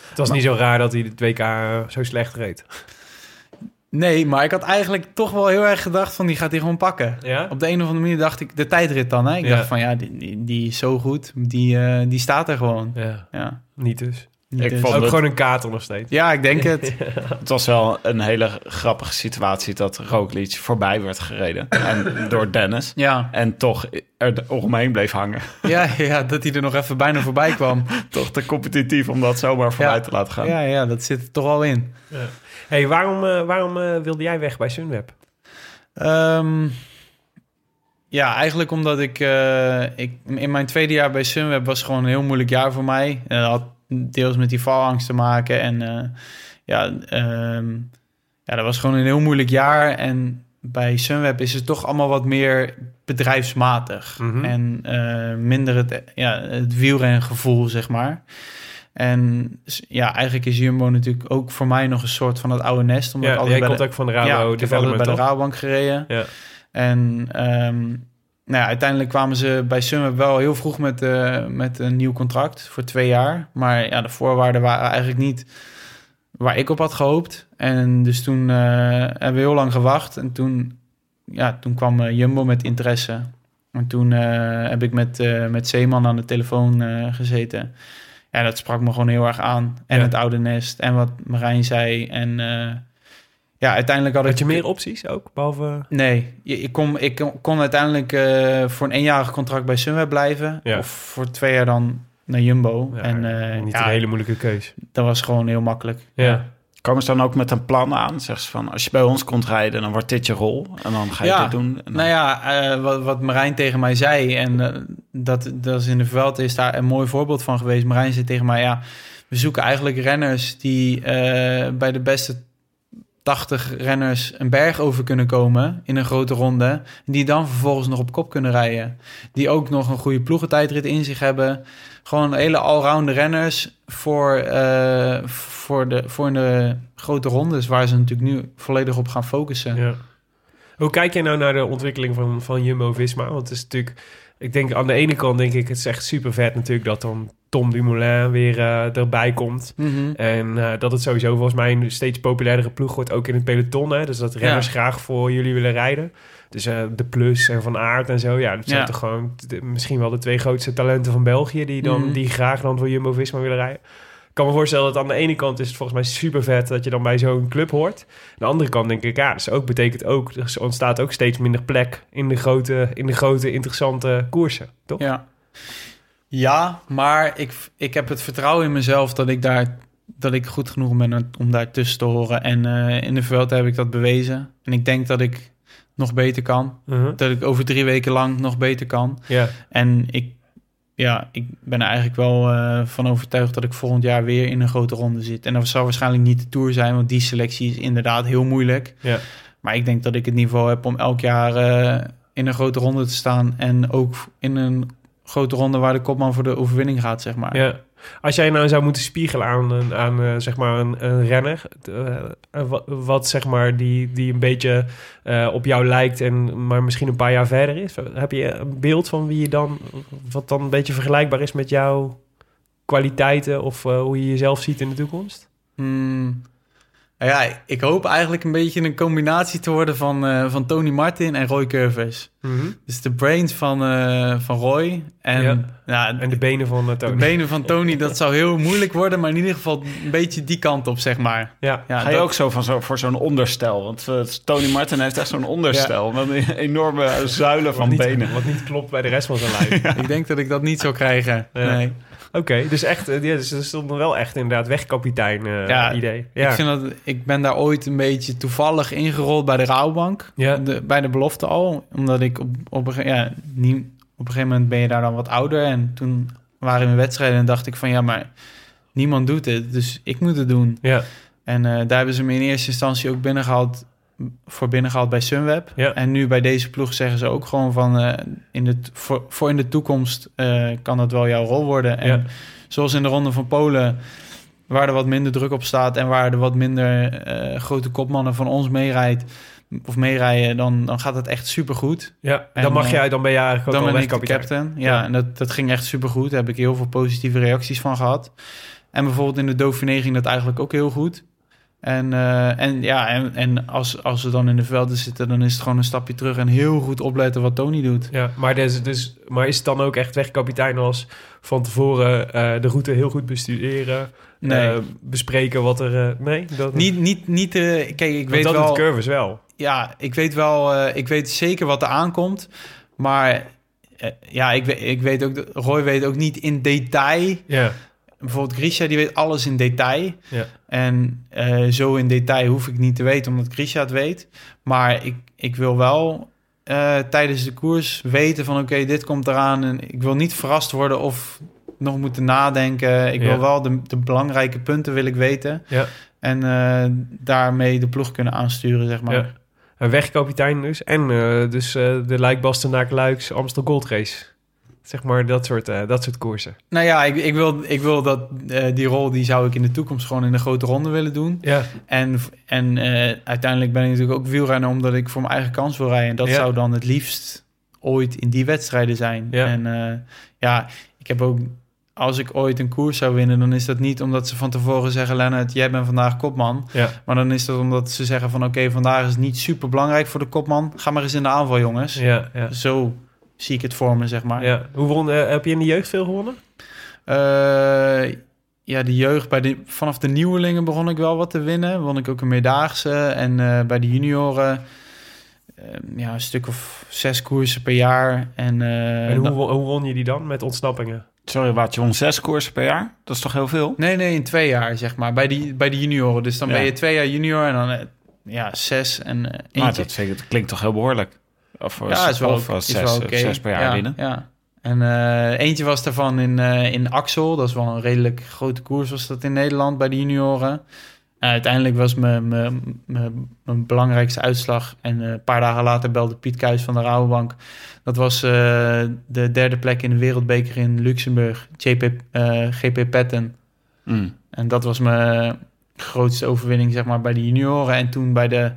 Het was niet zo raar dat hij WK eh, zo slecht reed. Nee, maar ik had eigenlijk toch wel heel erg gedacht van... die gaat hij gewoon pakken. Ja? Op de een of andere manier dacht ik... De tijdrit dan, hè. Ik Ja. dacht van ja, die, die, die is zo goed. Die, eh, die staat er gewoon. Ja, Ja, niet dus. Ik vond- Ook het- gewoon een kater nog steeds. Ja, ik denk het. Het was wel een hele grappige situatie dat Roglic voorbij werd gereden. En door Dennis. Ja. En toch er omheen bleef hangen. Ja, ja, dat hij er nog even bijna voorbij kwam. Toch te competitief om dat zomaar voorbij Ja. te laten gaan. Ja, ja, dat zit er toch al in. hey, waarom, eh, waarom eh, wilde jij weg bij Sunweb? Ehm, ja, eigenlijk omdat ik, eh, ik... In mijn tweede jaar bij Sunweb was gewoon een heel moeilijk jaar voor mij. En dat had deels met die valangst te maken. En eh, ja, ehm, ja, dat was gewoon een heel moeilijk jaar. En bij Sunweb is het toch allemaal wat meer bedrijfsmatig. Mhm. En eh, minder het, ja, het wielrengevoel, zeg maar. En ja, eigenlijk is Jumbo natuurlijk ook voor mij nog een soort van het oude nest. Omdat ik Ja, jij komt de- ook van de ja, Rabo ik heb altijd Development, bij de? Rabobank gereden. Ja. En ehm, nou ja, uiteindelijk kwamen ze bij Sunweb wel heel vroeg met, eh, met een nieuw contract voor twee jaar. Maar ja, de voorwaarden waren eigenlijk niet waar ik op had gehoopt. En dus toen eh, hebben we heel lang gewacht. En toen, ja, toen kwam eh, Jumbo met interesse. En toen heb ik met, met Zeeman aan de telefoon gezeten. Ja, dat sprak me gewoon heel erg aan. En Ja. het oude nest. En wat Marijn zei. En ja, uiteindelijk had, Had ik... je meer opties ook, behalve... Nee, je- ik kon, ik kon- uiteindelijk eh, voor een eenjarig contract bij Sunweb blijven. Ja. Of voor twee jaar dan naar Jumbo. Ja, en eh, niet ja, een hele moeilijke keus. dat was gewoon heel makkelijk. Ja. Komen ze dan ook met een plan aan? Zeggen ze van, als je bij ons komt rijden, dan wordt dit je rol. En dan ga je Ja. dit doen. Dan- Nou ja, eh, wat, wat Marijn tegen mij zei, en dat, dat is in de veld is daar een mooi voorbeeld van geweest. Marijn zei tegen mij, ja, we zoeken eigenlijk renners die eh, bij de beste 80 renners een berg over kunnen komen in een grote ronde. Die dan vervolgens nog op kop kunnen rijden. Die ook nog een goede ploegentijdrit in zich hebben. Gewoon hele allround renners voor, eh, voor, de, voor de grote rondes... waar ze natuurlijk nu volledig op gaan focussen. Ja. Hoe kijk jij nou naar de ontwikkeling van, van Jumbo-Visma? Want het is natuurlijk... Ik denk aan de ene kant denk ik... Het is echt super vet natuurlijk dat dan Tom Dumoulin weer eh, erbij komt. Mhm. En eh, dat het sowieso volgens mij een steeds populairdere ploeg wordt, ook in het peloton. Hè? Dus dat renners Ja. graag voor jullie willen rijden. Dus eh, de Plus en Van Aert en zo. Ja, dat zijn Ja. toch gewoon de- misschien wel de twee grootste talenten van België... die, dan, Mhm. die graag dan voor Jumbo-Visma willen rijden. Ik kan me voorstellen dat aan de ene kant is het volgens mij super vet... dat je dan bij zo'n club hoort. Aan de andere kant denk ik, ja, dat ook, betekent ook... er ontstaat ook steeds minder plek in de grote, in de grote interessante koersen, toch? Ja. Ja, maar ik, ik heb het vertrouwen in mezelf dat ik daar dat ik goed genoeg ben om daar tussen te horen. En eh, in de veld heb ik dat bewezen. En ik denk dat ik nog beter kan. Mhm. Dat ik over drie weken lang nog beter kan. Ja, En ik, ja, ik ben er eigenlijk wel eh, van overtuigd dat ik volgend jaar weer in een grote ronde zit. En dat zal waarschijnlijk niet de Tour zijn, want die selectie is inderdaad heel moeilijk. ja. Maar ik denk dat ik het niveau heb om elk jaar eh, in een grote ronde te staan. En ook in een grote ronde waar de kopman voor de overwinning gaat, zeg maar. Ja. Als jij nou zou moeten spiegelen aan, aan eh, zeg maar een, een renner, eh, eh, wat, zeg maar die, die een beetje op jou lijkt en maar misschien een paar jaar verder is, heb je een beeld van wie je dan, wat dan een beetje vergelijkbaar is met jouw kwaliteiten of hoe je jezelf ziet in de toekomst? Hmm. Nou ja, ik hoop eigenlijk een beetje een combinatie te worden van, eh, van Tony Martin en Roy Curvers. Dus de brains van, eh, van Roy. En, Ja. ja. En de benen van uh, de Tony. benen van Tony, dat zou heel moeilijk worden. Maar in ieder geval een beetje die kant op, zeg maar. Ja. Ja, Ga je dat- ook zo van zo, voor zo'n onderstel? Want eh, Tony Martin heeft echt zo'n onderstel. Met een enorme zuilen Wat van niet, benen. Wat niet klopt bij de rest van zijn lijf. Ik denk dat ik dat niet zou krijgen. Ja. Nee. Oké, dus echt, eh, ja, dus er stond nog wel echt inderdaad wegkapitein eh Ja, idee. Ja, Ik, vind dat, ik ben daar ooit een beetje toevallig ingerold bij de rouwbank. Ja. De, bij de belofte al. Omdat ik op, op, een, ja, niet, op een gegeven moment ben je daar dan wat ouder. En toen waren we wedstrijden en dacht ik van ja, maar niemand doet het. Dus ik moet het doen. ja, En eh, daar hebben ze me in eerste instantie ook binnengehaald, voor binnengehaald bij Sunweb. Ja. En nu bij deze ploeg zeggen ze ook gewoon van... eh, in de, voor, voor in de toekomst eh, kan dat wel jouw rol worden. En Ja. zoals in de Ronde van Polen... waar er wat minder druk op staat... en waar er wat minder eh, grote kopmannen van ons meerijdt... of meerijden, dan, dan gaat het echt supergoed. ja. En, dan mag jij, dan ben je eigenlijk ook Dan ben ik de captain. Ja, Ja. en dat, dat ging echt supergoed. Daar heb ik heel veel positieve reacties van gehad. En bijvoorbeeld in de Dauphiné ging dat eigenlijk ook heel goed. En, eh, en ja, en, en als, als we dan in de velden zitten, dan is het gewoon een stapje terug en heel goed opletten wat Tony doet. Ja, maar, dus, dus, maar is het dan ook echt wegkapitein als van tevoren eh, de route heel goed bestuderen? Nee. eh, bespreken wat er... nee? Dat, Niet, niet, niet, kijk, ik weet dat wel, doet Curves wel. ja, ik weet wel, ik weet zeker wat er aankomt, maar ja, ik, weet- ik weet ook, Roy weet ook niet in detail Ja, bijvoorbeeld Grisha, die weet alles in detail. Ja. En eh, zo in detail hoef ik niet te weten, omdat Grisha het weet. Maar ik, ik wil wel eh, tijdens de koers weten van... oké, dit komt eraan. En ik wil niet verrast worden of nog moeten nadenken. Ik Ja. wil wel de, de belangrijke punten wil ik weten. ja. En eh, daarmee de ploeg kunnen aansturen, zeg maar. Ja. Wegkapitein dus. En dus de Luik Bastenaak Luiks Amstel Gold Race. Zeg maar dat soort, eh, dat soort koersen. Nou ja, ik, ik, wil, ik wil dat eh, die rol... die zou ik in de toekomst gewoon in de grote ronde willen doen. Ja, En, en eh, uiteindelijk ben ik natuurlijk ook wielrenner omdat ik voor mijn eigen kans wil rijden. En dat Ja. zou dan het liefst ooit in die wedstrijden zijn. Ja. En ja, ik heb ook, als ik ooit een koers zou winnen, dan is dat niet omdat ze van tevoren zeggen, Lennart, jij bent vandaag kopman. ja. Maar dan is dat omdat ze zeggen van, oké, vandaag is het niet super belangrijk voor de kopman. Ga maar eens in de aanval, jongens. ja, ja. Zo zie ik het voor me, zeg maar. ja. Hoe won, eh, heb je in de jeugd veel gewonnen? Eh, ja, de jeugd, bij de, vanaf de nieuwelingen begon ik wel wat te winnen. Won ik ook een meerdaagse. En eh, bij de junioren eh, ja, een stuk of zes koersen per jaar. En, eh, en hoe, hoe won je die dan met ontsnappingen? Sorry, wat je won zes koersen per jaar? Dat is toch heel veel? Nee, nee, in twee jaar, zeg maar. Bij die, bij de junioren. Dus dan Ja. ben je twee jaar junior en dan ja, zes en eh, Maar eentje. dat, dat klinkt toch heel behoorlijk? Of, ja, is wel, of is zes, wel zes per jaar ja, winnen. Ja. En eh, eentje was daarvan in, eh, in Axel. Dat is wel een redelijk grote koers was dat in Nederland bij de junioren. En uiteindelijk was mijn, mijn, mijn, mijn belangrijkste uitslag. En eh, een paar dagen later belde Piet Kuijs van de Rabobank. Dat was eh, de derde plek in de wereldbeker in Luxemburg. JP, eh, GP Petten. Mm. En dat was mijn grootste overwinning zeg maar, bij de junioren. En toen bij de,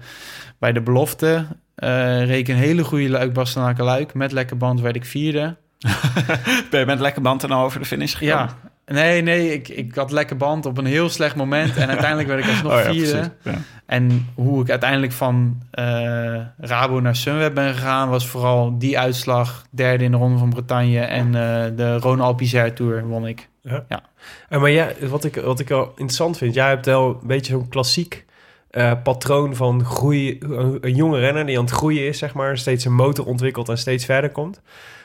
bij de belofte eh reed ik een hele goede luik Bastenaken luik. Met lekker band werd ik vierde. Ben je met lekker band er nou over de finish gegaan? Ja, nee, nee, ik, ik had lekker band op een heel slecht moment. En uiteindelijk werd ik alsnog Oh ja, vierde. precies. Ja. En hoe ik uiteindelijk van eh, Rabo naar Sunweb ben gegaan... was vooral die uitslag, derde in de Ronde van Bretagne... en eh, de Rhône Alpizar Tour won ik. Eh, maar jij, wat, ik, wat ik wel interessant vind, jij hebt wel een beetje zo'n klassiek eh, patroon van groei. Een, een jonge renner die aan het groeien is, zeg maar, steeds een motor ontwikkelt en steeds verder komt.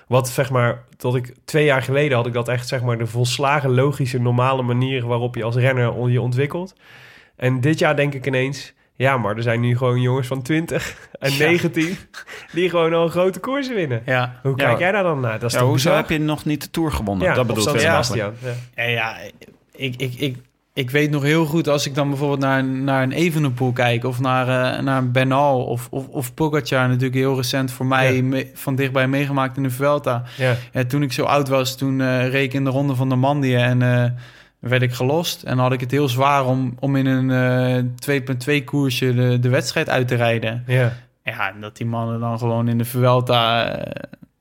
Wat zeg maar, tot ik twee jaar geleden had ik dat echt, zeg maar, de volslagen logische, normale manier waarop je als renner je ontwikkelt. En dit jaar denk ik ineens, ja, maar er zijn nu gewoon jongens van 20 en Ja. 19 die gewoon al grote koersen winnen. Ja, Hoe Ja. kijk jij daar dan naar? Dat is Ja, hoezo bizar? heb je nog niet de Tour gewonnen? Ja, dat bedoelt Willem Sebastian. Ja. Ja, ja ik, ik, ik, ik weet nog heel goed als ik dan bijvoorbeeld naar, naar een Evenepoel kijk... of naar, eh, naar Bernal of, of, of Pogacar, natuurlijk heel recent voor mij... Ja. me- van dichtbij meegemaakt in de Vuelta. Ja. Ja, toen ik zo oud was, toen eh reed ik in de Ronde van Normandië... en eh, werd ik gelost. En had ik het heel zwaar om, om in een eh 2.2 koersje de, de wedstrijd uit te rijden. ja. Ja, en dat die mannen dan gewoon in de Vuelta...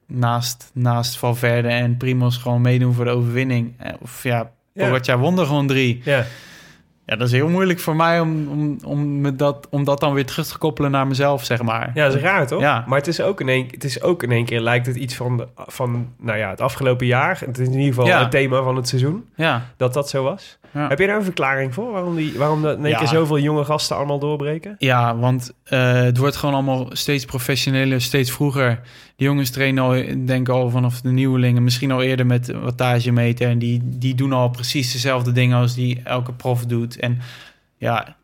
naast, naast Valverde en Primoz gewoon meedoen voor de overwinning. Of ja, Ja. Pogacar won er gewoon drie. ja. Ja, dat is heel moeilijk voor mij om, om, om, me dat, om dat dan weer terug te koppelen naar mezelf, zeg maar. Ja, dat is raar, toch? Ja. Maar het is, ook in één, het is ook in één keer, lijkt het iets van, de, van nou ja, het afgelopen jaar. Het is in ieder geval Ja. het thema van het seizoen, Ja. dat dat zo was. Ja. Heb je daar een verklaring voor? Waarom, die, waarom dat in één Ja. keer zoveel jonge gasten allemaal doorbreken? Ja, want eh, het wordt gewoon allemaal steeds professioneler, steeds vroeger. De jongens trainen al, denk ik al vanaf de nieuwelingen, misschien al eerder met wattagemeter. En die, die doen al precies dezelfde dingen als die elke prof doet. En ja,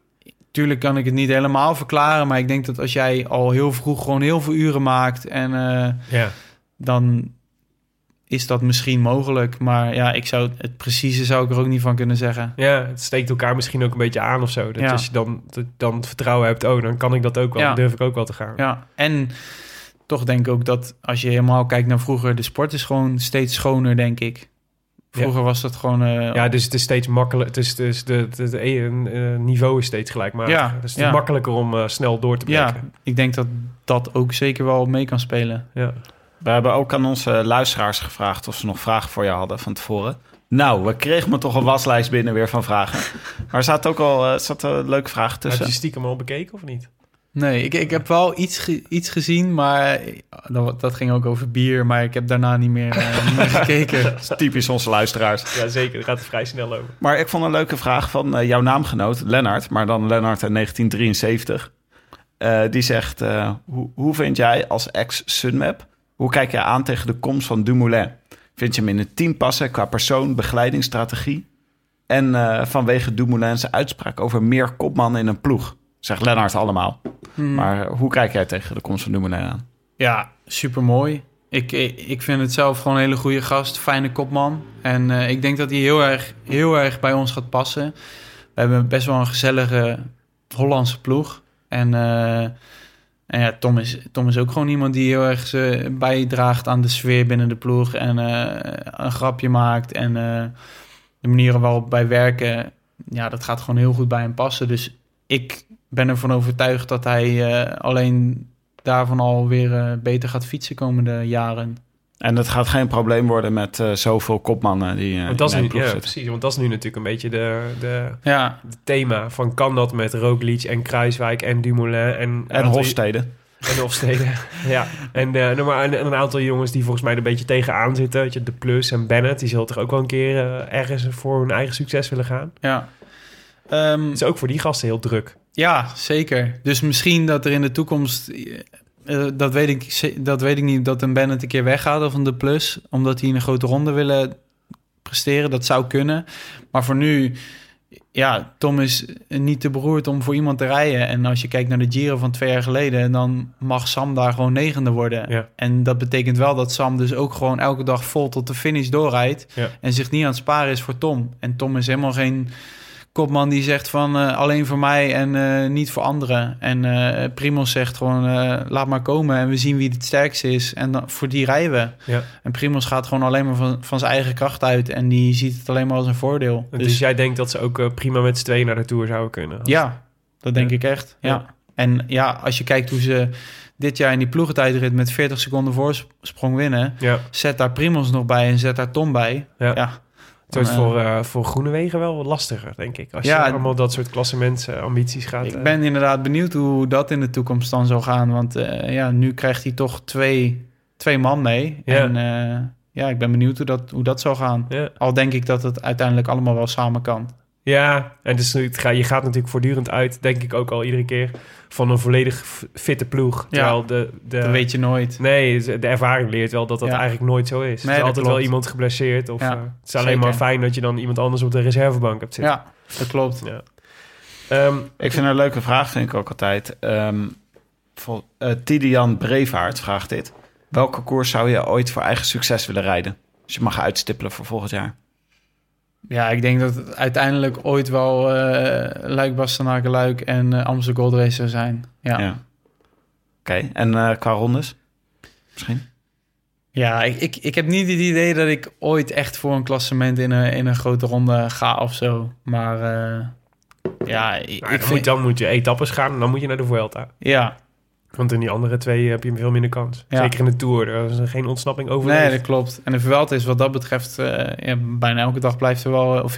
tuurlijk kan ik het niet helemaal verklaren, maar ik denk dat als jij al heel vroeg gewoon heel veel uren maakt en eh, Ja. dan is dat misschien mogelijk. Maar ja, ik zou het precieze zou ik er ook niet van kunnen zeggen. Ja, het steekt elkaar misschien ook een beetje aan of zo. Dat Ja. als je dan, dan het vertrouwen hebt, oh, dan kan ik dat ook wel. Ja. Dan durf ik ook wel te gaan. Ja, en toch denk ik ook dat als je helemaal kijkt naar vroeger, de sport is gewoon steeds schoner, denk ik. Vroeger was dat gewoon. eh, Ja, dus het is steeds makkelijker. Het is, dus de, het het eh, niveau is steeds gelijkmatig. Ja, dus het is ja. makkelijker om eh, snel door te ja, breken. ik denk dat dat ook zeker wel mee kan spelen. Ja. We hebben ook aan onze luisteraars gevraagd of ze nog vragen voor jou hadden van tevoren. Nou, we kregen me toch een waslijst binnen weer van vragen. Maar er zat ook al uh, zat een leuke vraag Heb tussen. je stiekem al bekeken of niet? Nee, ik, ik heb wel iets, ge- iets gezien, maar dat, dat ging ook over bier. Maar ik heb daarna niet meer, eh, niet meer gekeken. Dat is typisch onze luisteraars. Ja, zeker. Daar gaat het vrij snel over. Maar ik vond een leuke vraag van eh, jouw naamgenoot, Lennart. Maar dan Lennart in 1973. Eh, die zegt, eh, hoe, hoe vind jij als ex-Sunmap... hoe kijk je aan tegen de komst van Dumoulin? Vind je hem in het team passen qua persoon, begeleidingsstrategie? En eh, vanwege Dumoulin's uitspraak over meer kopman in een ploeg? Zegt Lennart allemaal. Hmm. Maar eh, hoe kijk jij tegen de komst van Dumoulin aan? Ja, super mooi. Ik, ik vind het zelf gewoon een hele goede gast, fijne kopman. En eh, ik denk dat hij heel erg, heel erg bij ons gaat passen. We hebben best wel een gezellige Hollandse ploeg. En, en ja, Tom is, Tom is ook gewoon iemand die heel erg bijdraagt aan de sfeer binnen de ploeg. En eh, een grapje maakt. En eh, de manieren waarop wij werken, ja, dat gaat gewoon heel goed bij hem passen. Dus ik ben ervan overtuigd dat hij eh, alleen daarvan alweer beter gaat fietsen komende jaren. En het gaat geen probleem worden met uh, zoveel kopmannen die uh, dat in is nu, ja, precies. Want dat is nu natuurlijk een beetje de, de, ja. de thema van kan dat met Roglic en Kruiswijk en Dumoulin en, en Hofstede. En Hofstede, ja. En, uh, maar een, een, aantal jongens die volgens mij er een beetje tegenaan zitten. Weet je, de Plus en Bennett, die zullen toch ook wel een keer ergens voor hun eigen succes willen gaan. Ja. Um, het is ook voor die gasten heel druk. Ja, zeker. Dus misschien dat er in de toekomst... Uh, dat, weet ik, dat weet ik niet, dat een Bennett een keer weggaat of een De Plus... omdat die in een grote ronde willen presteren. Dat zou kunnen. Maar voor nu... Ja, Tom is niet te beroerd om voor iemand te rijden. En als je kijkt naar de Giro van twee jaar geleden... dan mag Sam daar gewoon negende worden. Ja. En dat betekent wel dat Sam dus ook gewoon elke dag vol tot de finish doorrijdt... Ja. en zich niet aan het sparen is voor Tom. En Tom is helemaal geen kopman die zegt van uh, alleen voor mij en uh, niet voor anderen. En uh, Primos zegt gewoon laat maar komen en we zien wie het sterkste is. En dan, voor die rijden we. Ja. En Primos gaat gewoon alleen maar van, van zijn eigen kracht uit. En die ziet het alleen maar als een voordeel. Dus, dus jij denkt dat ze ook prima met z'n tweeën naar de Tour zouden kunnen? Ja, dat denk Ja. ik echt. Ja. Ja. En ja, als je kijkt hoe ze dit jaar in die ploegentijdrit met 40 seconden voorsprong winnen... Ja. zet daar Primos nog bij en zet daar Tom bij. Ja. Het wordt voor, uh, voor Groenewegen wel wat lastiger, denk ik. Als Ja, je allemaal dat soort klassementsambities gaat... Ik uh, ben inderdaad benieuwd hoe dat in de toekomst dan zal gaan. Want uh, ja, nu krijgt hij toch twee, twee man mee. Ja. En ja, ik ben benieuwd hoe dat, hoe dat zal gaan. Ja. Al denk ik dat het uiteindelijk allemaal wel samen kan. Ja, en dus het ga, je gaat natuurlijk voortdurend uit, denk ik ook al iedere keer, van een volledig fitte ploeg. Terwijl de, de, dat weet je nooit. Nee, de ervaring leert wel dat dat Ja. eigenlijk nooit zo is. Nee, er is altijd wel iemand geblesseerd. Of Ja, uh, het is alleen zeker. maar fijn dat je dan iemand anders op de reservebank hebt zitten. Ja, dat klopt. Ja. Ehm, Ik vind een leuke vraag, vind ik ook altijd. Ehm vol, uh, Tidian Brevaart vraagt dit. Welke koers zou je ooit voor eigen succes willen rijden? Als je mag uitstippelen voor volgend jaar. Ja, ik denk dat het uiteindelijk ooit wel eh Luik, Bastenaken, Luik en uh, Amsterdam Gold Race zou zijn. Ja, ja. Oké, okay. en uh, qua rondes? Misschien? ik, ik, ik heb niet het idee dat ik ooit echt voor een klassement in een, in een grote ronde ga of zo. Maar uh, ja, ik, nou, ik dan, vind... moet, dan moet je etappes gaan en dan moet je naar de Vuelta. Ja, Want in die andere twee heb je veel minder kans. Ja. Zeker in de Tour. Er is geen ontsnapping over. Nee, dat klopt. En de Vuelta is wat dat betreft... eh, ja, bijna elke dag blijft er wel... Of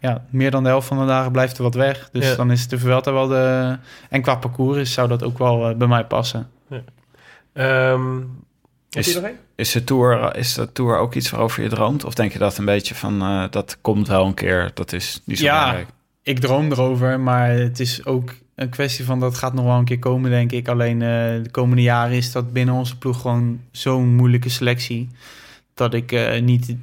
ja, meer dan de helft van de dagen blijft er wat weg. Dus Ja. dan is de Vuelta wel de... En qua parcours is- zou dat ook wel eh, bij mij passen. Ehm Is- er? Is de, tour, is de tour ook iets waarover je droomt? Of denk je dat een beetje van, eh, dat komt wel een keer, dat is niet zo Ja. belangrijk? Ik droom erover, maar het is ook een kwestie van... dat gaat nog wel een keer komen, denk ik. Alleen eh, de komende jaren is dat binnen onze ploeg gewoon zo'n moeilijke selectie... dat ik eh, niet,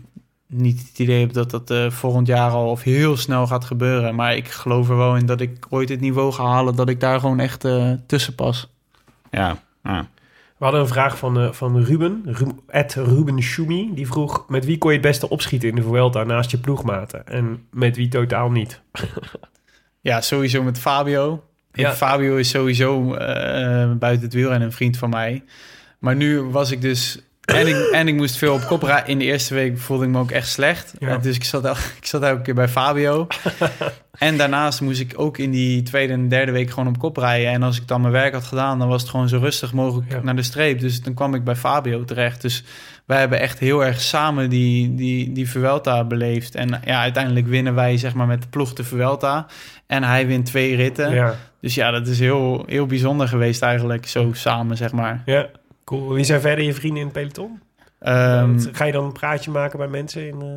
niet het idee heb dat dat eh, volgend jaar al of heel snel gaat gebeuren. Maar ik geloof er wel in dat ik ooit het niveau ga halen... dat ik daar gewoon echt eh, tussen pas. Ja, ja. We hadden een vraag van, eh, van Ruben, Ru at Ruben Schumi. Die vroeg, met wie kon je het beste opschieten in de Vuelta naast je ploegmaten? En met wie totaal niet? Ja, sowieso met Fabio. Ja. Fabio is sowieso eh, buiten het wielrennen een vriend van mij. Maar nu was ik dus... En ik, en ik moest veel op kop rijden. In de eerste week voelde ik me ook echt slecht. Ja. En dus ik zat, el- ik zat elke keer bij Fabio. en daarnaast moest ik ook in die tweede en derde week gewoon op kop rijden. En als ik dan mijn werk had gedaan, dan was het gewoon zo rustig mogelijk Ja. naar de streep. Dus dan kwam ik bij Fabio terecht. Dus wij hebben echt heel erg samen die, die, die Vuelta beleefd. En ja, uiteindelijk winnen wij zeg maar met de ploeg de Vuelta. En hij wint twee ritten. Ja, Dus ja, dat is heel, heel bijzonder geweest eigenlijk, zo samen, zeg maar. ja. Cool. Wie zijn verder je vrienden in het peloton? Ehm, Ga je dan een praatje maken bij mensen? In, eh,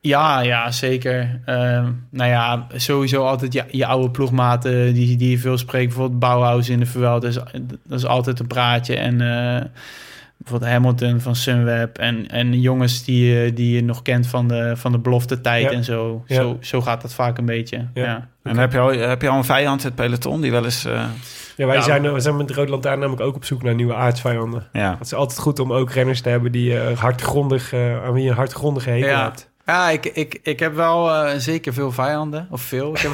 ja, ja, zeker. Ehm, nou ja, sowieso altijd je, je oude ploegmaten die, die je veel spreekt. Bijvoorbeeld Bauhaus in de Vuelta, dat is, dat is altijd een praatje. En eh, bijvoorbeeld Hamilton van Sunweb. En, en jongens die, je- die je nog kent van de, van de belofte tijd Ja. en zo. Ja. zo. Zo gaat dat vaak een beetje, Ja. ja. En heb je, al, heb je al een vijand in het peloton die wel eens... eh, Ja, wij Ja. zijn, we zijn met de Rode Lantaarn namelijk ook op zoek naar nieuwe aardsvijanden. ja. Het is altijd goed om ook renners te hebben die eh, hardgrondig, eh, aan wie je een hardgrondige hekel Ja. hebt. Ja, ik, ik, ik heb wel eh, zeker veel vijanden. Of veel. Ik heb,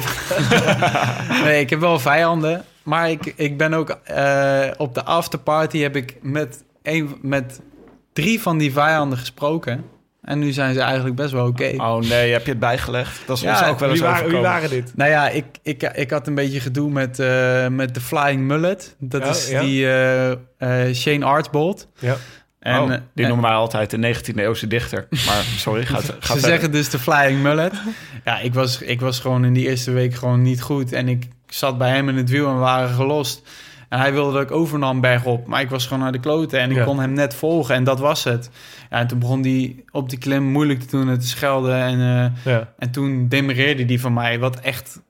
nee, ik heb wel vijanden. Maar ik, ik ben ook eh, op de afterparty heb ik met, een, met drie van die vijanden gesproken. En nu zijn ze eigenlijk best wel oké. Oh nee, heb je het bijgelegd? Dat is Ja, ons ook wel eens Wie waren, wie waren dit? Nou ja, ik, ik, ik had een beetje gedoe met, eh, met de Flying Mullet. Dat Ja, is ja. die eh, eh, Shane Archbold. Ja. En, oh, die en- noemen wij altijd de 19e eeuwse dichter. Maar sorry, gaat, gaat Ze verder. zeggen dus de Flying Mullet. Ja, ik was, ik was gewoon in die eerste week gewoon niet goed. En ik zat bij hem in het wiel en we waren gelost. En hij wilde dat ik overnam bergop. Maar ik was gewoon naar de kloten en ik Ja. kon hem net volgen. En dat was het. Ja, en toen begon hij op die klim moeilijk te doen en te schelden. En, eh, Ja. en toen demereerde die van mij. Wat echt...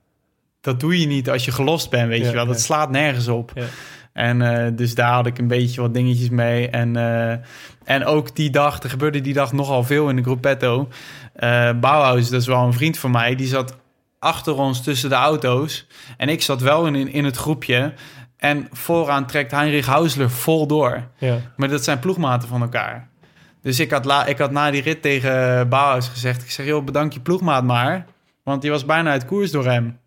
Dat doe je niet als je gelost bent, weet je wel. Dat slaat nergens op. Ja. En eh, dus daar had ik een beetje wat dingetjes mee. En, eh, en ook die dag, er gebeurde die dag nogal veel in de gruppetto. Eh Bauhaus, dat is wel een vriend van mij, die zat achter ons tussen de auto's. En ik zat wel in, in het groepje. En vooraan trekt Heinrich Hausler vol door. Ja. Maar dat zijn ploegmaten van elkaar. Dus ik had, la, ik had na die rit tegen Bauhaus gezegd... ik zeg, joh, bedank je ploegmaat maar. Want die was bijna uit koers door hem.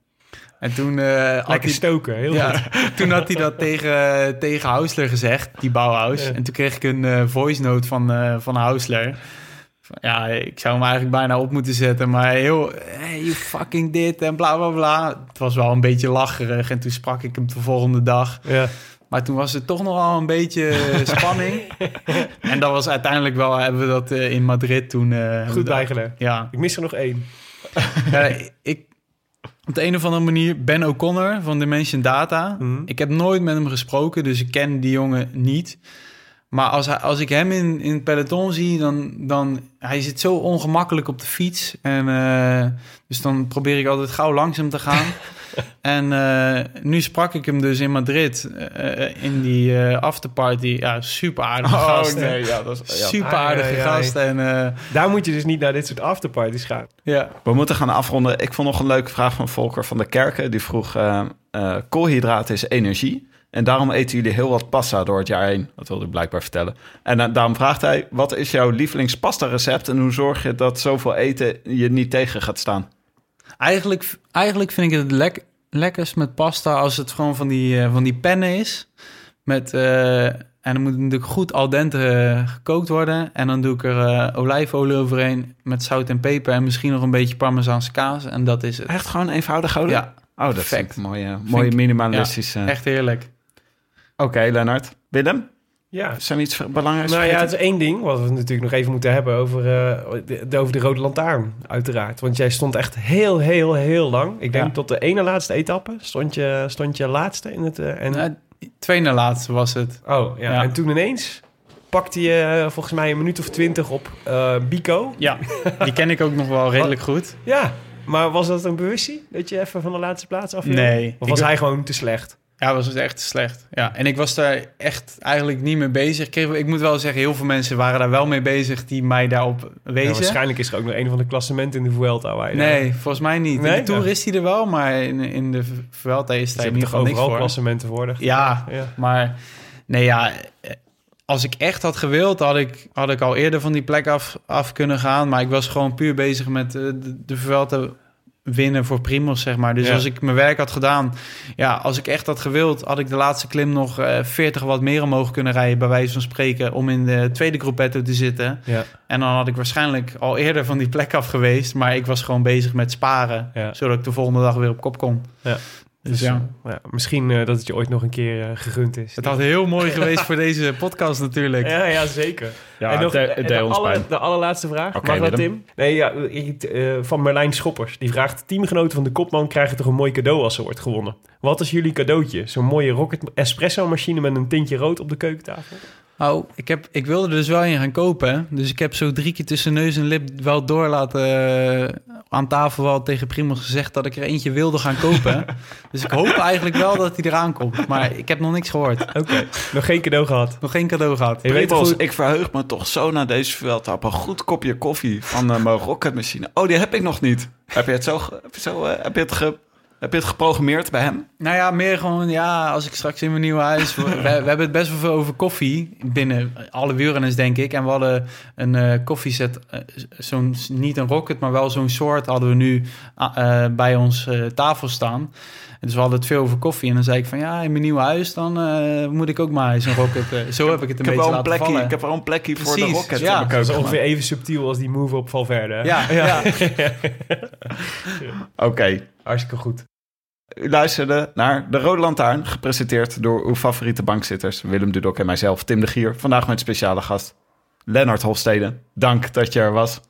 En toen, eh, had Lekker hij, stoken, heel ja, goed. toen had hij dat tegen, tegen Hausler gezegd, die Bauhaus. Ja. En toen kreeg ik een eh, voice note van, eh van Hausler. Ja, ik zou hem eigenlijk bijna op moeten zetten. Maar heel, hey, fucking dit en bla bla bla. Het was wel een beetje lacherig. En toen sprak ik hem de volgende dag. Ja. Maar toen was het toch nogal een beetje spanning. en dat was uiteindelijk wel, hebben we dat eh, in Madrid toen... eh, Goed bijgelegd. Ja. Ik mis er nog één. ja, ik... Op de een of andere manier, Ben O'Connor van Dimension Data. Mhm. Ik heb nooit met hem gesproken, dus ik ken die jongen niet. Maar als, hij, als ik hem in, in het peloton zie, dan, dan... Hij zit zo ongemakkelijk op de fiets. En, eh, dus dan probeer ik altijd gauw langs hem te gaan. en eh, nu sprak ik hem dus in Madrid, eh, in die eh, afterparty. Ja, super aardige Oh gast. nee, ja, dat is... Ja. Super aardige gast. En eh, Daar moet je dus niet naar dit soort afterparties gaan. ja, We moeten gaan afronden. Ik vond nog een leuke vraag van Volker van der Kerken. Die vroeg, koolhydraten is energie. En daarom eten jullie heel wat pasta door het jaar heen. Dat wilde ik blijkbaar vertellen. En eh, daarom vraagt hij, wat is jouw lievelingspasta recept... en hoe zorg je dat zoveel eten je niet tegen gaat staan? Eigenlijk, eigenlijk vind ik het lek, lekkerst met pasta als het gewoon van die, eh, van die pennen is. Met, eh, en dan moet het natuurlijk goed al dente gekookt worden. En dan doe ik er olijfolie overheen met zout en peper en misschien nog een beetje parmezaanse kaas. En dat is het. Echt gewoon eenvoudig houden? Ja, Oh, dat Perfect. mooie ik- minimalistisch. eh. echt heerlijk. Oké, Lennart. Willem, Ja. is er iets belangrijks Nou ja, het is één ding wat we natuurlijk nog even moeten hebben over, eh, de, over de Rode Lantaarn, uiteraard. Want jij stond echt heel, heel, heel lang. Ik denk Ja. tot de ene laatste etappe stond je, stond je laatste in het... eh, en, Nou, twee na laatste was het. oh, ja. ja. En toen ineens pakte je eh, volgens mij een minuut of twintig op eh Bico. Ja, die ken ik ook nog wel redelijk goed. Ja, maar was dat een bewustie? Dat je even van de laatste plaats af? Nee. Of Ik- was hij gewoon te slecht? Ja, was het echt slecht. Ja, en ik was daar echt eigenlijk niet mee bezig. Ik, kreeg, ik moet wel zeggen, heel veel mensen waren daar wel mee bezig die mij daarop Ja, wezen. waarschijnlijk is er ook nog een van de klassementen in de Vuelta. Waar je nee, volgens mij niet. Nee? In de Tour Ja. is hij er wel, maar in, in de Vuelta is hij ieder toch geval niks overal voor. klassementen voor. Ja, ja. maar nee, ja, als ik echt had gewild, had ik, had ik al eerder van die plek af, af kunnen gaan. Maar ik was gewoon puur bezig met eh, de, de Vuelta winnen voor Primos, zeg maar. Dus Ja. als ik mijn werk had gedaan, ja, als ik echt had gewild, had ik de laatste klim nog eh 40 wat meer omhoog kunnen rijden, bij wijze van spreken, om in de tweede groepetto te zitten. Ja. En dan had ik waarschijnlijk al eerder van die plek af geweest, maar ik was gewoon bezig met sparen, Ja. zodat ik de volgende dag weer op kop kon. Dus Dus, ja. ja, misschien eh, dat het je ooit nog een keer eh, gegund is. Het had heel mooi geweest voor deze podcast natuurlijk. Ja, ja, zeker. Ja, en nog de, de, allerlaatste vraag. Oké, Mag dat. Tim? Nee, ja, eh, van Merlijn Schoppers. Die vraagt... Teamgenoten van de kopman krijgen toch een mooi cadeau als er wordt gewonnen. Wat is jullie cadeautje? Zo'n mooie Rocket Espresso machine met een tintje rood op de keukentafel? Nou, ik, heb, ik wilde er dus wel een gaan kopen. Dus ik heb zo drie keer tussen neus en lip wel door laten... eh, aan tafel wel tegen Primos gezegd dat ik er eentje wilde gaan kopen. dus ik hoop eigenlijk wel dat hij eraan komt. Maar ik heb nog niks gehoord. Oké, nog geen cadeau gehad. Nog geen cadeau gehad. Je weet Primos, goed- ik verheug me toch zo naar deze Vuelta op een goed kopje koffie van uh, mijn rocketmachine. Oh, die heb ik nog niet. Heb je het zo, ge- heb je zo eh, heb je het, ge- heb je het geprogrammeerd bij hem? Nou ja, meer gewoon, ja, als ik straks in mijn nieuwe huis... we, we hebben het best wel veel over koffie binnen alle wielrenners, denk ik. En we hadden een eh koffieset, eh, zo'n, niet een rocket, maar wel zo'n soort... hadden we nu ah, eh, bij ons eh, tafel staan. En dus we hadden het veel over koffie. En dan zei ik van, ja, in mijn nieuwe huis... dan eh, moet ik ook maar eens een rocket... zo heb ik het een Ik heb, beetje wel een laten plekje, vallen. ik heb wel een plekje voor de rocket ja. Dat is ongeveer even subtiel als die move op Valverde. hè? Ja, ja. Oké, Hartstikke goed. U luisterde naar De Rode Lantaarn, gepresenteerd door uw favoriete bankzitters Willem Dudok en mijzelf, Tim de Gier. Vandaag met speciale gast Lennart Hofstede. Dank dat je er was.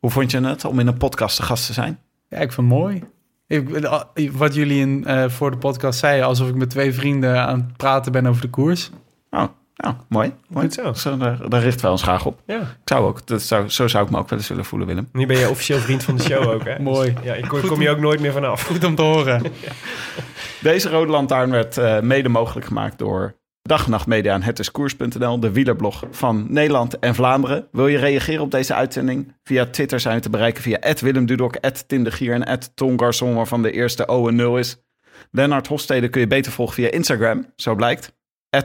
Hoe vond je het om in een podcast te gast te zijn? Ja, ik vind het mooi. Ik, wat jullie in, eh, voor de podcast zeiden, alsof ik met twee vrienden aan het praten ben over de koers. Oh, nou, mooi. mooi. Goed zo. Zo, daar, daar richten wij ons graag op. Ja. Ik zou ook, dat zou, zo zou ik me ook wel eens willen voelen, Willem. Nu ben je officieel vriend van de show ook, hè? Mooi. Dus, ja, ik kom, kom je ook nooit meer vanaf. Goed om te horen. Deze Rode Lantaarn werd eh, mede mogelijk gemaakt door Dag en Nacht Media en hetiskoers.nl, de wielerblog van Nederland en Vlaanderen. Wil je reageren op deze uitzending? Via Twitter zijn we te bereiken via Willem Dudok, Tim de Gier en Tom Garçon, waarvan de eerste O en 0 is. Lennart Hofstede kun je beter volgen via Instagram, zo blijkt.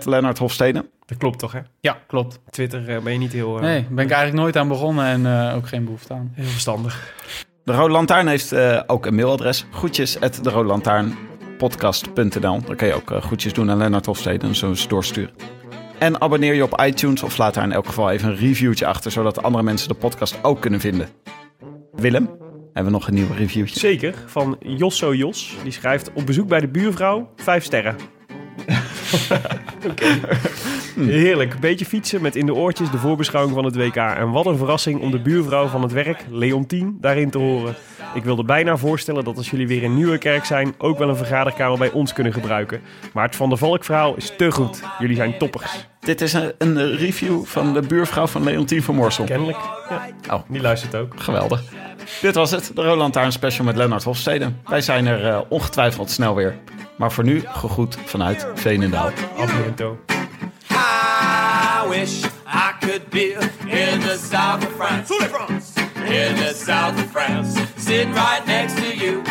Lennart Hofstede. Dat klopt toch, hè? Ja, klopt. Twitter eh, ben je niet heel, eh, Nee, ben ik eigenlijk nooit aan begonnen en eh, ook geen behoefte aan. heel verstandig. De Rode Lantaarn heeft eh, ook een mailadres. Groetjes at de Rode Lantaarn podcast.nl. Daar kun je ook groetjes doen aan Lennart Hofstede en zo eens doorsturen. En abonneer je op iTunes of laat daar in elk geval even een reviewtje achter, zodat andere mensen de podcast ook kunnen vinden. Willem, hebben we nog een nieuw reviewtje? Zeker, van Josso Jos. Die schrijft op bezoek bij de buurvrouw, vijf sterren. Oké. Heerlijk. Beetje fietsen met in de oortjes de voorbeschouwing van het WK. En wat een verrassing om de buurvrouw van het werk, Leontien, daarin te horen. Ik wilde bijna voorstellen dat als jullie weer in Nieuwekerk zijn... ook wel een vergaderkamer bij ons kunnen gebruiken. Maar het Van der Valk verhaal is te goed. Jullie zijn toppers. Dit is een, een review van de buurvrouw van Leontien van Morsel. Kennelijk. Ja. Oh. Die luistert ook. Geweldig. Dit was het, de Roland Taarn special met Lennart Hofstede. Wij zijn er eh, ongetwijfeld snel weer. Maar voor nu gegroet vanuit Veenendaal. A biento. I wish I could be in the south of France. In the south of France. Sitting right next to you.